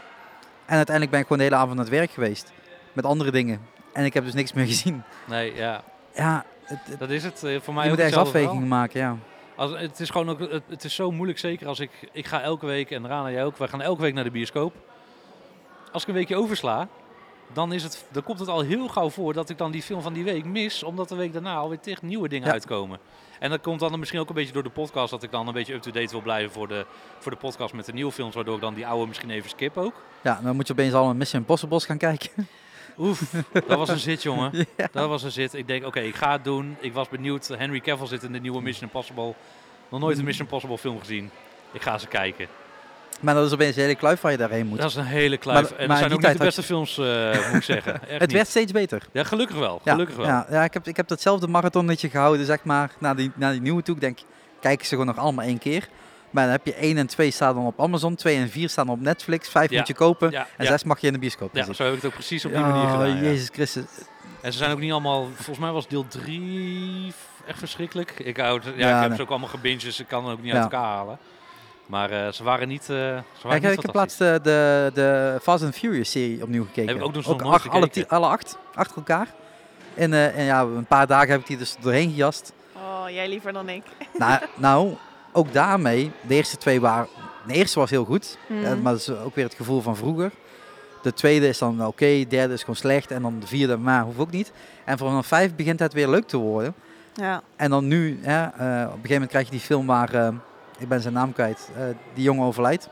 En uiteindelijk ben ik gewoon de hele avond aan het werk geweest. Met andere dingen. En ik heb dus niks meer [LAUGHS] gezien. Nee, ja, Ja, het, het- dat is het. eh, Voor mij je moet ergens afwegingen maken, ja. Als, het is gewoon ook, het, het is zo moeilijk, zeker als ik, ik ga elke week, en Rana jij ook, wij gaan elke week naar de bioscoop. Als ik een weekje oversla, dan, is het, dan komt het al heel gauw voor dat ik dan die film van die week mis, omdat de week daarna alweer tegen nieuwe dingen Ja. uitkomen. En dat komt dan misschien ook een beetje door de podcast, dat ik dan een beetje up-to-date wil blijven voor de, voor de podcast met de nieuwe films, waardoor ik dan die oude misschien even skip ook. Ja, dan moet je opeens allemaal Mission Impossibles gaan kijken. [LAUGHS] Oef, dat was een zit, jongen. [LAUGHS] Ja. Dat was een zit. Ik denk, oké, ik ga het doen. Ik was benieuwd. Henry Cavill zit in de nieuwe Mission Impossible. Nog nooit een Mission Impossible film gezien. Ik ga ze kijken. Maar dat is opeens een hele kluif waar je daarheen moet. Dat is een hele kluif. Maar- en het zijn ook niet de beste films, eh, [LAUGHS] moet ik zeggen. Echt het niet. werd steeds beter. Ja, gelukkig wel. Ja, Gelukkig wel. Ja, ja ik, heb, ik heb datzelfde marathonnetje gehouden, zeg maar, naar die, naar die nieuwe toe. Ik denk, kijk ze gewoon nog allemaal één keer. Maar dan heb je 1 en 2 staan dan op Amazon, 2 en 4 staan op Netflix, 5 Ja. moet je kopen Ja, en ja. 6 mag je in de bioscoop Ja, zien. zo heb ik het ook precies op die manier gedaan. ja. Jezus Christus. En ze zijn ook niet allemaal... Volgens mij was deel 3 echt verschrikkelijk. Ik, hou het- ja, ik heb nee. ze ook allemaal gebinged, dus ik kan het ook niet uit elkaar halen. Maar eh, ze waren niet, eh ze waren Ja, ik, niet ik heb laatst eh, de, de Fast and Furious serie opnieuw gekeken. Heb ik ook nog nooit acht, alle, alle acht, achter elkaar. En, eh, en ja, een paar dagen heb ik die dus doorheen gejast. Oh, jij liever dan ik. [LAUGHS] nou, nou, ook daarmee, de eerste twee waren... De eerste was heel goed, Mhm. maar dat is ook weer het gevoel van vroeger. De tweede is dan oké, de derde is gewoon slecht. En dan de vierde, maar hoeft ook niet. En vanaf vijf begint het weer leuk te worden. Ja. En dan nu, hè, eh, op een gegeven moment krijg je die film waar, eh, ik ben zijn naam kwijt, eh, die jongen overlijdt.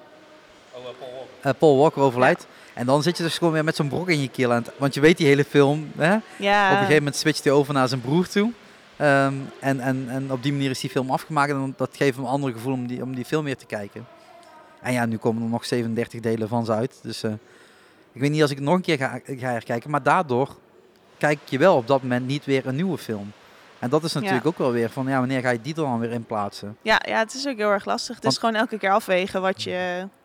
Eh, Paul Walker overlijdt. En dan zit je dus gewoon weer met zo'n brok in je keel. aan het- Want je weet die hele film, hè? ja. Op een gegeven moment switcht hij over naar zijn broer toe. Ehm, en, en, en op die manier is die film afgemaakt. En dan- dat geeft hem een ander gevoel om die, om die film weer te kijken. En ja, nu komen er nog 37 delen van ze uit. Dus eh, ik weet niet als ik het nog een keer ga, ga herkijken. Maar daardoor kijk je wel op dat moment niet weer een nieuwe film. En dat is natuurlijk ook wel weer van, ja, wanneer ga je die er dan weer in plaatsen? Ja, ja, het is ook heel erg lastig. Het is gewoon elke keer afwegen wat je...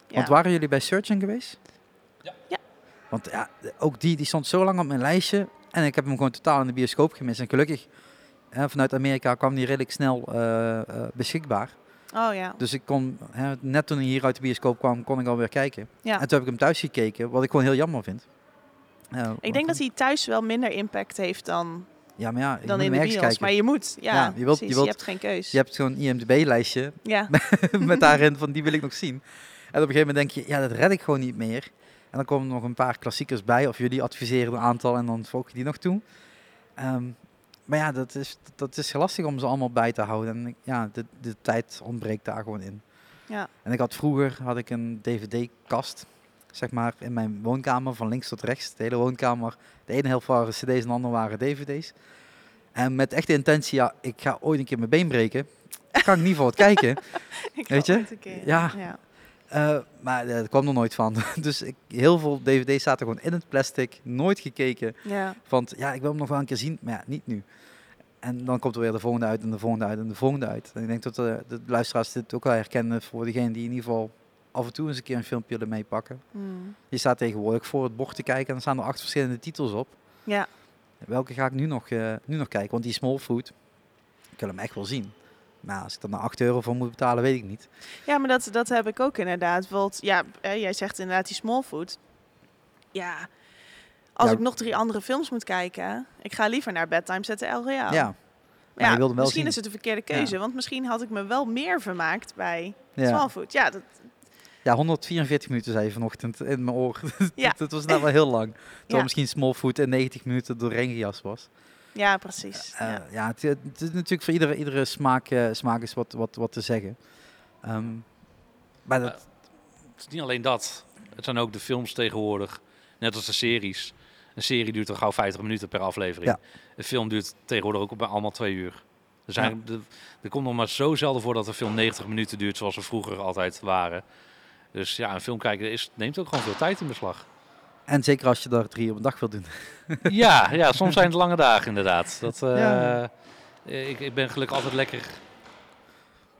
Ja. Want waren jullie bij Searching geweest? Ja. Ja. Want ja, ook die, die stond zo lang op mijn lijstje. En ik heb hem gewoon totaal in de bioscoop gemist. En gelukkig, hè, vanuit Amerika kwam die redelijk snel eh, eh, beschikbaar. Oh ja. Dus ik kon, hè, net toen hij hier uit de bioscoop kwam, kon ik alweer kijken. ja. En toen heb ik hem thuis gekeken, wat ik gewoon heel jammer vind. Ja, Ik denk dat hij thuis wel minder impact heeft dan, Ja, maar ja, je dan in de bios. kijken. Maar je moet, ja, Ja, je wilt- je hebt geen keus. Je hebt zo'n IMDb-lijstje Ja, [LAUGHS] met [LAUGHS] daarin van die wil ik nog zien. En op een gegeven moment denk je, ja, dat red ik gewoon niet meer. En dan komen er nog een paar klassiekers bij, of jullie adviseren een aantal en dan volg je die nog toe. Ehm, maar ja, dat is, dat is lastig om ze allemaal bij te houden. En ja, de, de tijd ontbreekt daar gewoon in. ja. En ik had vroeger had ik een dvd-kast, zeg maar, in mijn woonkamer, van links tot rechts. De hele woonkamer, de ene helft waren cd's en de andere waren dvd's. En met echte intentie, ja, ik ga ooit een keer mijn been breken. Kan ik niet voor het kijken. [LAUGHS] Ik Weet je? Ja. ja. Eh, maar eh, er kwam er nooit van. [LAUGHS] dus ik, heel veel dvd's zaten gewoon in het plastic. Nooit gekeken. Ja. Want ja, ik wil hem nog wel een keer zien. Maar ja, niet nu. En dan komt er weer de volgende uit en de volgende uit en de volgende uit. En ik denk dat de, de luisteraars dit ook wel herkennen voor degene die in ieder geval af en toe eens een keer een filmpje ermee pakken. Hmm. Je staat tegenwoordig voor het bord te kijken en dan staan er acht verschillende titels op. ja. Welke ga ik nu nog, eh, nu nog kijken? Want die Smallfoot, ik wil hem echt wel zien. Maar als ik er nou 8 euro voor moet betalen, weet ik niet. Ja, maar dat, dat heb ik ook inderdaad. Bijvoorbeeld, ja, jij zegt inderdaad die Smallfoot. Ja, als Ja. ik nog drie andere films moet kijken, ik ga liever naar Bedtime zetten El. Ja, hem wel misschien zien. is het een verkeerde keuze, want misschien had ik me wel meer vermaakt bij ja. Smallfoot. Ja, dat, ja, 144 minuten zei je vanochtend in mijn oor. [LAUGHS] Ja. dat was nou wel heel lang. Terwijl Ja. misschien Smallfoot in 90 minuten doorheen gejast was. ja precies. Eh, ja. ja, het, het is natuurlijk voor iedere, iedere smaak, eh, smaak is wat, wat, wat te zeggen. Ehm, maar dat, Het is niet alleen dat. Het zijn ook de films tegenwoordig. Net als de series. Een serie duurt al gauw 50 minuten per aflevering. Ja. Een film duurt tegenwoordig ook bij allemaal twee uur. Er, zijn, de- er komt nog maar zo zelden voor dat een film 90 minuten duurt zoals we vroeger altijd waren. Dus ja, een film kijken is, neemt ook gewoon veel tijd in beslag. en zeker als je daar drie op een dag wilt doen. [LAUGHS] ja, ja, soms zijn het lange dagen inderdaad. Dat, eh, Ja. ik, ik ben gelukkig altijd lekker.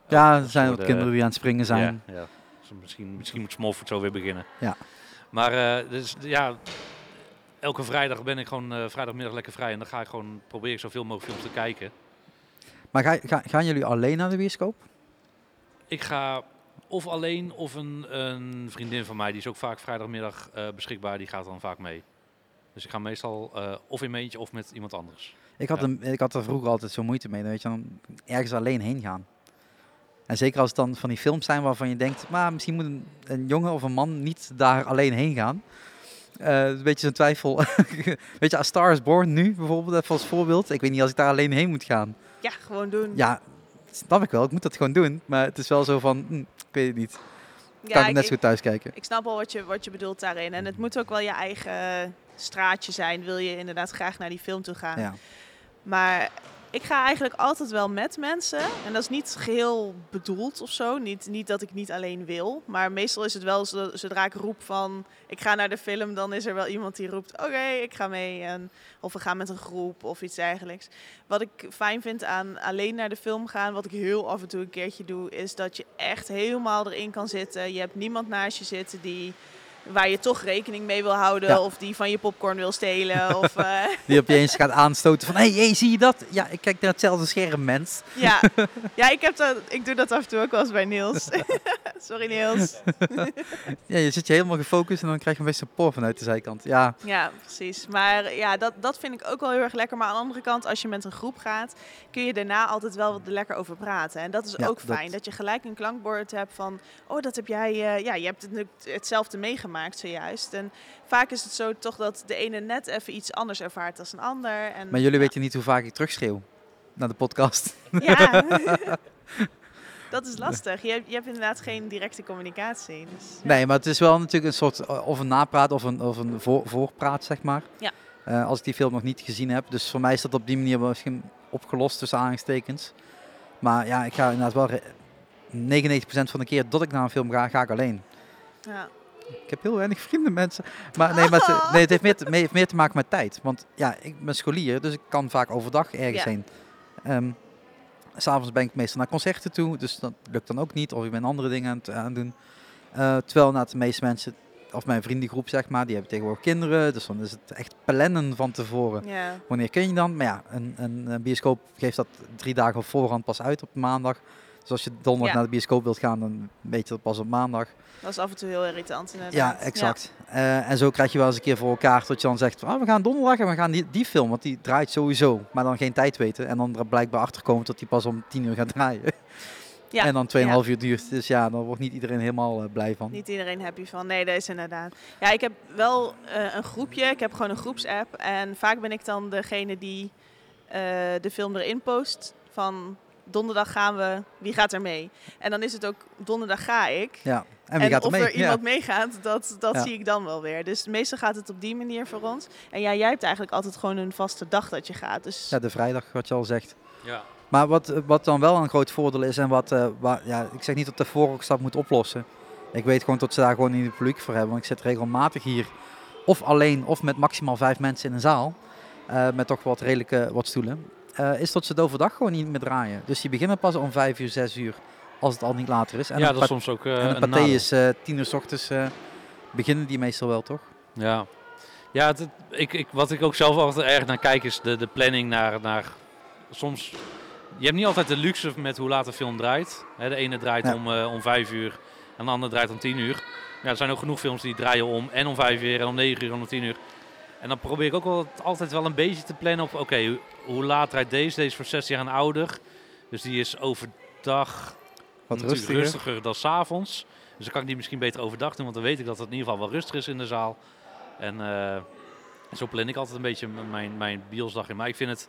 Ja, er zijn wat de- kinderen die aan het springen zijn. Ja, ja. Dus misschien, misschien moet Smallfoot zo weer beginnen. Ja. Maar eh, dus, ja, elke vrijdag ben ik gewoon eh, vrijdagmiddag lekker vrij. En dan ga ik gewoon probeer ik zoveel mogelijk films te kijken. Maar ga, ga- gaan jullie alleen naar de bioscoop? Ik ga of alleen of een, een vriendin van mij, die is ook vaak vrijdagmiddag eh, beschikbaar, die gaat dan vaak mee. Dus ik ga meestal eh, of in mijn eentje of met iemand anders. Ik had, Ja. een, ik had er vroeger altijd zo moeite mee. Dan weet je, dan ergens alleen heen gaan. En zeker als het dan van die films zijn waarvan je denkt, maar misschien moet een, een jongen of een man niet daar alleen heen gaan. Eh, een beetje zo'n twijfel. [LAUGHS] weet je, A Star is Born nu bijvoorbeeld, even als voorbeeld. Ik weet niet als ik daar alleen heen moet gaan. ja, gewoon doen. Ja, snap ik wel. Ik moet dat gewoon doen. Maar het is wel zo van, hm, ik weet het niet. Ja, kan ik net zo goed thuis kijken. Ik snap al wat je, wat je bedoelt daarin. En het moet ook wel je eigen straatje zijn. Wil je inderdaad graag naar die film toe gaan. Ja. Maar ik ga eigenlijk altijd wel met mensen. En dat is niet geheel bedoeld of zo. Niet, niet dat ik niet alleen wil. Maar meestal is het wel zo- zodra ik roep van... Ik ga naar de film, dan is er wel iemand die roept... Oké, ik ga mee. En, of we gaan met een groep of iets dergelijks. Wat ik fijn vind aan alleen naar de film gaan... Wat ik heel af en toe een keertje doe... Is dat je echt helemaal erin kan zitten. Je hebt niemand naast je zitten die... Waar je toch rekening mee wil houden. Ja. Of die van je popcorn wil stelen. [LAUGHS] of, eh, Die op je eens gaat aanstoten van, hé, hey, hey, zie je dat? Ja, ik kijk naar hetzelfde scherm, mens. Ja, [LAUGHS] ja ik, heb dat, ik doe dat af en toe ook wel eens bij Niels. [LAUGHS] Sorry Niels. Ja, je zit je helemaal gefocust en dan krijg je een beetje spoor vanuit de zijkant. Ja, Ja, precies. Maar ja, dat, dat vind ik ook wel heel erg lekker. Maar aan de andere kant, als je met een groep gaat, kun je daarna altijd wel wat lekker over praten. En dat is Ja, ook fijn. dat- Dat... je gelijk een klankbord hebt van, oh, dat heb jij, eh, ja, je hebt het, hetzelfde meegemaakt zojuist. En vaak is het zo toch dat de ene net even iets anders ervaart dan een ander. En, maar jullie ja. weten niet hoe vaak ik terugschreeuw naar de podcast. Ja. [LAUGHS] [LAUGHS] dat is lastig. Je hebt, je hebt inderdaad geen directe communicatie. Dus, ja. Nee, maar het is wel natuurlijk een soort eh, of een napraat of een, of een voor, voorpraat, zeg maar. Ja. Eh, als ik die film nog niet gezien heb. Dus voor mij is dat op die manier misschien opgelost tussen aanhalingstekens. Maar ja, ik ga inderdaad wel... re- 99% van de keer dat ik naar een film ga, ga ik alleen. Ja. Ik heb heel weinig vrienden, mensen. Maar nee, maar het, nee, het heeft, meer te, mee- heeft meer te maken met tijd. Want ja, ik ben scholier, dus ik kan vaak overdag ergens Ja. heen. Ehm, S'avonds ben ik meestal naar concerten toe, dus dat lukt dan ook niet. Of ik ben andere dingen aan het aan doen. Eh, terwijl na de meeste mensen, of mijn vriendengroep zeg maar, die hebben tegenwoordig kinderen. Dus dan is het echt plannen van tevoren. ja. Wanneer kun je dan? Maar ja, een, een, een bioscoop geeft dat drie dagen op voorhand pas uit op maandag. Dus als je donderdag Ja. naar de bioscoop wilt gaan, dan weet je dat pas op maandag. Dat is af en toe heel irritant inderdaad. Ja, exact. Eh, en zo krijg je wel eens een keer voor elkaar dat je dan zegt, ah, we gaan donderdag en we gaan die, die film, want die draait sowieso. Maar dan geen tijd weten en dan er blijkbaar achterkomen dat die pas om tien uur gaat draaien. Ja, En dan 2,5 uur duurt. Dus ja, dan wordt niet iedereen helemaal eh, blij van. Niet iedereen happy van. Nee, dat is inderdaad. Ja, ik heb wel eh, een groepje. Ik heb gewoon een groepsapp. En vaak ben ik dan degene die de film erin post. Van donderdag gaan we, wie gaat er mee? En dan is het ook donderdag ga ik. Ja, en wie gaat er of mee? er iemand ja. meegaat, dat, dat Ja. zie ik dan wel weer. Dus meestal gaat het op die manier voor ons. En ja, jij hebt eigenlijk altijd gewoon een vaste dag dat je gaat. Dus ja, de vrijdag, wat je al zegt. Ja. Maar wat, wat dan wel een groot voordeel is en wat, eh, waar, ja, ik zeg niet dat de voorhoekstap moet oplossen. Ik weet gewoon dat ze daar gewoon niet het publiek voor hebben. Want ik zit regelmatig hier of alleen of met maximaal vijf mensen in een zaal. eh, met toch wat redelijke wat stoelen. Eh, is dat ze het overdag gewoon niet meer draaien. Dus die beginnen pas om vijf uur, zes uur. Als het al niet later is. En ja, dat is soms ook eh, en een een paté is eh, tien uur s ochtends. beginnen die meestal wel, toch? Ja, ja het, ik, ik, wat ik ook zelf altijd erg naar kijk is de, de planning naar, naar... Soms... Je hebt niet altijd de luxe met hoe laat de film draait. De ene draait Ja. om, om vijf uur en de andere draait om tien uur. Ja, er zijn ook genoeg films die draaien om en om vijf uur en om negen uur en om tien uur. En dan probeer ik ook altijd wel een beetje te plannen op... Oké, hoe- hoe laat draait deze? Deze is voor zes jaar en ouder. Dus die is overdag Wat natuurlijk rustiger. rustiger dan s'avonds. Dus dan kan ik die misschien beter overdag doen, want dan weet ik dat het in ieder geval wel rustig is in de zaal. En eh, zo plan ik altijd een beetje mijn, mijn biosdag in. Maar ik vind, het,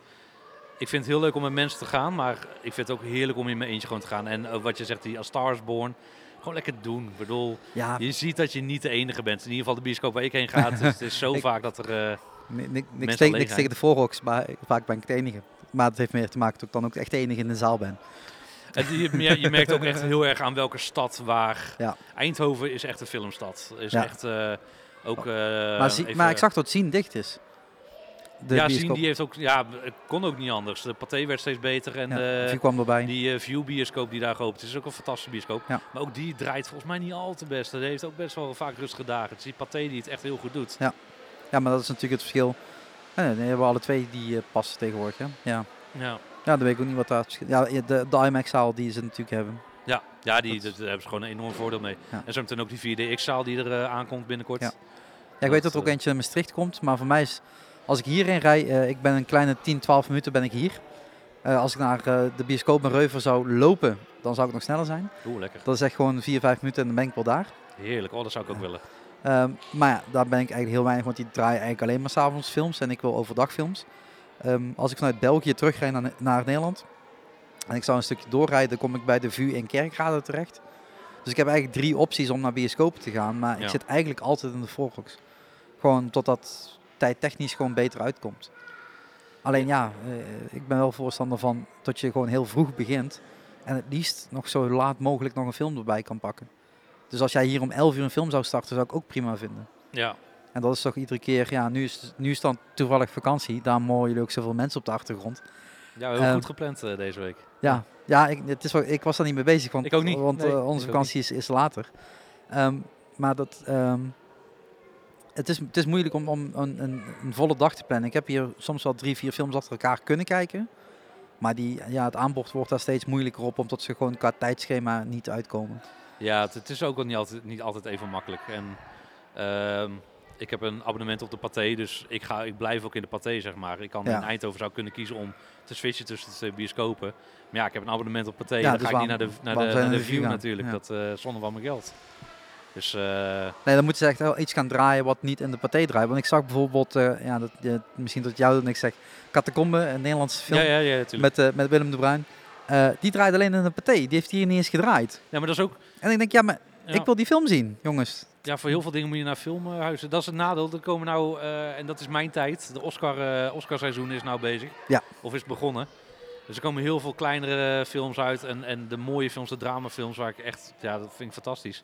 ik vind het heel leuk om met mensen te gaan, maar ik vind het ook heerlijk om in mijn eentje gewoon te gaan. En wat je zegt, die A Star is Born, gewoon lekker doen. Ik bedoel, Ja, je ziet dat je niet de enige bent. In ieder geval de bioscoop waar ik heen ga. Dus het is zo [LAUGHS] Ik- vaak dat er... ni- niks, tegen, niks tegen de voorhoeks, maar vaak ben ik het enige. Maar het heeft meer te maken dat ik dan ook echt de enige in de zaal ben. En je, je- je merkt ook echt [LAUGHS] heel erg aan welke stad waar. Ja. Eindhoven is echt een filmstad. Is Ja. echt eh, ook. eh, maar, zie- maar ik zag dat Zien dicht is. De ja, zien die heeft ook. Ja, het kon ook niet anders. De paté werd steeds beter en Ja, de- die kwam erbij. die eh, View bioscoop die daar geopend is, is ook een fantastische bioscoop. Ja. Maar ook die draait volgens mij niet al te best. Dat heeft ook best wel vaak rustige dagen. Het is die paté die het echt heel goed doet. Ja, maar dat is natuurlijk het verschil. Ja, nee, hebben we alle twee die eh, passen tegenwoordig. Hè? Ja. Ja, ja, dan weet ik ook niet wat daar Ja, de, de IMAX-zaal die ze natuurlijk hebben. ja, ja die, Dat- dat- daar hebben ze gewoon een enorm voordeel mee. Ja. En zo meteen ook die 4DX-zaal die er eh, aankomt binnenkort. Ja. Ja, ik weet dat er ook eh, eentje in Maastricht komt, maar voor mij is, als ik hierheen rij, eh, ik ben een kleine 10, 12 minuten ben ik hier. Eh, als ik naar eh, de bioscoop in Reuver zou lopen, dan zou ik nog sneller zijn. Oeh, lekker. Dat is echt gewoon 4, 5 minuten en dan ben ik wel daar. Heerlijk. Oh, dat zou ik ook willen. Ehm, maar ja, daar ben ik eigenlijk heel weinig, want die draaien eigenlijk alleen maar s'avonds films en ik wil overdag films. Ehm, als ik vanuit België terugrijd naar, naar Nederland en ik zou een stukje doorrijden, dan kom ik bij de VU in Kerkrade terecht. Dus ik heb eigenlijk drie opties om naar bioscopen te gaan, maar Ja. ik zit eigenlijk altijd in de voorhoeks. Gewoon totdat tijdtechnisch gewoon beter uitkomt. Alleen ja, eh, ik ben wel voorstander van dat je gewoon heel vroeg begint en het liefst nog zo laat mogelijk nog een film erbij kan pakken. Dus als jij hier om 11 uur een film zou starten, zou ik ook prima vinden. Ja. En dat is toch iedere keer, ja, nu is, nu is dan toevallig vakantie. Daarom horen jullie ook zoveel mensen op de achtergrond. Ja, heel Ehm, goed gepland eh, deze week. Ja, ja ik, het is wel, ik was daar niet mee bezig, want, Ik ook niet. want Nee, eh, ik onze ook vakantie is, is later. Ehm, maar dat, ehm, het, is, het is moeilijk om, om een, een, een volle dag te plannen. Ik heb hier soms wel drie, vier films achter elkaar kunnen kijken. Maar die, ja, het aanbod wordt daar steeds moeilijker op, omdat ze gewoon qua tijdschema niet uitkomen. Ja, het, het is ook wel niet altijd, niet altijd even makkelijk. En ehm, ik heb een abonnement op de Pathé, dus ik, ga, ik blijf ook in de Pathé, zeg maar. Ik kan Ja. in Eindhoven zou kunnen kiezen om te switchen tussen de twee bioscopen. Maar ja, ik heb een abonnement op Pathé. Ja, dan dus ga ik niet naar de, naar de, naar View gaan? natuurlijk. Ja. Dat eh zonde van mijn geld. Dus eh, Nee, dan moeten ze echt wel iets gaan draaien wat niet in de paté draait. Want ik zag bijvoorbeeld, eh, ja, dat, misschien dat jou en ik zeg, Catacombe, een Nederlandse film ja, ja, ja, natuurlijk. met, eh, met Willem de Bruin. Die draait alleen in de paté. Die heeft hier niet eens gedraaid. Ja, maar dat is ook... En ik denk, ja, maar ik wil die film zien, jongens. Ja, voor heel veel dingen moet je naar filmhuizen. Dat is het nadeel. Er komen nou, en dat is mijn tijd, de Oscar, Oscarseizoen is nou bezig. Ja. Of is begonnen. Dus er komen heel veel kleinere films uit. En, en de mooie films, de dramafilms, waar ik echt, ja, dat vind ik fantastisch.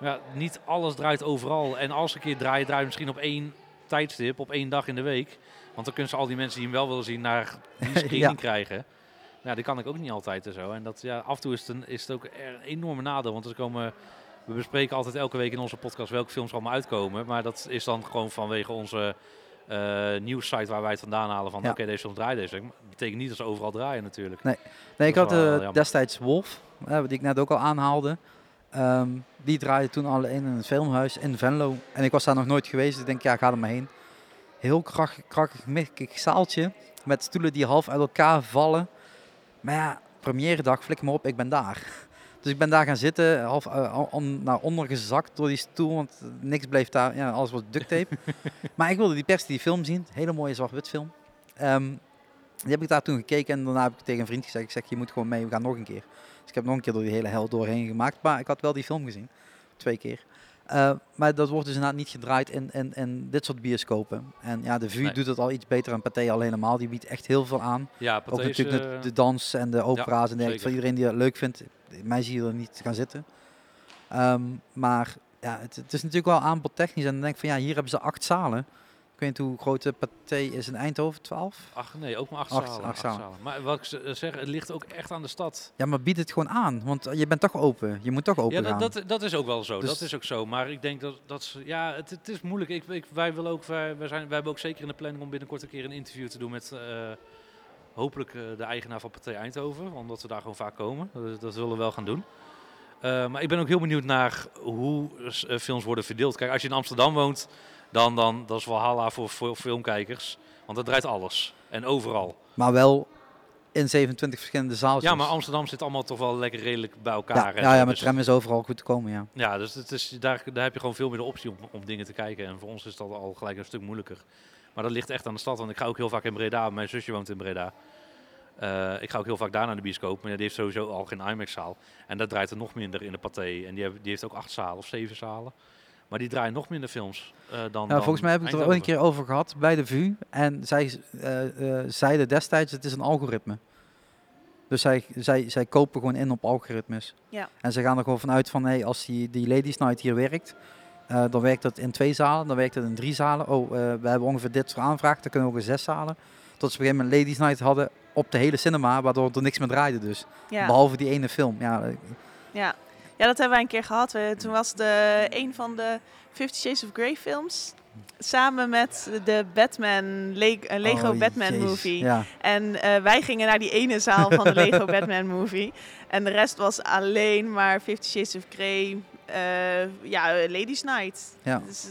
Ja, niet alles draait overal. En als een keer draait, draait misschien op één tijdstip, op één dag in de week. Want dan kunnen ze al die mensen die hem wel willen zien naar die [LAUGHS] screening Ja. krijgen. Ja, die kan ik ook niet altijd en zo. En dat, ja, af en toe is het, een, is het ook een enorme nadeel. Want er komen we bespreken altijd elke week in onze podcast welke films allemaal uitkomen. Maar dat is dan gewoon vanwege onze eh nieuwssite waar wij het vandaan halen. Van Ja. oké, deze film draait deze week. Dat betekent niet dat ze overal draaien natuurlijk. Nee, ik Dat had eh, destijds Wolf, eh, die ik net ook al aanhaalde. Ehm, die draaide toen alleen in een filmhuis in Venlo. En ik was daar nog nooit geweest. dus Ik denk, ja, ga er maar heen. Heel krachtig, krachtig, mikkig zaaltje. Met stoelen die half uit elkaar vallen. Maar ja, première dag, flik me op, ik ben daar. [LAUGHS] Dus ik ben daar gaan zitten, half eh, on- naar onder gezakt door die stoel. Want niks bleef daar, ja, alles was duct tape. [LAUGHS] maar ik wilde die pers die film zien. Hele mooie zwart-wit film. Ehm, die heb ik daar toen gekeken en daarna heb ik tegen een vriend gezegd, ik zeg, je moet gewoon mee, we gaan nog een keer. Dus ik heb nog een keer door die hele hel doorheen gemaakt, maar ik had wel die film gezien. Twee keer. Uh, maar dat wordt dus inderdaad niet gedraaid in, in, in dit soort bioscopen. En ja, de VU Nee. doet het al iets beter en Pathé al helemaal. Die biedt echt heel veel aan. Ja, Ook Pathé is, natuurlijk de, eh, de dans en de opera's en dergelijke. Voor iedereen die dat leuk vindt. Mij zie je er niet gaan zitten. Ehm, maar ja, het, het is natuurlijk wel aanbodtechnisch. En dan denk ik van ja, hier hebben ze acht zalen. Ik weet niet hoe groot de Pathé is in Eindhoven, 12? Ach, nee, ook maar acht, Acht- zalen. Maar wat ik eh, zeg, het ligt ook echt aan de stad. Ja, maar bied het gewoon aan. Want je bent toch open. Je moet toch open Ja, gaan. dat, dat, dat is ook wel zo. Dus- Dat is ook zo. Maar ik denk dat, dat ze- ja, het, het is moeilijk. Ik, ik, wij, willen ook, wij, wij, zijn, wij hebben ook zeker in de planning om binnenkort een keer een interview te doen met eh, hopelijk eh, de eigenaar van Pathé Eindhoven. Omdat we daar gewoon vaak komen. Dat, dat willen we wel gaan doen. Eh, maar ik ben ook heel benieuwd naar hoe eh, films worden verdeeld. Kijk, als je in Amsterdam woont, dan, dan dat is Valhalla voor, voor filmkijkers. Want dat draait alles. En overal. Maar wel in 27 verschillende zaaltjes. Ja, maar Amsterdam zit allemaal toch wel lekker redelijk bij elkaar. Ja, ja, ja, met Dus- tram is overal goed te komen, ja. Ja, dus het is, daar, daar heb je gewoon veel meer de optie om, om dingen te kijken. En voor ons is dat al gelijk een stuk moeilijker. Maar dat ligt echt aan de stad, want ik ga ook heel vaak in Breda. Mijn zusje woont in Breda. Eh, ik ga ook heel vaak daar naar de bioscoop, maar ja, die heeft sowieso al geen IMAX-zaal. En dat draait er nog minder in de Pathé. En die, die heeft ook acht zalen of zeven zalen. Maar die draaien nog minder films eh, dan Ja, dan volgens mij heb ik het er ook een keer over gehad bij de VU. En zij eh, eh, zeiden destijds, het is een algoritme. Dus zij, zij, zij kopen gewoon in op algoritmes. Ja. En ze gaan er gewoon vanuit van, hey, als die, die Ladies Night hier werkt, eh, dan werkt dat in twee zalen, dan werkt het in drie zalen. Oh, eh, we hebben ongeveer dit soort aanvraag, dan kunnen we ook in zes zalen. Tot ze op een gegeven moment Ladies Night hadden op de hele cinema, waardoor er niks meer draaide dus. Ja. Behalve die ene film. Ja, Ja. Ja, dat hebben wij een keer gehad. Toen was de een van de Fifty Shades of Grey films. Samen met de Batman, Le- eh, Lego oh, Batman movie. Ja. En eh, wij gingen naar die ene zaal van de [LAUGHS] Lego Batman movie. En de rest was alleen maar Fifty Shades of Grey. eh, ja, Ladies Night. Ja. Dus,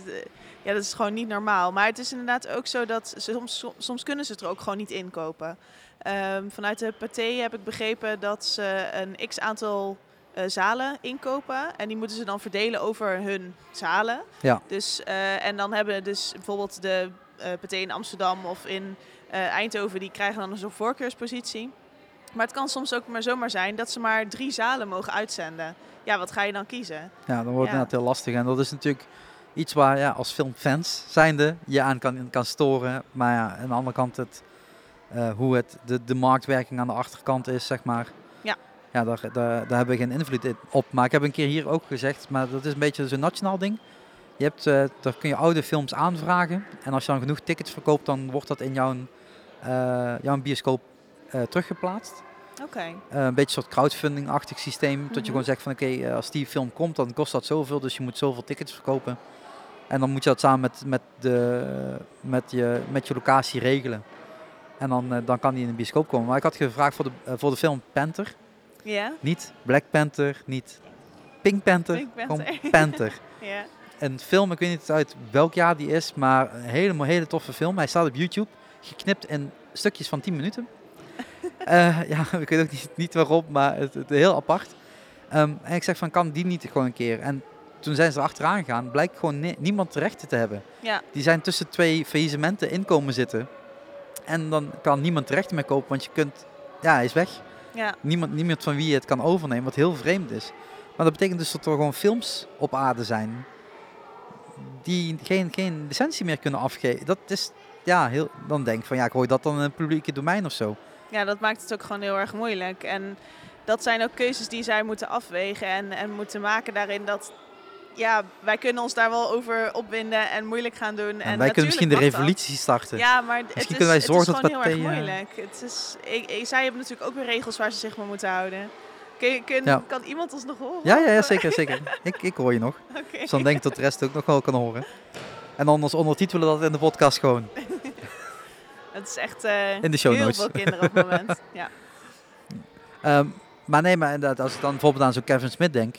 ja, dat is gewoon niet normaal. Maar het is inderdaad ook zo dat ze- soms, som- soms kunnen ze het er ook gewoon niet inkopen. Ehm, vanuit de Pathé heb ik begrepen dat ze een x aantal eh, zalen inkopen. En die moeten ze dan verdelen over hun zalen. Ja. Dus, eh, en dan hebben dus bijvoorbeeld de eh Pathé in Amsterdam of in Eindhoven, die krijgen dan een soort voorkeurspositie. Maar het kan soms ook maar zomaar zijn dat ze maar drie zalen mogen uitzenden. Ja, wat ga je dan kiezen? Ja, dan wordt het Ja. inderdaad heel lastig. En dat is natuurlijk iets waar ja, als filmfans zijnde je aan kan, kan storen. Maar ja, aan de andere kant het, hoe het, de, de marktwerking aan de achterkant is, zeg maar. Ja. Daar, daar, daar hebben we geen invloed in- op. Maar ik heb een keer hier ook gezegd, maar dat is een beetje zo'n nationaal ding. Je hebt, eh, daar kun je oude films aanvragen. En als je dan genoeg tickets verkoopt, dan wordt dat in jouw, eh, jouw bioscoop eh, teruggeplaatst. Oké. Een beetje een soort crowdfunding-achtig systeem. Dat je Mhm. gewoon zegt van oké, als die film komt, dan kost dat zoveel. Dus je moet zoveel tickets verkopen. En dan moet je dat samen met, met, de, met, je, met je locatie regelen. En dan, dan kan die in de bioscoop komen. Maar ik had gevraagd voor de, voor de film Panther. Ja? Niet Black Panther, niet Pink Panther. Pink Panther. Gewoon [LAUGHS] Panther. Ja. Een film, ik weet niet uit welk jaar die is, maar een hele, hele toffe film. Hij staat op YouTube, geknipt in stukjes van 10 minuten. [LAUGHS] Eh, ja, [LAUGHS] ik weet ook niet, niet waarom, maar het, het heel apart. Ehm, en ik zeg van, kan die niet gewoon een keer? En toen zijn ze er achteraan gegaan, blijkt gewoon ni- niemand rechten te hebben. ja, Die zijn tussen twee faillissementen in komen zitten. En dan kan niemand rechten meer kopen, want je kunt, ja, hij is weg. Ja, Niemand, niemand van wie je het kan overnemen, wat heel vreemd is. Maar dat betekent dus dat er gewoon films op aarde zijn die geen, geen licentie meer kunnen afgeven. Dat is, ja, heel, dan denk ik van ja, ik gooi dat dan in het publieke domein of zo. ja, dat maakt het ook gewoon heel erg moeilijk. En dat zijn ook keuzes die zij moeten afwegen en, en moeten maken daarin dat... Ja, wij kunnen ons daar wel over opwinden en moeilijk gaan doen. En, En, wij kunnen misschien de dat. revolutie starten. Ja, maar het is, kunnen wij het zorgen is dat gewoon we heel erg moeilijk. Het is, ik, ik, zij hebben natuurlijk ook weer regels waar ze zich maar moeten houden. Kun, je- kun, Ja. Kan iemand ons nog horen? Ja, ja, ja zeker, zeker. Ik, ik hoor je nog. [LAUGHS] Dus dan denk ik dat de rest ook nog wel kan horen. En anders ondertitelen dat in de podcast gewoon. [LAUGHS] Het is echt In de show heel veel kinderen op het moment. [LAUGHS] Ja. Ehm, maar nee, maar inderdaad, als ik dan bijvoorbeeld aan zo'n Kevin Smith denk.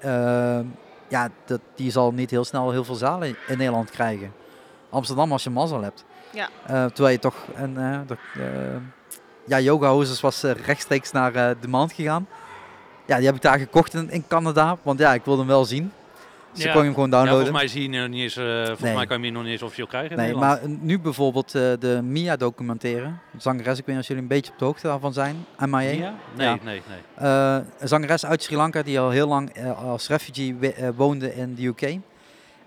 ehm, ja, dat, die zal niet heel snel heel veel zalen in Nederland krijgen. Amsterdam als je mazzel hebt. Ja. Eh, terwijl je toch een... eh, dat, eh, ja, Yoga Hoses was rechtstreeks naar de maand gegaan. Ja, die heb ik daar gekocht in, in Canada. Want ja, ik wilde hem wel zien. Dus Ja. kon je hem gewoon Ja, downloaden. volgens mij zie je niet eens, eh, volgens Nee. mij kan je hem nog niet eens officieel krijgen Nee, maar nu bijvoorbeeld eh, de Mia documentaire. Zangeres, ik weet niet of jullie een beetje op de hoogte daarvan zijn. MIA. Ja? Nee, Ja. nee, nee. Eh, een zangeres uit Sri Lanka die al heel lang eh, als refugee eh, woonde in de UK.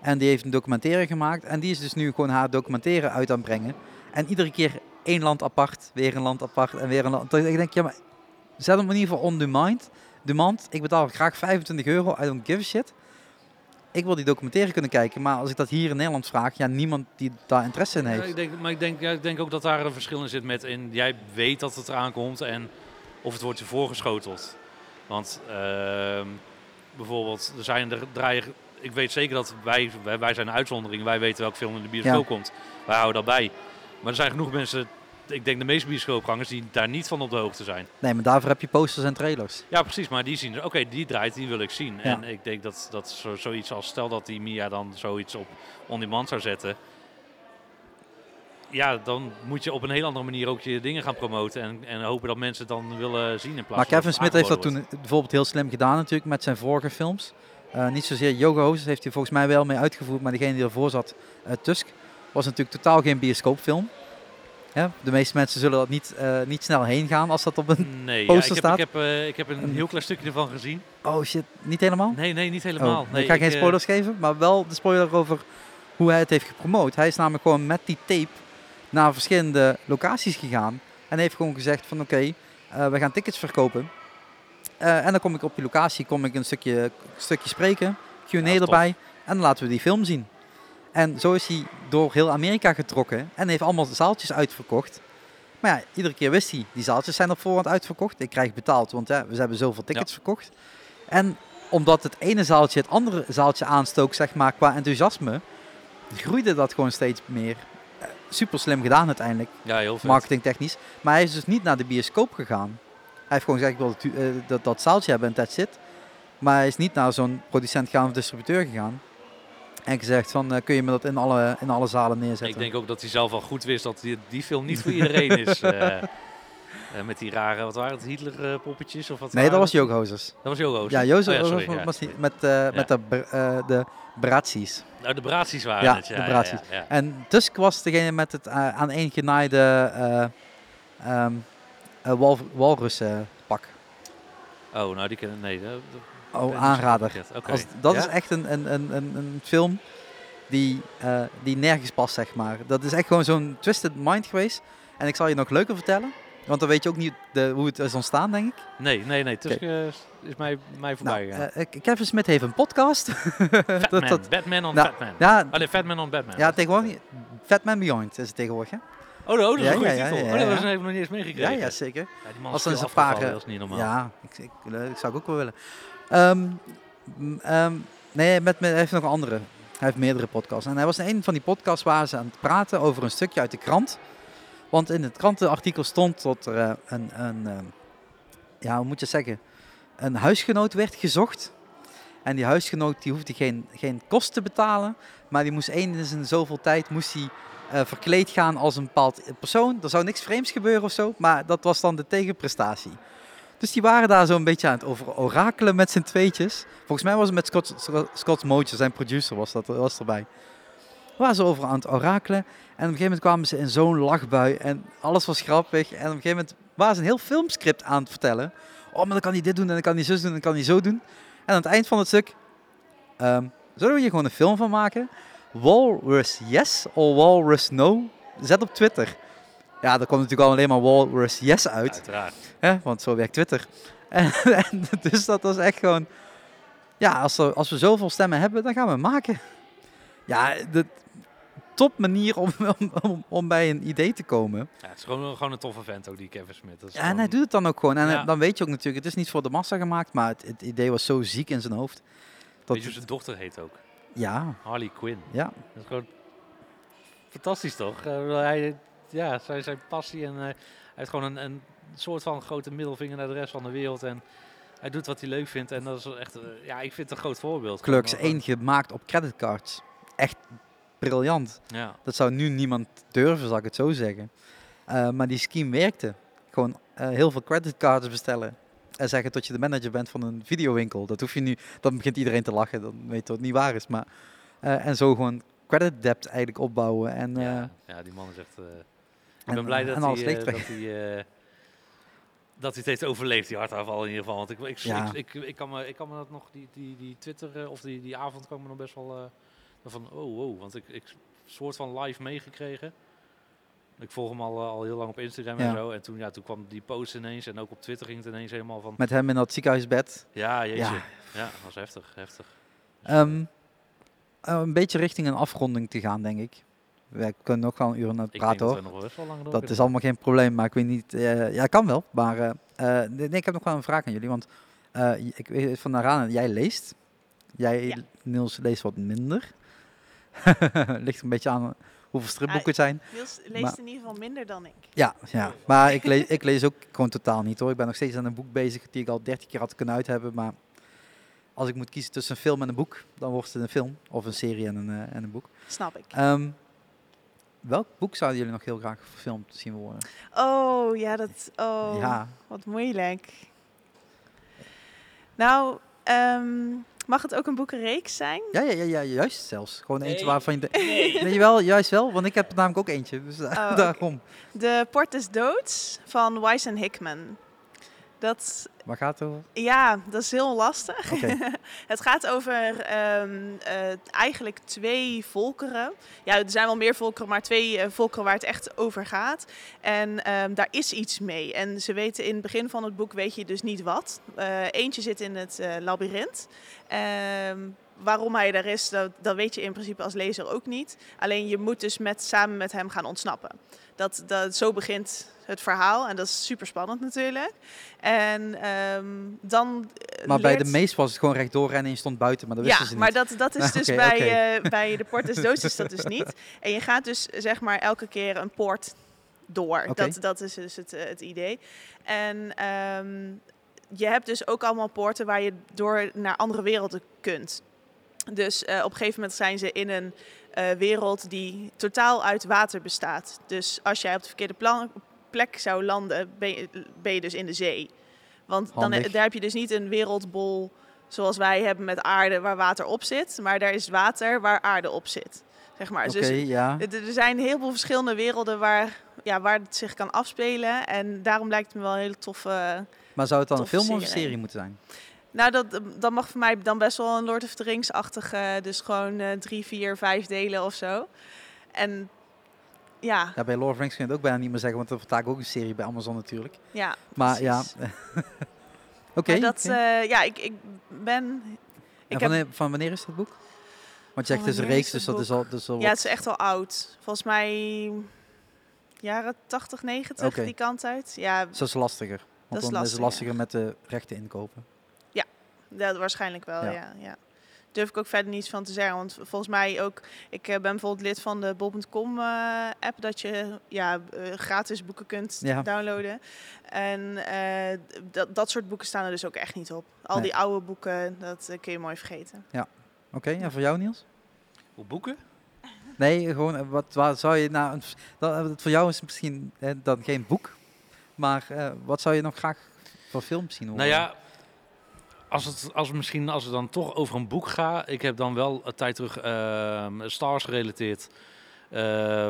En die heeft een documentaire gemaakt. En die is dus nu gewoon haar documentaire uit aan het brengen. En iedere keer één land apart, weer een land apart en weer een land. Ik denk, ja, maar zet hem in ieder geval on demand. demand. Ik betaal graag 25 euro, I don't give a shit. Ik wil die documentaire kunnen kijken, maar als ik dat hier in Nederland vraag, ja, niemand die daar interesse in Ja, heeft. ik denk, maar ik denk, ja, ik denk ook dat daar een verschil in zit met in jij weet dat het eraan komt en of het wordt je voorgeschoteld. Want ehm, bijvoorbeeld, er zijn er draaien. Ik weet zeker dat wij, wij, wij zijn een uitzondering. Wij weten welke film in de bioscoop Ja. komt. Wij houden dat bij. Maar er zijn genoeg mensen, ik denk de meeste bioscoopgangers, die daar niet van op de hoogte zijn. Nee, maar daarvoor heb je posters en trailers. Ja, precies. Maar die zien oké, die draait, die wil ik zien. Ja. En ik denk dat, dat zo, zoiets als, stel dat die Mia dan zoiets op on-demand zou zetten. Ja, dan moet je op een heel andere manier ook je dingen gaan promoten. En, en hopen dat mensen het dan willen zien in plaats Maar van Kevin het Smith heeft dat toen bijvoorbeeld heel slim gedaan natuurlijk met zijn vorige films. Eh, niet zozeer Yoga Hoses heeft hij volgens mij wel mee uitgevoerd, maar degene die ervoor zat, eh, Tusk, was natuurlijk totaal geen bioscoopfilm. Ja, de meeste mensen zullen dat niet, eh, niet snel heen gaan als dat op een... Nee, ja, poster ik, heb, staat. ik, heb, eh, ik heb een heel klein stukje ervan gezien. Oh shit, niet helemaal? Nee, nee, niet helemaal. Oh, nee, ik ga geen eh, spoilers geven, maar wel de spoiler over hoe hij het heeft gepromoot. Hij is namelijk gewoon met die tape naar verschillende locaties gegaan en heeft gewoon gezegd van oké, we gaan tickets verkopen. En dan kom ik op die locatie, kom ik een stukje, stukje spreken, Q&A Ja, erbij en dan laten we die film zien. En zo is hij door heel Amerika getrokken en heeft allemaal zaaltjes uitverkocht. Maar ja, iedere keer wist hij, die zaaltjes zijn op voorhand uitverkocht. Ik krijg betaald, want ja, we hebben zoveel tickets verkocht. En omdat het ene zaaltje het andere zaaltje aanstook, zeg maar, qua enthousiasme, groeide dat gewoon steeds meer. Eh, Super slim gedaan uiteindelijk, Ja, heel vet. marketingtechnisch. Maar hij is dus niet naar de bioscoop gegaan. Hij heeft gewoon gezegd, ik wil het, eh, dat, dat zaaltje hebben en that's it. Maar hij is niet naar zo'n producent gegaan of distributeur gegaan. En gezegd van, eh, kun je me dat in alle, in alle zalen neerzetten? Ik denk ook dat hij zelf al goed wist dat die, die film niet voor iedereen is. [LAUGHS] eh, eh, met die rare, wat waren het, Hitler-poppetjes? of wat nee, dat was? Jogozes. Dat was Jogo's. Ja, Jozef Oh ja, was, ja. niet- met, met de, de Bratzies. Nou, de Braties waren Ja, het. Ja, de Braties. En Tusk was degene met het aan één genaaide wal, walrussenpak. Oh, nou die kennen, nee. dat- Oh, aanrader. Als, dat Ja? is echt een, een, een, een, een film die, eh, die nergens past, zeg maar. Dat is echt gewoon zo'n twisted mind geweest. En ik zal je nog leuker vertellen. Want dan weet je ook niet de, hoe het is ontstaan, denk ik. Nee, nee, nee. Eh, is mij, mij voorbij Nou, gegaan. eh, Kevin Smith heeft een podcast. [LAUGHS] Fatman. dat, dat, Batman on Nou, Batman. ja, Oh nee, Fatman on Batman. ja, tegenwoordig. Fatman Beyond is het tegenwoordig, hè? Oh, oh, dat is Ja, een goede ja, ja, titel. ja, Oh, dat ja. was even nog niet eens Ja, meegekregen. ja, zeker. Ja, man Als is een paar, eh, dat is niet normaal. Ja, ik, ik, ik zou ik ook wel willen. Ehm, ehm, nee, met, met, hij heeft nog een andere. Hij heeft meerdere podcasts. En hij was in een van die podcasts waar ze aan het praten over een stukje uit de krant. Want in het krantenartikel stond dat er eh, een, een ehm, ja, moet je zeggen, een huisgenoot werd gezocht. En die huisgenoot die hoefde geen, geen kost te betalen. Maar die moest eens in zoveel tijd moest hij, eh, verkleed gaan als een bepaald persoon. Er zou niks vreemds gebeuren of zo. Maar dat was dan de tegenprestatie. Dus die waren daar zo'n beetje aan het over orakelen met z'n tweetjes. Volgens mij was het met Scott, Scott Mootje, zijn producer was, dat, was erbij. Waren ze over aan het orakelen. En op een gegeven moment kwamen ze in zo'n lachbui. En alles was grappig. En op een gegeven moment waren ze een heel filmscript aan het vertellen. Oh, maar dan kan hij dit doen en dan kan hij zus doen en dan kan hij zo doen. En aan het eind van het stuk... ehm, zullen we hier gewoon een film van maken? Walrus yes of Walrus no? Zet op Twitter. Ja, daar komt natuurlijk al alleen maar Walrus yes uit. Uiteraard. Hè? Want zo werkt Twitter. [LAUGHS] En, en dus dat was echt gewoon... Ja, als, er, als we zoveel stemmen hebben, dan gaan we maken. Ja, de top manier om, [LAUGHS] om, om, om bij een idee te komen. Ja, het is gewoon, gewoon een toffe vent ook, die Kevin Smith. Ja, en hij doet het dan ook gewoon. En Ja. dan weet je ook natuurlijk, het is niet voor de massa gemaakt, maar het, het idee was zo ziek in zijn hoofd. Dat, Weet je zijn dochter heet ook? ja, Harley Quinn. ja, Dat is gewoon fantastisch toch? Eh, hij, ja, zijn, zijn passie en eh, hij heeft gewoon een, een soort van grote middelvinger naar de rest van de wereld. En hij doet wat hij leuk vindt en dat is echt, eh, ja, ik vind het een groot voorbeeld. Clerks Gewoon, 1 gemaakt op creditcards. Echt briljant. Ja, Dat zou nu niemand durven, zal ik het zo zeggen. Eh, maar die scheme werkte. Gewoon heel veel creditcards bestellen. En zeggen dat je de manager bent van een videowinkel. Dat hoef je nu, dan begint iedereen te lachen. Dan weet je dat het niet waar is. Maar, en zo gewoon credit debt eigenlijk opbouwen. En, ja, ja, die man is echt... eh, ik en- ben blij en dat alles hij, eh, dat, hij, eh, dat hij het heeft overleefd, die hartaanval in ieder geval. Want ik, ik, Ja. ik, ik, ik kan me, ik kan me dat nog, die, die, die Twitter, eh, of die, die avond ik me nog best wel eh, van, oh wow, want ik, ik soort van live meegekregen. Ik volg hem al, eh, al heel lang op Instagram Ja. en zo. En toen, ja, toen kwam die post ineens en ook op Twitter ging het ineens helemaal van, Met hem in dat ziekenhuisbed. ja, jeetje. Ja. Ja, dat was heftig, heftig. Ehm, eh, een beetje richting een afronding te gaan, denk ik. We kunnen nog wel een uur aan het ik praten hoor. dat is allemaal geen probleem, maar ik weet niet. eh, ja, kan wel. Maar eh, eh, nee, ik heb nog wel een vraag aan jullie. Want eh, ik weet van Narana, jij leest. Jij, Ja. Niels, leest wat minder. [LAUGHS] Ligt een beetje aan hoeveel stripboeken het zijn. Niels leest Maar- in ieder geval minder dan ik. Ja, ja. maar ik lees, ik lees ook gewoon totaal niet hoor. Ik ben nog steeds aan een boek bezig die ik al dertig keer had kunnen uit hebben. Maar als ik moet kiezen tussen een film en een boek, dan wordt het een film. Of een serie en een, eh, en een boek. Snap ik. Ehm, welk boek zouden jullie nog heel graag verfilmd zien worden? Oh, ja, dat... Oh, Ja, wat moeilijk. Nou, ehm, mag het ook een boekenreeks zijn? Ja, ja, ja, ja, juist zelfs. Gewoon eentje Nee. waarvan je... de- Nee, [LAUGHS] jawel, juist wel, want ik heb er namelijk ook eentje. Dus Oh, [LAUGHS] daarom. De Port des Doods van Weiss en Hickman. Dat, Waar gaat het over? ja, dat is heel lastig. [LAUGHS] Het gaat over ehm, eh, eigenlijk twee volkeren. Ja, er zijn wel meer volkeren, maar twee eh, volkeren waar het echt over gaat. En ehm, daar is iets mee. En ze weten in het begin van het boek weet je dus niet wat. Eh, eentje zit in het labyrint. Ehm, waarom hij daar is, dat, dat weet je in principe als lezer ook niet. Alleen je moet dus met, samen met hem gaan ontsnappen. Dat, dat, zo begint het verhaal en dat is super spannend natuurlijk. En ehm, dan. eh, Maar bij de meest was het gewoon rechtdoor en je stond buiten, maar dat wisten ja, ze maar niet. dat, dat is [LAUGHS] dus bij, eh, bij de Port des Doods is dat dus niet. [LAUGHS] En je gaat dus zeg maar elke keer een poort door. Dat, dat is dus het, eh, het idee. En ehm, je hebt dus ook allemaal poorten waar je door naar andere werelden kunt. Dus eh, op een gegeven moment zijn ze in een eh, wereld die totaal uit water bestaat. Dus als jij op de verkeerde plan- plek zou landen, ben je, ben je dus in de zee. Want dan, daar heb je dus niet een wereldbol zoals wij hebben met aarde waar water op zit. Maar daar is water waar aarde op zit. Zeg maar. Dus ja. er zijn heel veel verschillende werelden waar, ja, waar het zich kan afspelen. En daarom lijkt het me wel een hele toffe... Maar zou het dan een film of een serie moeten zijn? Nou, dat, dat mag voor mij dan best wel een Lord of the Rings-achtige. Dus gewoon eh, drie, vier, vijf delen of zo. En ja, Ja, bij Lord of the Rings kun je het ook bijna niet meer zeggen, want er vertaak ook een serie bij Amazon natuurlijk. ja. Maar ja, [LAUGHS] oké. Dat, eh, ja, ik, ik ben... en Ik van, heb, wanneer, van wanneer is het boek? Want je zegt het is een reeks, dus dat is al, dus al ja, het is echt al oud. Volgens mij jaren 80, 90, Oké. die kant uit. Ja, dus dat is lastiger. Want is dan is het lastiger met de rechten inkopen. Dat waarschijnlijk wel, Ja. ja. ja, durf ik ook verder niets van te zeggen. Want volgens mij ook, ik eh, ben bijvoorbeeld lid van de bol.com eh, app, dat je ja, eh, gratis boeken kunt Ja. downloaden. En eh, dat, dat soort boeken staan er dus ook echt niet op. Al Nee. die oude boeken, dat kun je mooi vergeten. Oké, en voor jou Niels? Hoe boeken? Nee, gewoon, wat waar zou je nou, een- dat, voor jou is het misschien eh, dan geen boek, maar eh, wat zou je nog graag voor film zien horen? Nou ja, als het, als misschien als het dan toch over een boek gaat, ik heb dan wel een tijd terug ehm Stars gerelateerd. Eh,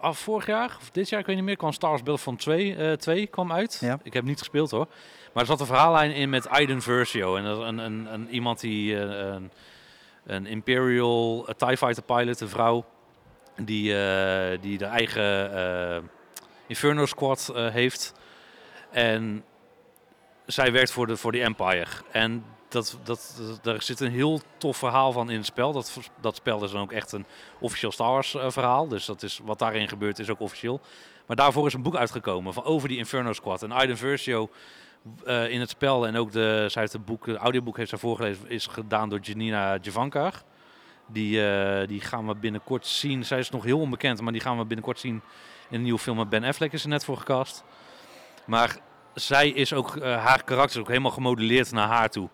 af vorig jaar, of dit jaar, ik weet niet meer, kwam Stars Battlefront 2, eh 2 kwam uit. Ja. Ik heb niet gespeeld hoor. Maar er zat een verhaallijn in met Aiden Versio. En een, een, een, iemand die eh, een, een Imperial eh, TIE Fighter pilot, een vrouw, die, eh, die de eigen Inferno Squad heeft. En zij werkt voor de, voor de Empire. En dat, dat, daar zit een heel tof verhaal van in het spel. Dat, dat spel is dan ook echt een officieel Star Wars eh, verhaal. Dus dat is, wat daarin gebeurt is ook officieel. Maar daarvoor is een boek uitgekomen van over die Inferno Squad. En Aiden Versio eh, in het spel en ook de, zij het boek, audioboek heeft zij voorgelezen, is gedaan door Janina Javankar. Die, eh, die gaan we binnenkort zien. Zij is nog heel onbekend, maar die gaan we binnenkort zien in een nieuwe film met Ben Affleck is er net voor gecast. Maar zij is ook, eh, haar karakter is ook helemaal gemodelleerd naar haar toe.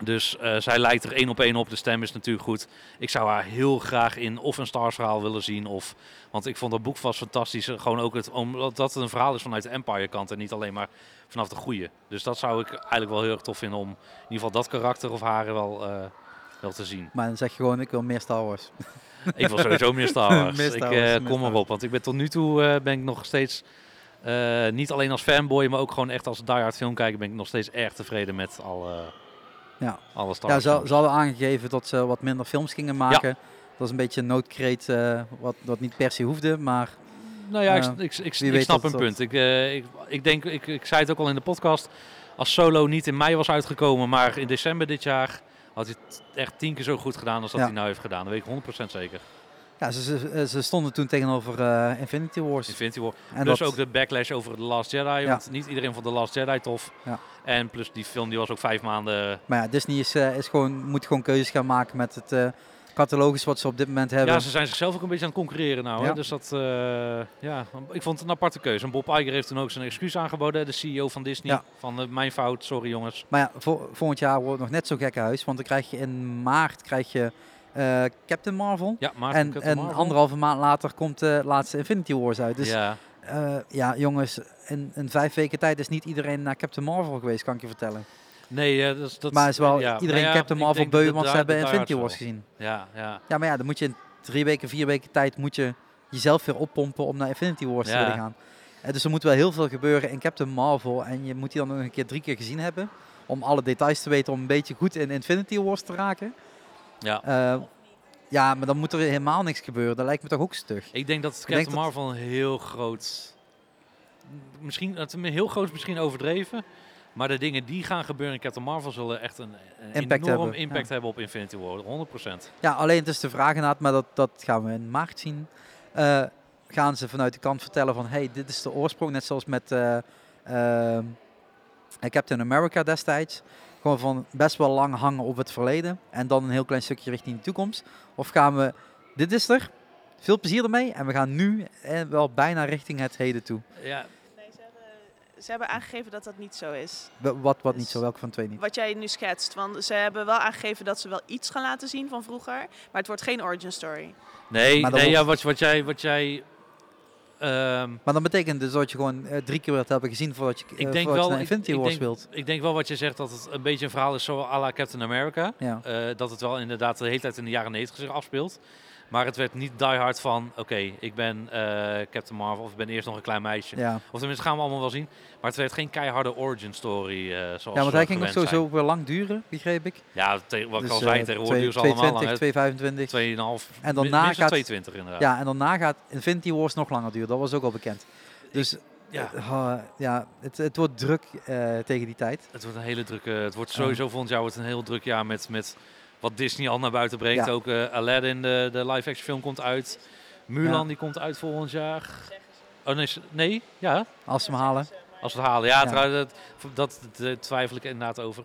Dus eh, zij lijkt er één op één op. De stem is natuurlijk goed. Ik zou haar heel graag in of een Stars verhaal willen zien. Of, want ik vond dat boek vast fantastisch. eh, Gewoon ook het, omdat dat het een verhaal is vanuit de Empire kant. En niet alleen maar vanaf de goede. Dus dat zou ik eigenlijk wel heel erg tof vinden. Om in ieder geval dat karakter of haar wel, wel te zien. Maar dan zeg je gewoon, ik wil meer Star Wars. Ik wil sowieso meer Star [LAUGHS] Wars. Meer Star ik Wars, kom erop. Want ik ben tot nu toe ben ik nog steeds... eh, niet alleen als fanboy, maar ook gewoon echt als diehard filmkijker ben ik nog steeds erg tevreden met alle, Ja. alle Star Ja, Wars ze, hadden aangegeven dat ze wat minder films gingen maken. Dat is een beetje een noodkreet, eh, wat, wat niet per se hoefde, maar Nou ja, ik, Ja, ik, ik, snap een punt. Ik, eh, ik, ik denk, ik, ik zei het ook al in de podcast. Als Solo niet in mei was uitgekomen, maar in december dit jaar, had hij het echt tien keer zo goed gedaan als dat Ja. hij nou heeft gedaan. Dat weet ik 100% zeker. Ja, ze, ze, ze stonden toen tegenover eh, Infinity Wars. Infinity War. En plus dat- ook de backlash over The Last Jedi. Want niet iedereen vond The Last Jedi tof. Ja. En plus die film die was ook vijf maanden... Maar ja, Disney is, eh, is gewoon, moet gewoon keuzes gaan maken met het eh, catalogus wat ze op dit moment hebben. Ja, ze zijn zichzelf ook een beetje aan het concurreren nou. Hè? Ja. Dus dat, eh, ja, ik vond het een aparte keuze. En Bob Iger heeft toen ook zijn excuus aangeboden, de CEO van Disney. Ja. Van eh, mijn fout, sorry jongens. Maar ja, vol- volgend jaar wordt het nog net zo gekke huis. Want dan krijg je in maart krijg je, eh, Captain Marvel. Ja, en en anderhalve maand later komt de laatste Infinity Wars uit. Dus ja, ja. ja jongens, in, in vijf weken tijd is niet iedereen naar Captain Marvel geweest, kan ik je vertellen. Nee, eh, dat, dat maar is wel ja. iedereen Nou ja, Captain Marvel beu, want ze hebben Infinity Wars gezien. Ja, ja. Ja, maar ja, dan moet je in drie weken, vier weken tijd moet je jezelf weer oppompen om naar Infinity Wars te Ja. willen gaan. Eh, dus er moet wel heel veel gebeuren in Captain Marvel. En je moet die dan nog een keer drie keer gezien hebben. Om alle details te weten, om een beetje goed in Infinity Wars te raken. Ja. Eh, ja, maar dan moet er helemaal niks gebeuren. Dat lijkt me toch ook stug. Ik denk dat Captain dat- Marvel een heel groot... Misschien, het is heel groot is misschien overdreven. Maar de dingen die gaan gebeuren in Captain Marvel zullen echt een, een Impact enorm hebben, impact ja. hebben op Infinity War. 100%. Ja, alleen het is de vraag inderdaad, maar dat, dat gaan we in maart zien. Eh, gaan ze vanuit de kant vertellen van, hey, dit is de oorsprong. Net zoals met eh, Captain America destijds. Gewoon van best wel lang hangen op het verleden. En dan een heel klein stukje richting de toekomst. Of gaan we, dit is er, veel plezier ermee. En we gaan nu eh, wel bijna richting het heden toe. Ja, Nee, ze hebben, ze hebben aangegeven dat dat niet zo is. Wa- Wat, wat niet Dus- zo, welke van twee niet. Wat jij nu schetst. Want ze hebben wel aangegeven dat ze wel iets gaan laten zien van vroeger. Maar het wordt geen origin story. nee, nee wordt- ja, wat, wat jij... Wat jij ehm, Maar dan betekent dus dat je gewoon eh, drie keer wilt hebben gezien voordat je, eh, ik denk voordat je wel... naar Infinity Wars denk, wilt. ik denk wel wat je zegt, dat het een beetje een verhaal is zo à la Captain America. Ja. Eh, dat het wel inderdaad de hele tijd in de jaren 90 zich afspeelt. Maar het werd niet die hard van, oké, ik ben eh, Captain Marvel of ik ben eerst nog een klein meisje. Ja. Of tenminste, gaan we allemaal wel zien. Maar het werd geen keiharde origin story eh zoals Ja, want hij ging sowieso weer lang duren, begreep ik. Ja, wat ik Dus, al zei, eh, tegenwoordig twee- duren ze allemaal 220, lang. 225. 2,5, En daarna gaat- 22 inderdaad. Ja, en daarna gaat Infinity Wars nog langer duren. Dat was ook al bekend. Dus Ja. ja, het, het wordt druk tegen die tijd. Het wordt een hele drukke. Het wordt sowieso volgend jaar wordt een heel druk jaar met, met wat Disney al naar buiten brengt. Ja. Ook eh, Aladdin, de, de live-action film, komt uit. Mulan Ja. die komt uit volgend jaar. Oh nee, nee, ja, Als ze hem halen. als we het halen. Ja, trouwens, dat, dat, dat twijfel ik inderdaad over.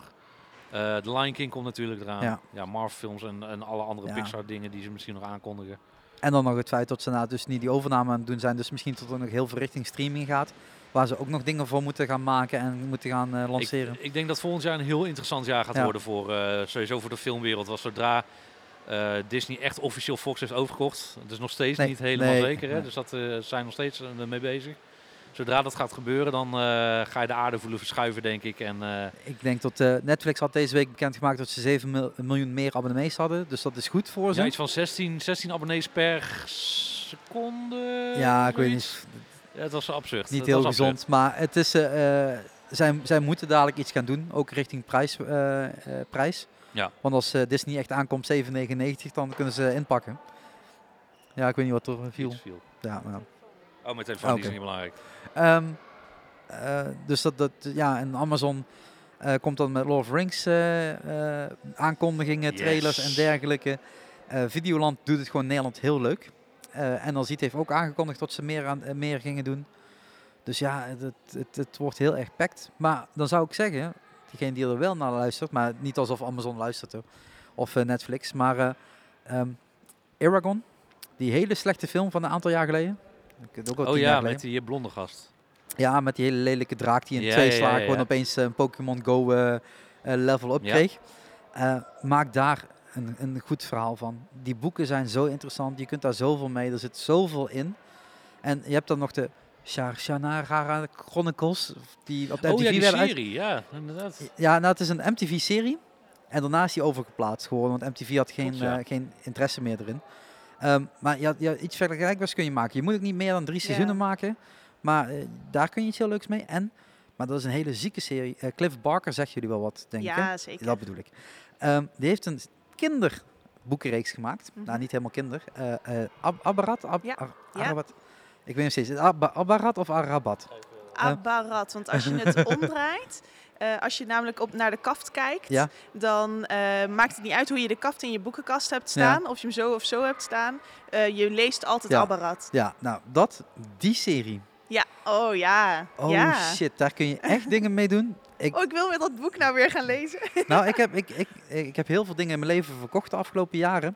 Eh The Lion King komt natuurlijk eraan. Ja. Ja, Marvel films en, en alle andere Ja. Pixar dingen die ze misschien nog aankondigen. En dan nog het feit dat ze nou dus niet die overname aan het doen zijn. Dus misschien tot er nog heel veel richting streaming gaat. Waar ze ook nog dingen voor moeten gaan maken en moeten gaan eh, lanceren. Ik, ik denk dat volgend jaar een heel interessant jaar gaat Ja. worden voor eh, sowieso voor de filmwereld. Want zodra eh, Disney echt officieel Fox heeft overgekocht, dat is nog steeds Nee, niet helemaal nee, zeker. Hè? nee. Dus dat zijn nog steeds mee bezig. Zodra dat gaat gebeuren, dan ga je de aarde voelen verschuiven, denk ik. En Ik denk dat Netflix had deze week bekendgemaakt dat ze 7 mil- miljoen meer abonnees hadden. Dus dat is goed voor ze. ja, iets van 16, 16 abonnees per seconde. Ja, ik weet niet. Ja, het was absurd. Niet Het heel absurd. gezond. Maar het is, eh, zij, zij moeten dadelijk iets gaan doen. Ook richting prijs. eh, prijs. Ja. Want als Disney echt aankomt 7,99 dan kunnen ze inpakken. Ja, ik weet niet wat er viel. Viel. Ja, nou. Oh, mijn telefoon Ah, die is niet belangrijk. Ehm, eh, dus dat, dat, ja, en Amazon komt dan met Lord of Rings aankondigingen, trailers Yes. en dergelijke. Videoland doet het gewoon Nederland heel leuk. Eh en Ziet heeft ook aangekondigd dat ze meer, aan, eh, meer gingen doen. Dus ja, het, het, het, wordt heel erg packed. Maar dan zou ik zeggen, diegene die er wel naar luistert, maar niet alsof Amazon luistert hoor, of eh, Netflix, maar eh ehm, Aragon, die hele slechte film van een aantal jaar geleden. Ik ook al Oh ja, met die blonde gast. Ja, met die hele lelijke draak die in Ja, twee ja, slagen ja. opeens een Pokémon Go level up Ja. kreeg. Eh, maak daar een, een goed verhaal van. Die boeken zijn zo interessant, je kunt daar zoveel mee, er zit zoveel in. En je hebt dan nog de Shannara Chronicles, die op de Oh MTV ja, die werden uit- serie. Ja, inderdaad. Ja, nou, het is een MTV-serie. En daarna is die overgeplaatst geworden, want MTV had geen, ja. eh, geen interesse meer erin. Ehm, maar ja, ja, iets vergelijkbaars kun je maken. Je moet ook niet meer dan drie Ja. seizoenen maken. Maar eh, daar kun je iets heel leuks mee. En, maar dat is een hele zieke serie. Eh, Cliff Barker zegt jullie wel wat, denk ik. hè? Ja, zeker. Dat bedoel ik. Ehm, die heeft een kinderboekenreeks gemaakt. Mhm. Nou, niet helemaal kinder. Eh eh Ab Abarat? Ab Ja, Ar- ja. Arabat? Ik weet nog steeds. Ab Abarat of Arabat? Abarat. Want als je het [LAUGHS] omdraait, eh, als je namelijk op, naar de kaft kijkt, Ja. dan eh, maakt het niet uit hoe je de kaft in je boekenkast hebt staan. Of je hem zo of zo hebt staan. Eh, je leest altijd Ja. Abarat. Ja, nou, dat, die serie. Ja, oh ja. Oh shit, daar kun je echt [LAUGHS] dingen mee doen. Ik, Oh, ik wil weer dat boek nou weer gaan lezen. [LAUGHS] nou, ik heb, ik, ik, ik heb heel veel dingen in mijn leven verkocht de afgelopen jaren.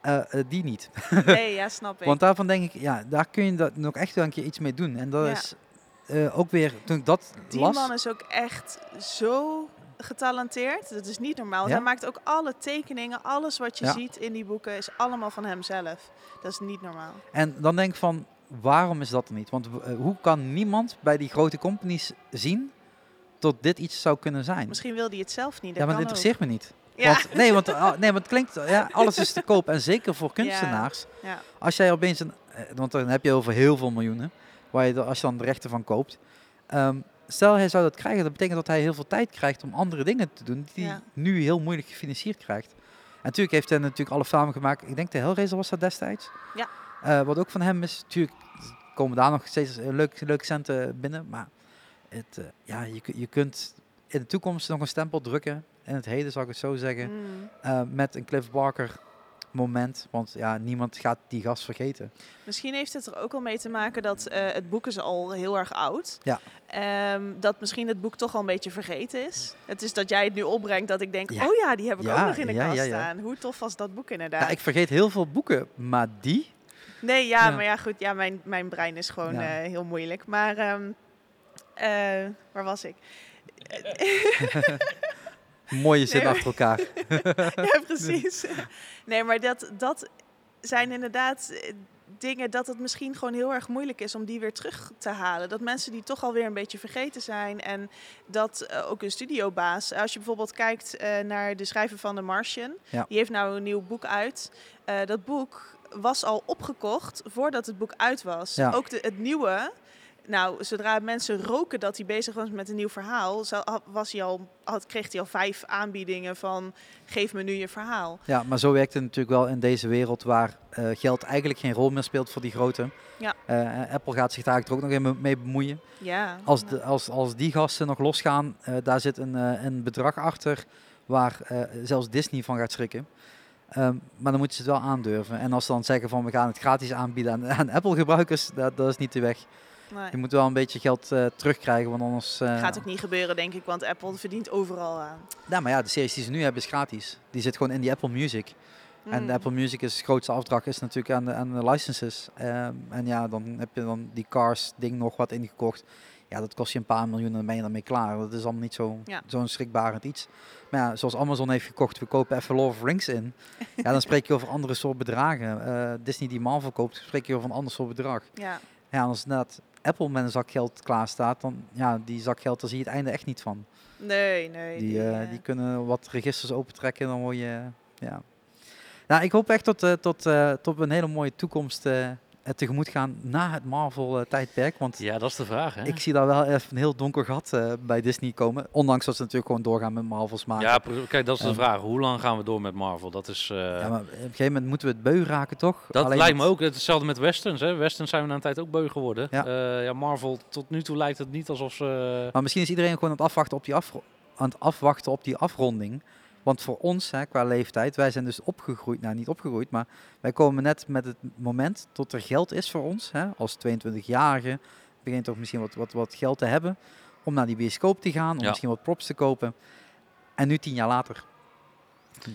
Eh, die niet. Nee, ja, [LAUGHS] snap ik. Want daarvan denk ik, ja, daar kun je dat nog echt wel een keer iets mee doen. En dat Ja. is eh, ook weer, toen ik dat Die las... man is ook echt zo getalenteerd. Dat is niet normaal. Ja? Hij maakt ook alle tekeningen, alles wat je Ja. ziet in die boeken is allemaal van hemzelf. Dat is niet normaal. En dan denk ik van, waarom is dat er niet? Want hoe kan niemand bij die grote companies zien tot dit iets zou kunnen zijn? Misschien wil hij het zelf niet. ja, Dat maar dat interesseert me niet. Ja. Want, nee, want, ah, nee, want het klinkt, ja, [LAUGHS] alles is te koop. En zeker voor kunstenaars. ja. Als jij opeens een, eh, want dan heb je over heel veel miljoenen, waar je, als je dan de rechten van koopt. Ehm, stel hij zou dat krijgen, dat betekent dat hij heel veel tijd krijgt om andere dingen te doen die hij nu heel moeilijk gefinancierd krijgt. En natuurlijk heeft hij natuurlijk alle films gemaakt. Ik denk de Hellraiser was dat destijds. Ja. Eh, wat ook van hem is, natuurlijk komen daar nog steeds leuke, leuke centen binnen. Maar het, eh, ja, je, je kunt in de toekomst nog een stempel drukken. In het heden zou ik het zo zeggen. Mm. eh, met een Cliff Barker moment. Want ja, niemand gaat die gast vergeten. Misschien heeft het er ook al mee te maken dat eh, het boek is al heel erg oud. Ja. Ehm, dat misschien het boek toch al een beetje vergeten is. Het is dat jij het nu opbrengt dat ik denk, Ja. oh ja, die heb ik Ja, ook nog in de ja, kast staan. Hoe tof was dat boek inderdaad. Ja, ik vergeet heel veel boeken, maar die... Nee, ja, maar ja, goed. Ja, mijn, mijn brein is gewoon heel moeilijk. Maar ehm, eh, waar was ik? [LAUGHS] Mooie zin Nee, achter elkaar. [LAUGHS] ja, precies. [LAUGHS] Nee, maar dat, dat zijn inderdaad eh, dingen dat het misschien gewoon heel erg moeilijk is om die weer terug te halen. Dat mensen die toch alweer een beetje vergeten zijn. En dat eh, ook een studiobaas, als je bijvoorbeeld kijkt naar de schrijver van The Martian, Ja. die heeft nou een nieuw boek uit. Dat boek was al opgekocht voordat het boek uit was. Ja. Ook de, het nieuwe. Nou, zodra mensen roken dat hij bezig was met een nieuw verhaal, was hij al, had, kreeg hij al vijf aanbiedingen van geef me nu je verhaal. Ja, maar zo werkt het natuurlijk wel in deze wereld waar eh, geld eigenlijk geen rol meer speelt voor die grote. Ja. Eh, Apple gaat zich daar eigenlijk ook nog even mee bemoeien. Ja. Als, de, als, als die gasten nog losgaan, eh, daar zit een, een bedrag achter waar zelfs Disney van gaat schrikken. Ehm, maar dan moeten ze het wel aandurven. En als ze dan zeggen van we gaan het gratis aanbieden aan, aan Apple gebruikers, dat, dat is niet de weg. Nee. Je moet wel een beetje geld eh, terugkrijgen, want anders... eh, Gaat ook niet gebeuren, denk ik, want Apple verdient overal aan. Ja, maar ja, de series die ze nu hebben is gratis. Die zit gewoon in die Apple Music. En de Apple Music is de grootste afdracht is natuurlijk aan de, aan de licenses. Ehm, en ja, dan heb je dan die Cars ding nog wat ingekocht. Ja, dat kost je een paar miljoen en dan ben je daarmee klaar. Dat is allemaal niet Ja. zo'n schrikbarend iets. Maar ja, zoals Amazon heeft gekocht, we kopen even Lord of Rings in. [LAUGHS] ja, dan spreek je over andere soort bedragen. Eh, Disney die Marvel koopt, spreek je over een ander soort bedrag. Ja, Ja, als net Apple met een zak geld klaar staat, dan ja, die zak geld, daar zie je het einde echt niet van. nee, nee. Die, eh, eh, die kunnen wat registers opentrekken, dan word je, ja. Nou, ik hoop echt tot, eh, tot, eh, tot we een hele mooie toekomst eh, eh, tegemoet gaan na het Marvel-tijdperk. Want Ja, dat is de vraag, hè? ik zie daar wel even een heel donker gat eh, bij Disney komen. Ondanks dat ze natuurlijk gewoon doorgaan met Marvels maken. Ja, kijk, dat is de Ehm. vraag. Hoe lang gaan we door met Marvel? Dat is... eh, Ja, maar op een gegeven moment moeten we het beu raken, toch? Dat Alleen lijkt me het- ook. Hetzelfde met westerns. Hè. Westerns zijn we na een tijd ook beu geworden. Ja. Ja. ja, Marvel, tot nu toe lijkt het niet alsof ze... Maar misschien is iedereen gewoon aan het afwachten op die, afro- aan het afwachten op die afronding. Want voor ons, hè, qua leeftijd, wij zijn dus opgegroeid, nou niet opgegroeid, maar wij komen net met het moment tot er geld is voor ons, hè, als 22-jarige, begint toch misschien wat, wat, wat geld te hebben, om naar die bioscoop te gaan, om Ja. misschien wat props te kopen. En nu tien jaar later,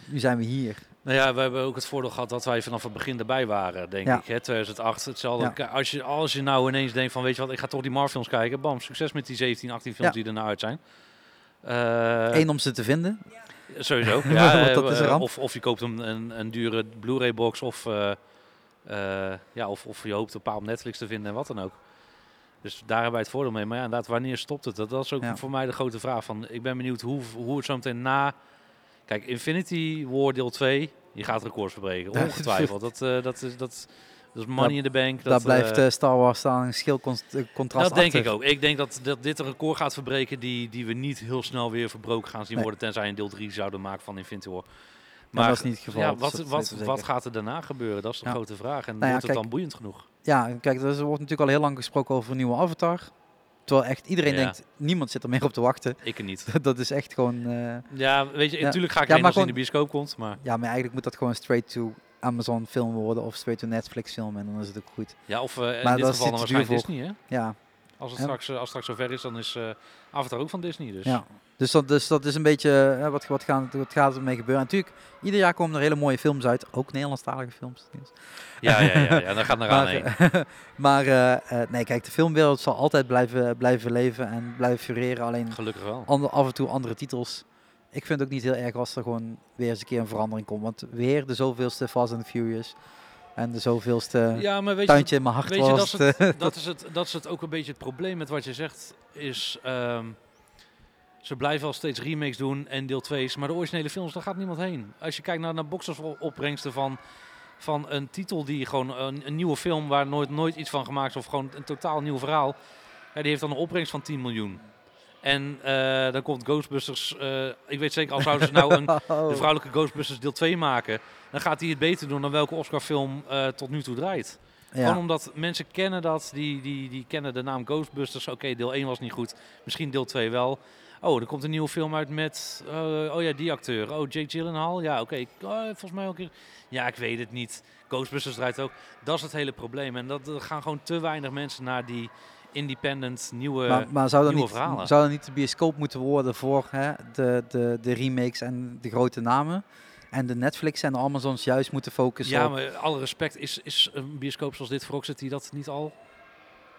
nu zijn we hier. Nou ja, we hebben ook het voordeel gehad dat wij vanaf het begin erbij waren, denk Ja. ik. Hè. 2008, hetzelfde. Ja. Als, je, als je nou ineens denkt van, weet je wat, ik ga toch die Marvel-films kijken. Bam, succes met die 17, 18 films Ja. die er nou uit zijn. Eh, Eén om ze te vinden. Sowieso. [LAUGHS] ja, dat is een eh, ramp. of, of je koopt een, een, een dure Blu-ray box of, eh, eh, ja, of, of je hoopt een paar op Netflix te vinden en wat dan ook. Dus daar hebben wij het voordeel mee. Maar ja, inderdaad, wanneer stopt het? Dat, dat is ook Ja. voor mij de grote vraag. Van, ik ben benieuwd hoe, hoe het zo meteen na... Kijk, Infinity War deel 2, je gaat records verbreken. [LAUGHS] Ongetwijfeld. dat, dat, is, dat, dat is money in the bank. Daar Dat, blijft eh, eh, Star Wars staan een schilcontrast dat denk ik ook. Ik denk dat, dat dit een record gaat verbreken die, die we niet heel snel weer verbroken gaan zien Nee. worden. Tenzij een deel 3 zouden maken van Infinity War. Maar dat is niet het geval. Ja, dus wat, wat, wat gaat er daarna gebeuren? Dat is de Ja. grote vraag. En Nou ja, wordt het kijk, dan boeiend genoeg? Ja, kijk, er wordt natuurlijk al heel lang gesproken over een nieuwe Avatar. Terwijl echt iedereen Ja. denkt, niemand zit er meer op te wachten. Ik er niet. [LAUGHS] dat is echt gewoon... eh, Ja, weet je, natuurlijk ga ik Ja, maar als in de bioscoop komt. Maar ja, maar eigenlijk moet dat gewoon straight to Amazon film worden of straight to Netflix film en dan is het ook goed. ja, of eh, in Maar dit dat geval dan waarschijnlijk Disney. Hè? Ja, Als het Ja. straks, eh, als het straks zover is, dan is eh Avatar ook van Disney. Dus. ja. Dus, dat, dus dat is een beetje wat, wat, gaan, wat gaat ermee gebeuren. En natuurlijk, ieder jaar komen er hele mooie films uit. Ook Nederlandstalige films. ja, ja, ja, ja, dan gaat [LAUGHS] er aan heen. [LAUGHS] Maar, nee, kijk, de filmwereld zal altijd blijven, blijven leven en blijven fureren. Alleen Gelukkig wel. ander, af en toe andere titels. Ik vind het ook niet heel erg als er gewoon weer eens een keer een verandering komt. Want weer de zoveelste Fast and Furious. En de zoveelste Ja, maar weet je, tuintje in mijn hart Weet je, dat was is, het, [LAUGHS] dat, is het, dat is het ook een beetje het probleem met wat je zegt. Is, ehm, ze blijven al steeds remakes doen en deel 2's. Maar de originele films, daar gaat niemand heen. Als je kijkt naar, naar box-office opbrengsten van, van een titel die gewoon een, een nieuwe film waar nooit, nooit iets van gemaakt is. Of gewoon een totaal nieuw verhaal. Ja, die heeft dan een opbrengst van 10 miljoen. En eh, dan komt Ghostbusters. eh, ik weet zeker, al zouden ze nou een, [LAUGHS] Oh. de vrouwelijke Ghostbusters deel 2 maken. Dan gaat hij het beter doen dan welke Oscar-film eh, tot nu toe draait. Gewoon omdat mensen kennen dat, die, die, die kennen de naam Ghostbusters. Oké, deel 1 was niet goed, misschien deel 2 wel. Oh, er komt een nieuwe film uit met, oh ja, die acteur. Oh, Jake Gyllenhaal. Ja, oké, oh, volgens mij ook. Ja, ik weet het niet. Ghostbusters draait ook. Dat is het hele probleem. En dat er gaan gewoon te weinig mensen naar die independent nieuwe... maar, maar zou, dat nieuwe niet, verhalen. zou dat niet de bioscoop moeten worden voor hè, de, de, de remakes en de grote namen? En de Netflix en de Amazons juist moeten focussen ja, op... maar alle respect, is, is een bioscoop zoals dit voor City dat niet al?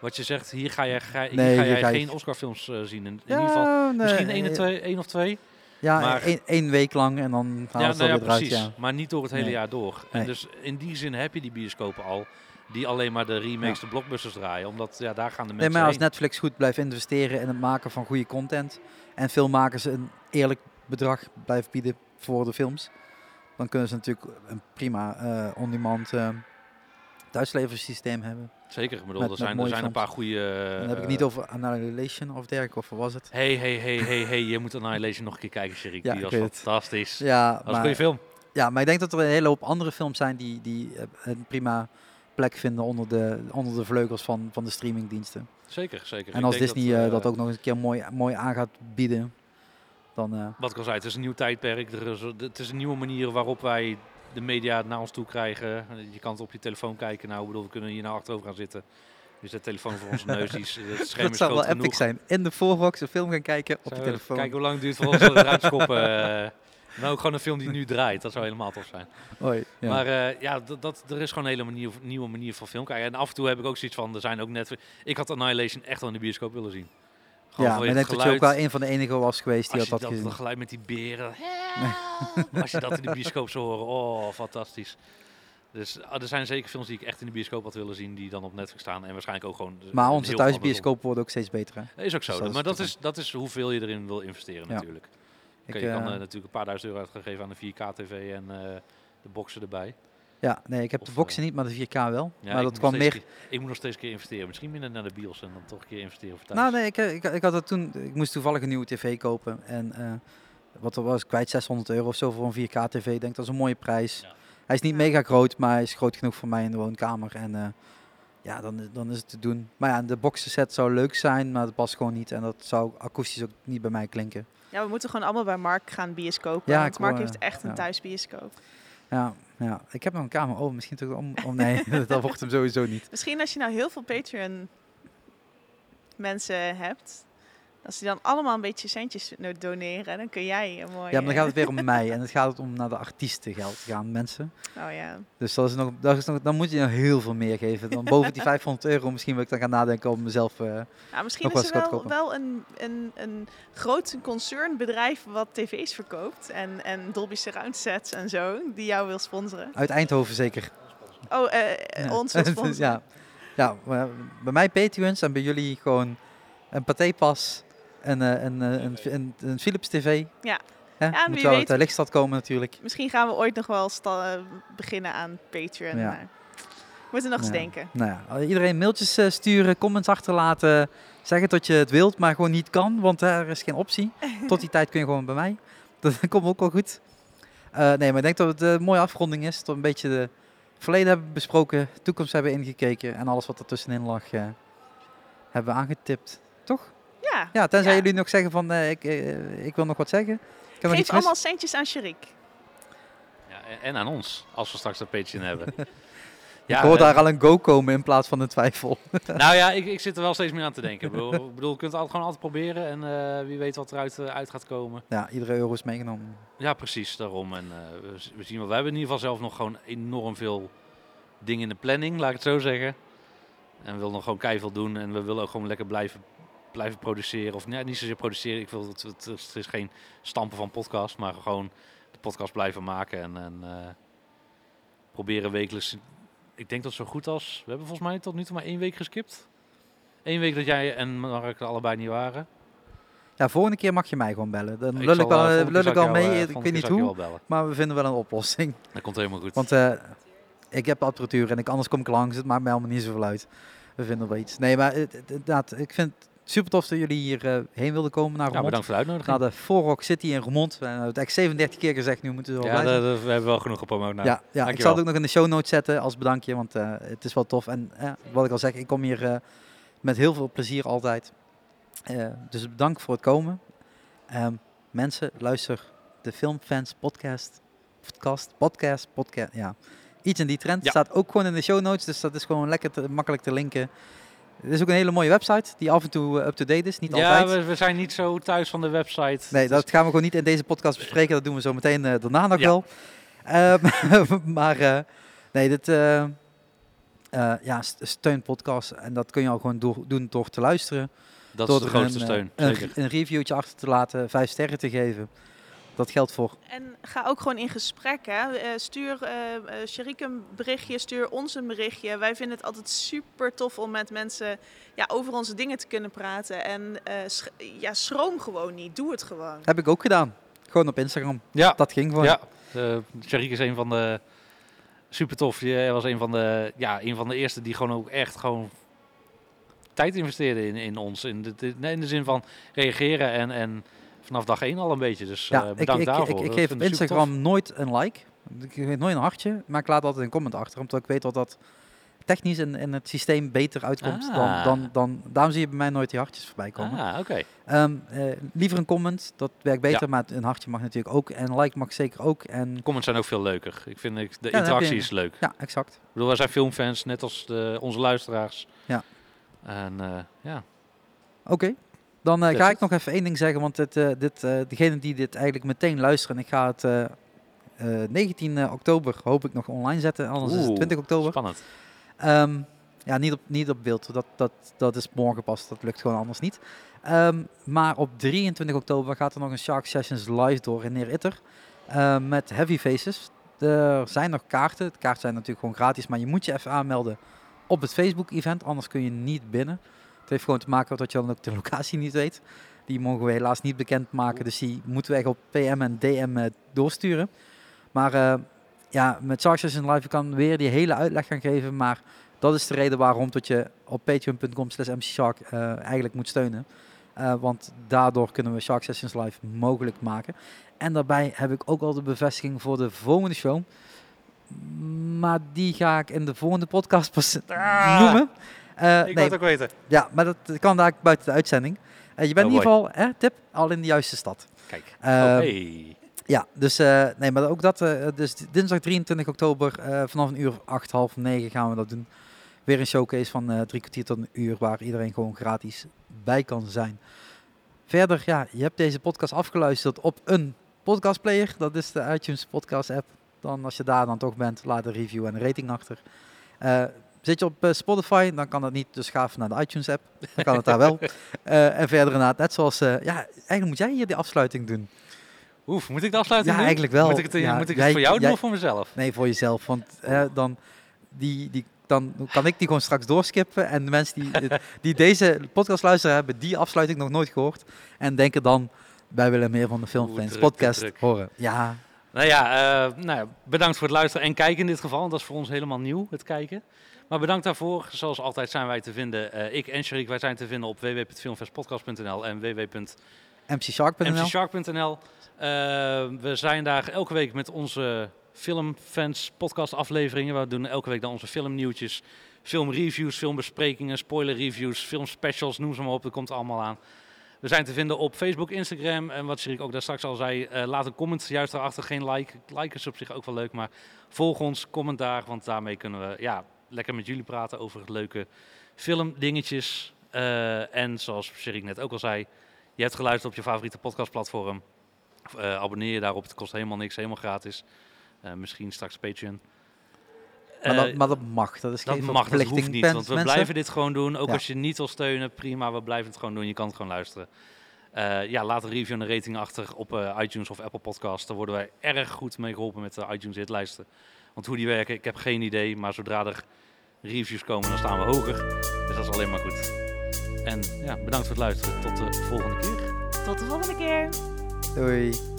Wat je zegt, hier ga je, ga, hier Nee, ga hier jij ga je- geen Oscarfilms eh zien. In, in Ja, ieder geval nee, misschien één, eh, twee, één of twee. Ja, maar- één, één week lang en dan Ja, halen ze nou ja, precies. Ja. Maar niet door het hele jaar door. En dus in die zin heb je die bioscopen al. Die alleen maar de remakes, de blockbusters draaien. Omdat ja, daar gaan de Nee, mensen maar als heen. Netflix goed blijft investeren in het maken van goede content en filmmakers een eerlijk bedrag blijven bieden voor de films, dan kunnen ze natuurlijk een prima eh on-demand eh thuisleversysteem hebben. Zeker, bedoel, met- er zijn, er zijn een paar goede... dan heb ik het niet over Annihilation of dergelijke, of wat was het? Hey, hey, hey, hey, hey, je moet Annihilation nog een keer kijken, Sherik. Ja, die was fantastisch. Ja, dat was een maar, goede film. ja, maar ik denk dat er een hele hoop andere films zijn die, die eh, een prima plek vinden onder de, onder de vleugels van, van de streamingdiensten. Zeker, zeker. En als Disney eh, eh, dat ook nog eens een keer mooi, mooi aan gaat bieden, dan... eh, Wat ik al zei, het is een nieuw tijdperk. Er is, het is een nieuwe manier waarop wij de media naar ons toe krijgen. Je kan het op je telefoon kijken. Nou, ik bedoel, we kunnen hier naar achterover gaan zitten. Dus de telefoon voor onze neus, die is, het [LAUGHS] scherm Dat zou wel epic zijn. In de voorbox een film gaan kijken op je telefoon. Kijken hoe lang het duurt voor ons [LAUGHS] eruit nou, ook gewoon een film die nu draait. Dat zou helemaal tof zijn. Hoi, ja. Maar eh, ja, dat, dat, er is gewoon een hele manier, nieuwe manier van film kijken. En af en toe heb ik ook zoiets van, er zijn ook net... Ik had Annihilation echt wel in de bioscoop willen zien. Gewoon ja, maar ik denk dat je ook wel een van de enigen was geweest die Als had je dat dat, gezien. dat geluid met die beren. [LAUGHS] Als je dat in de bioscoop zou horen. Oh, fantastisch. Dus ah, er zijn zeker films die ik echt in de bioscoop had willen zien, die dan op Netflix staan. En waarschijnlijk ook gewoon... Maar onze thuisbioscoop wordt ook steeds beter. Hè? Is ook zo. Dus dat is maar dat is, dat is hoeveel je erin wil investeren Ja. natuurlijk. Ik, je kan eh, eh, natuurlijk een paar duizend euro uitgegeven aan de 4K-tv en eh, de boxen erbij. ja, nee, ik heb de of, boxen niet, maar de 4K wel. Ja, maar ik dat moet kwam meer... keer- ik moet nog steeds een keer investeren. Misschien minder naar de bios en dan toch een keer investeren voor thuis. Nou nee, ik, ik, ik had het toen... Ik moest toevallig een nieuwe tv kopen. En eh, wat er was, kwijt 600 euro of zo voor een 4K tv. Ik denk dat is een mooie prijs. Ja. Hij is niet mega groot, maar hij is groot genoeg voor mij in de woonkamer. En eh, ja, dan, dan is het te doen. Maar ja, de boxenset zou leuk zijn, maar dat past gewoon niet. En dat zou akoestisch ook niet bij mij klinken. Ja, we moeten gewoon allemaal bij Mark gaan bioscopen. Ja, want Mark heeft echt een ja. thuisbioscoop. Ja, ja, ik heb nog een kamer. Oh, misschien toch om... Oh nee, [LAUGHS] dat wordt hem sowieso niet. Misschien als je nou heel veel Patreon mensen hebt, als die dan allemaal een beetje centjes doneren, dan kun jij een mooie... Ja, maar dan gaat het weer om mij. En het gaat om naar de artiesten geld gaan, mensen. Oh ja. Dus dat is nog, dat is nog, dan moet je nog heel veel meer geven. Dan boven die 500 euro misschien wil ik dan gaan nadenken om mezelf... eh, Nou, misschien is er wel, wel een, een, een groot concernbedrijf wat tv's verkoopt en, en Dolby Surround sets en zo, die jou wil sponsoren. uit Eindhoven zeker. Oh, eh, eh, [LAUGHS] Ja. ons wil sponsoren. ja. ja, bij mij Patreons en bij jullie gewoon een patépas, een, eh, een, eh, een, een, een Philips TV. Ja. Hè? Ja, en Moet wel uit weet- komen natuurlijk. Misschien gaan we ooit nog wel eh, beginnen aan Patreon. Ja. maar moeten nog eens Ja. denken. Nou ja, iedereen mailtjes eh, sturen, comments achterlaten. Zeggen dat je het wilt, maar gewoon niet kan, want er is geen optie. [LAUGHS] Tot die tijd kun je gewoon bij mij. [LAUGHS] Dat komt ook wel goed. Eh, nee, maar ik denk dat het een mooie afronding is. Dat we een beetje de verleden hebben besproken, toekomst hebben ingekeken en alles wat er tussenin lag eh, hebben we aangetipt. Ja, Ja, tenzij Ja. jullie nog zeggen van eh, ik, eh, ik wil nog wat zeggen. Ik geef mis. allemaal centjes aan Sharik. Ja, en, en aan ons, als we straks een Patreon [LAUGHS] hebben. ik hoor eh, daar al een go komen in plaats van een twijfel. [LAUGHS] Nou ja, ik, ik zit er wel steeds meer aan te denken. Ik bedoel, je kunt het altijd, gewoon altijd proberen en eh, wie weet wat eruit uit gaat komen. ja, iedere euro is meegenomen. Ja, precies, daarom. En eh, we zien wel, we hebben in ieder geval zelf nog gewoon enorm veel dingen in de planning, laat ik het zo zeggen. En we willen nog gewoon keihard doen en we willen ook gewoon lekker blijven, blijven produceren. Of nee, niet zozeer produceren, ik wil het, het, het is geen stampen van podcast, maar gewoon de podcast blijven maken en, en eh, proberen wekelijks. Ik denk dat zo goed als, we hebben volgens mij tot nu toe maar één week geskipt. Eén week dat jij en Mark er allebei niet waren. Ja, volgende keer mag je mij gewoon bellen. Dan lul ik wel, eh, eh, lul ik al mee. eh, ik volgende weet niet hoe, maar we vinden wel een oplossing. Dat komt helemaal goed. Want eh, ik heb apparatuur en ik, anders kom ik langs. Het maakt mij allemaal niet zoveel uit. We vinden wel iets. Nee, maar inderdaad, ik vind super tof dat jullie hier eh, heen wilden komen naar ja, Roermond. bedankt voor de uitnodiging. naar de Forrock City in Roermond. We hebben het echt 37 keer gezegd, nu moeten we wel Ja, dat- dat- we hebben wel genoeg gepromoot. Nou, ja, ja ik zal het ook nog in de show notes zetten als bedankje, want eh, het is wel tof. En eh, wat ik al zeg, ik kom hier met heel veel plezier altijd. Dus bedankt voor het komen. Ehm, mensen, luister de Filmfans podcast. Podcast, podcast, podcast, ja. Iets in die trend. Ja. Staat ook gewoon in de show notes, dus dat is gewoon lekker te, makkelijk te linken. Het is ook een hele mooie website die af en toe eh, up-to-date is. Niet ja altijd. we, we zijn niet zo thuis van de website. Nee, dat gaan we gewoon niet in deze podcast bespreken. Dat doen we zo meteen eh, daarna nog Ja. wel. Ehm, [LAUGHS] maar eh, nee, dit eh, ja, st- steun podcast. En dat kun je al gewoon door, doen door te luisteren. is, dat door is de grootste een, steun. Een, een reviewtje achter te laten, vijf sterren te geven. Dat geldt voor. En ga ook gewoon in gesprek. Hè. Eh, stuur uh, Sharik een berichtje, stuur ons een berichtje. Wij vinden het altijd super tof om met mensen ja, over onze dingen te kunnen praten. En eh, sch- ja, schroom gewoon niet. Doe het gewoon. Heb ik ook gedaan. Gewoon op Instagram. Ja, Dat ging gewoon. ja. Uh, Sharik is een van de super tof. Hij was een van de, ja, een van de eerste die gewoon ook echt gewoon tijd investeerde in, in ons. In de, in de zin van reageren en, en vanaf dag één al een beetje. Dus Ja, ik, bedankt ik, daarvoor. ik, ik geef op ik. Instagram nooit een like. Ik geef nooit een hartje, maar ik laat altijd een comment achter. Omdat ik weet dat dat technisch in, in het systeem beter uitkomt. Dan, Ah. dan, dan, daarom zie je bij mij nooit die hartjes voorbij komen. Ah, oké. Ehm, eh, liever een comment, dat werkt beter. Ja. Maar een hartje mag natuurlijk ook. En like mag zeker ook. En Comments zijn ook veel leuker. Ik vind ik, de interactie je- is leuk. ja, exact. Ik bedoel, wij zijn filmfans, net als de, onze luisteraars. Ja. En eh, ja, Oké. Dan eh, ga ik nog even één ding zeggen, want dit, eh, dit, eh, degene die dit eigenlijk meteen luisteren, ik ga het eh, eh, 19 oktober hoop ik nog online zetten, anders is het Oeh, 20 oktober. spannend. Ehm, ja, niet op, niet op beeld, dat, dat, dat is morgen pas, dat lukt gewoon anders niet. Ehm, maar op 23 oktober gaat er nog een Shark Sessions live door in Neer Itter met Heavy Faces. Er zijn nog kaarten, de kaarten zijn natuurlijk gewoon gratis, maar je moet je even aanmelden op het Facebook-event, anders kun je niet binnen. Het heeft gewoon te maken met dat je dan ook de locatie niet weet. Die mogen we helaas niet bekendmaken, dus die moeten we echt op PM en DM eh, doorsturen. Maar eh, ja, met Shark Sessions Live kan weer die hele uitleg gaan geven, maar dat is de reden waarom dat je op patreon.com slash mcshark eh, eigenlijk moet steunen. Want daardoor kunnen we Shark Sessions Live mogelijk maken. En daarbij heb ik ook al de bevestiging voor de volgende show. Maar die ga ik in de volgende podcast pas Ah, noemen. Eh, ik nee, wil het ook weten. ja, maar dat kan daar buiten de uitzending. Eh, je bent Oh, in ieder geval, hè, tip, al in de juiste stad. Kijk. Oh, hey. Ja, dus nee, maar ook dat. dus dinsdag 23 oktober vanaf een uur acht, half negen gaan we dat doen. Weer een showcase van drie kwartier tot een uur waar iedereen gewoon gratis bij kan zijn. Verder, ja, je hebt deze podcast afgeluisterd op een podcastplayer. Dat is de iTunes podcast app. Dan als je daar dan toch bent, laat een review en een rating achter. Zit je op eh, Spotify, dan kan dat niet. Dus ga even naar de iTunes app. Dan kan het daar wel. [LAUGHS] Eh, en verder inderdaad, net zoals... eh, ja, eigenlijk moet jij hier die afsluiting doen. Oef, moet ik de afsluiting Ja, doen? eigenlijk wel. Moet ik het, Ja, moet ik jij- het voor jou doen jij- of voor mezelf? Nee, voor jezelf. Want dan, die, die, dan kan ik die gewoon straks doorskippen. En de mensen die, die deze podcast luisteren hebben die afsluiting nog nooit gehoord. En denken dan, wij willen meer van de Filmfans podcast druk. horen. Ja, Nou ja, nou ja, bedankt voor het luisteren en kijken in dit geval. want Dat is voor ons helemaal nieuw, het kijken. Maar bedankt daarvoor. Zoals altijd zijn wij te vinden, eh, ik en Sharik, wij zijn te vinden op www.filmfestpodcast.nl en www.mcshark.nl. mcshark.nl. Eh, we zijn daar elke week met onze filmfans podcast afleveringen. We doen elke week dan onze filmnieuwtjes, filmreviews, filmbesprekingen, spoiler reviews, filmspecials, noem ze maar op. Dat komt allemaal aan. We zijn te vinden op Facebook, Instagram en wat Shirik ook daar straks al zei. eh, laat een comment juist daarachter. Geen like. Like is op zich ook wel leuk, maar volg ons, comment daar. Want daarmee kunnen we ja, lekker met jullie praten over leuke filmdingetjes. Eh, en zoals Shirik net ook al zei, je hebt geluisterd op je favoriete podcastplatform. Eh, abonneer je daarop, het kost helemaal niks, helemaal gratis. Eh, misschien straks Patreon. Maar, dat, maar dat mag, dat is dat geen mag, dat verplichting. hoeft niet, want we mensen. blijven dit gewoon doen. Ook Ja. als je niet wil steunen, prima, we blijven het gewoon doen. Je kan het gewoon luisteren. Ja, laat een review en een rating achter op iTunes of Apple Podcasts. Daar worden wij erg goed mee geholpen met de iTunes hitlijsten. Want hoe die werken, ik heb geen idee. Maar zodra er reviews komen, dan staan we hoger. Dus dat is alleen maar goed. En ja, bedankt voor het luisteren. Tot de volgende keer. Tot de volgende keer. Doei.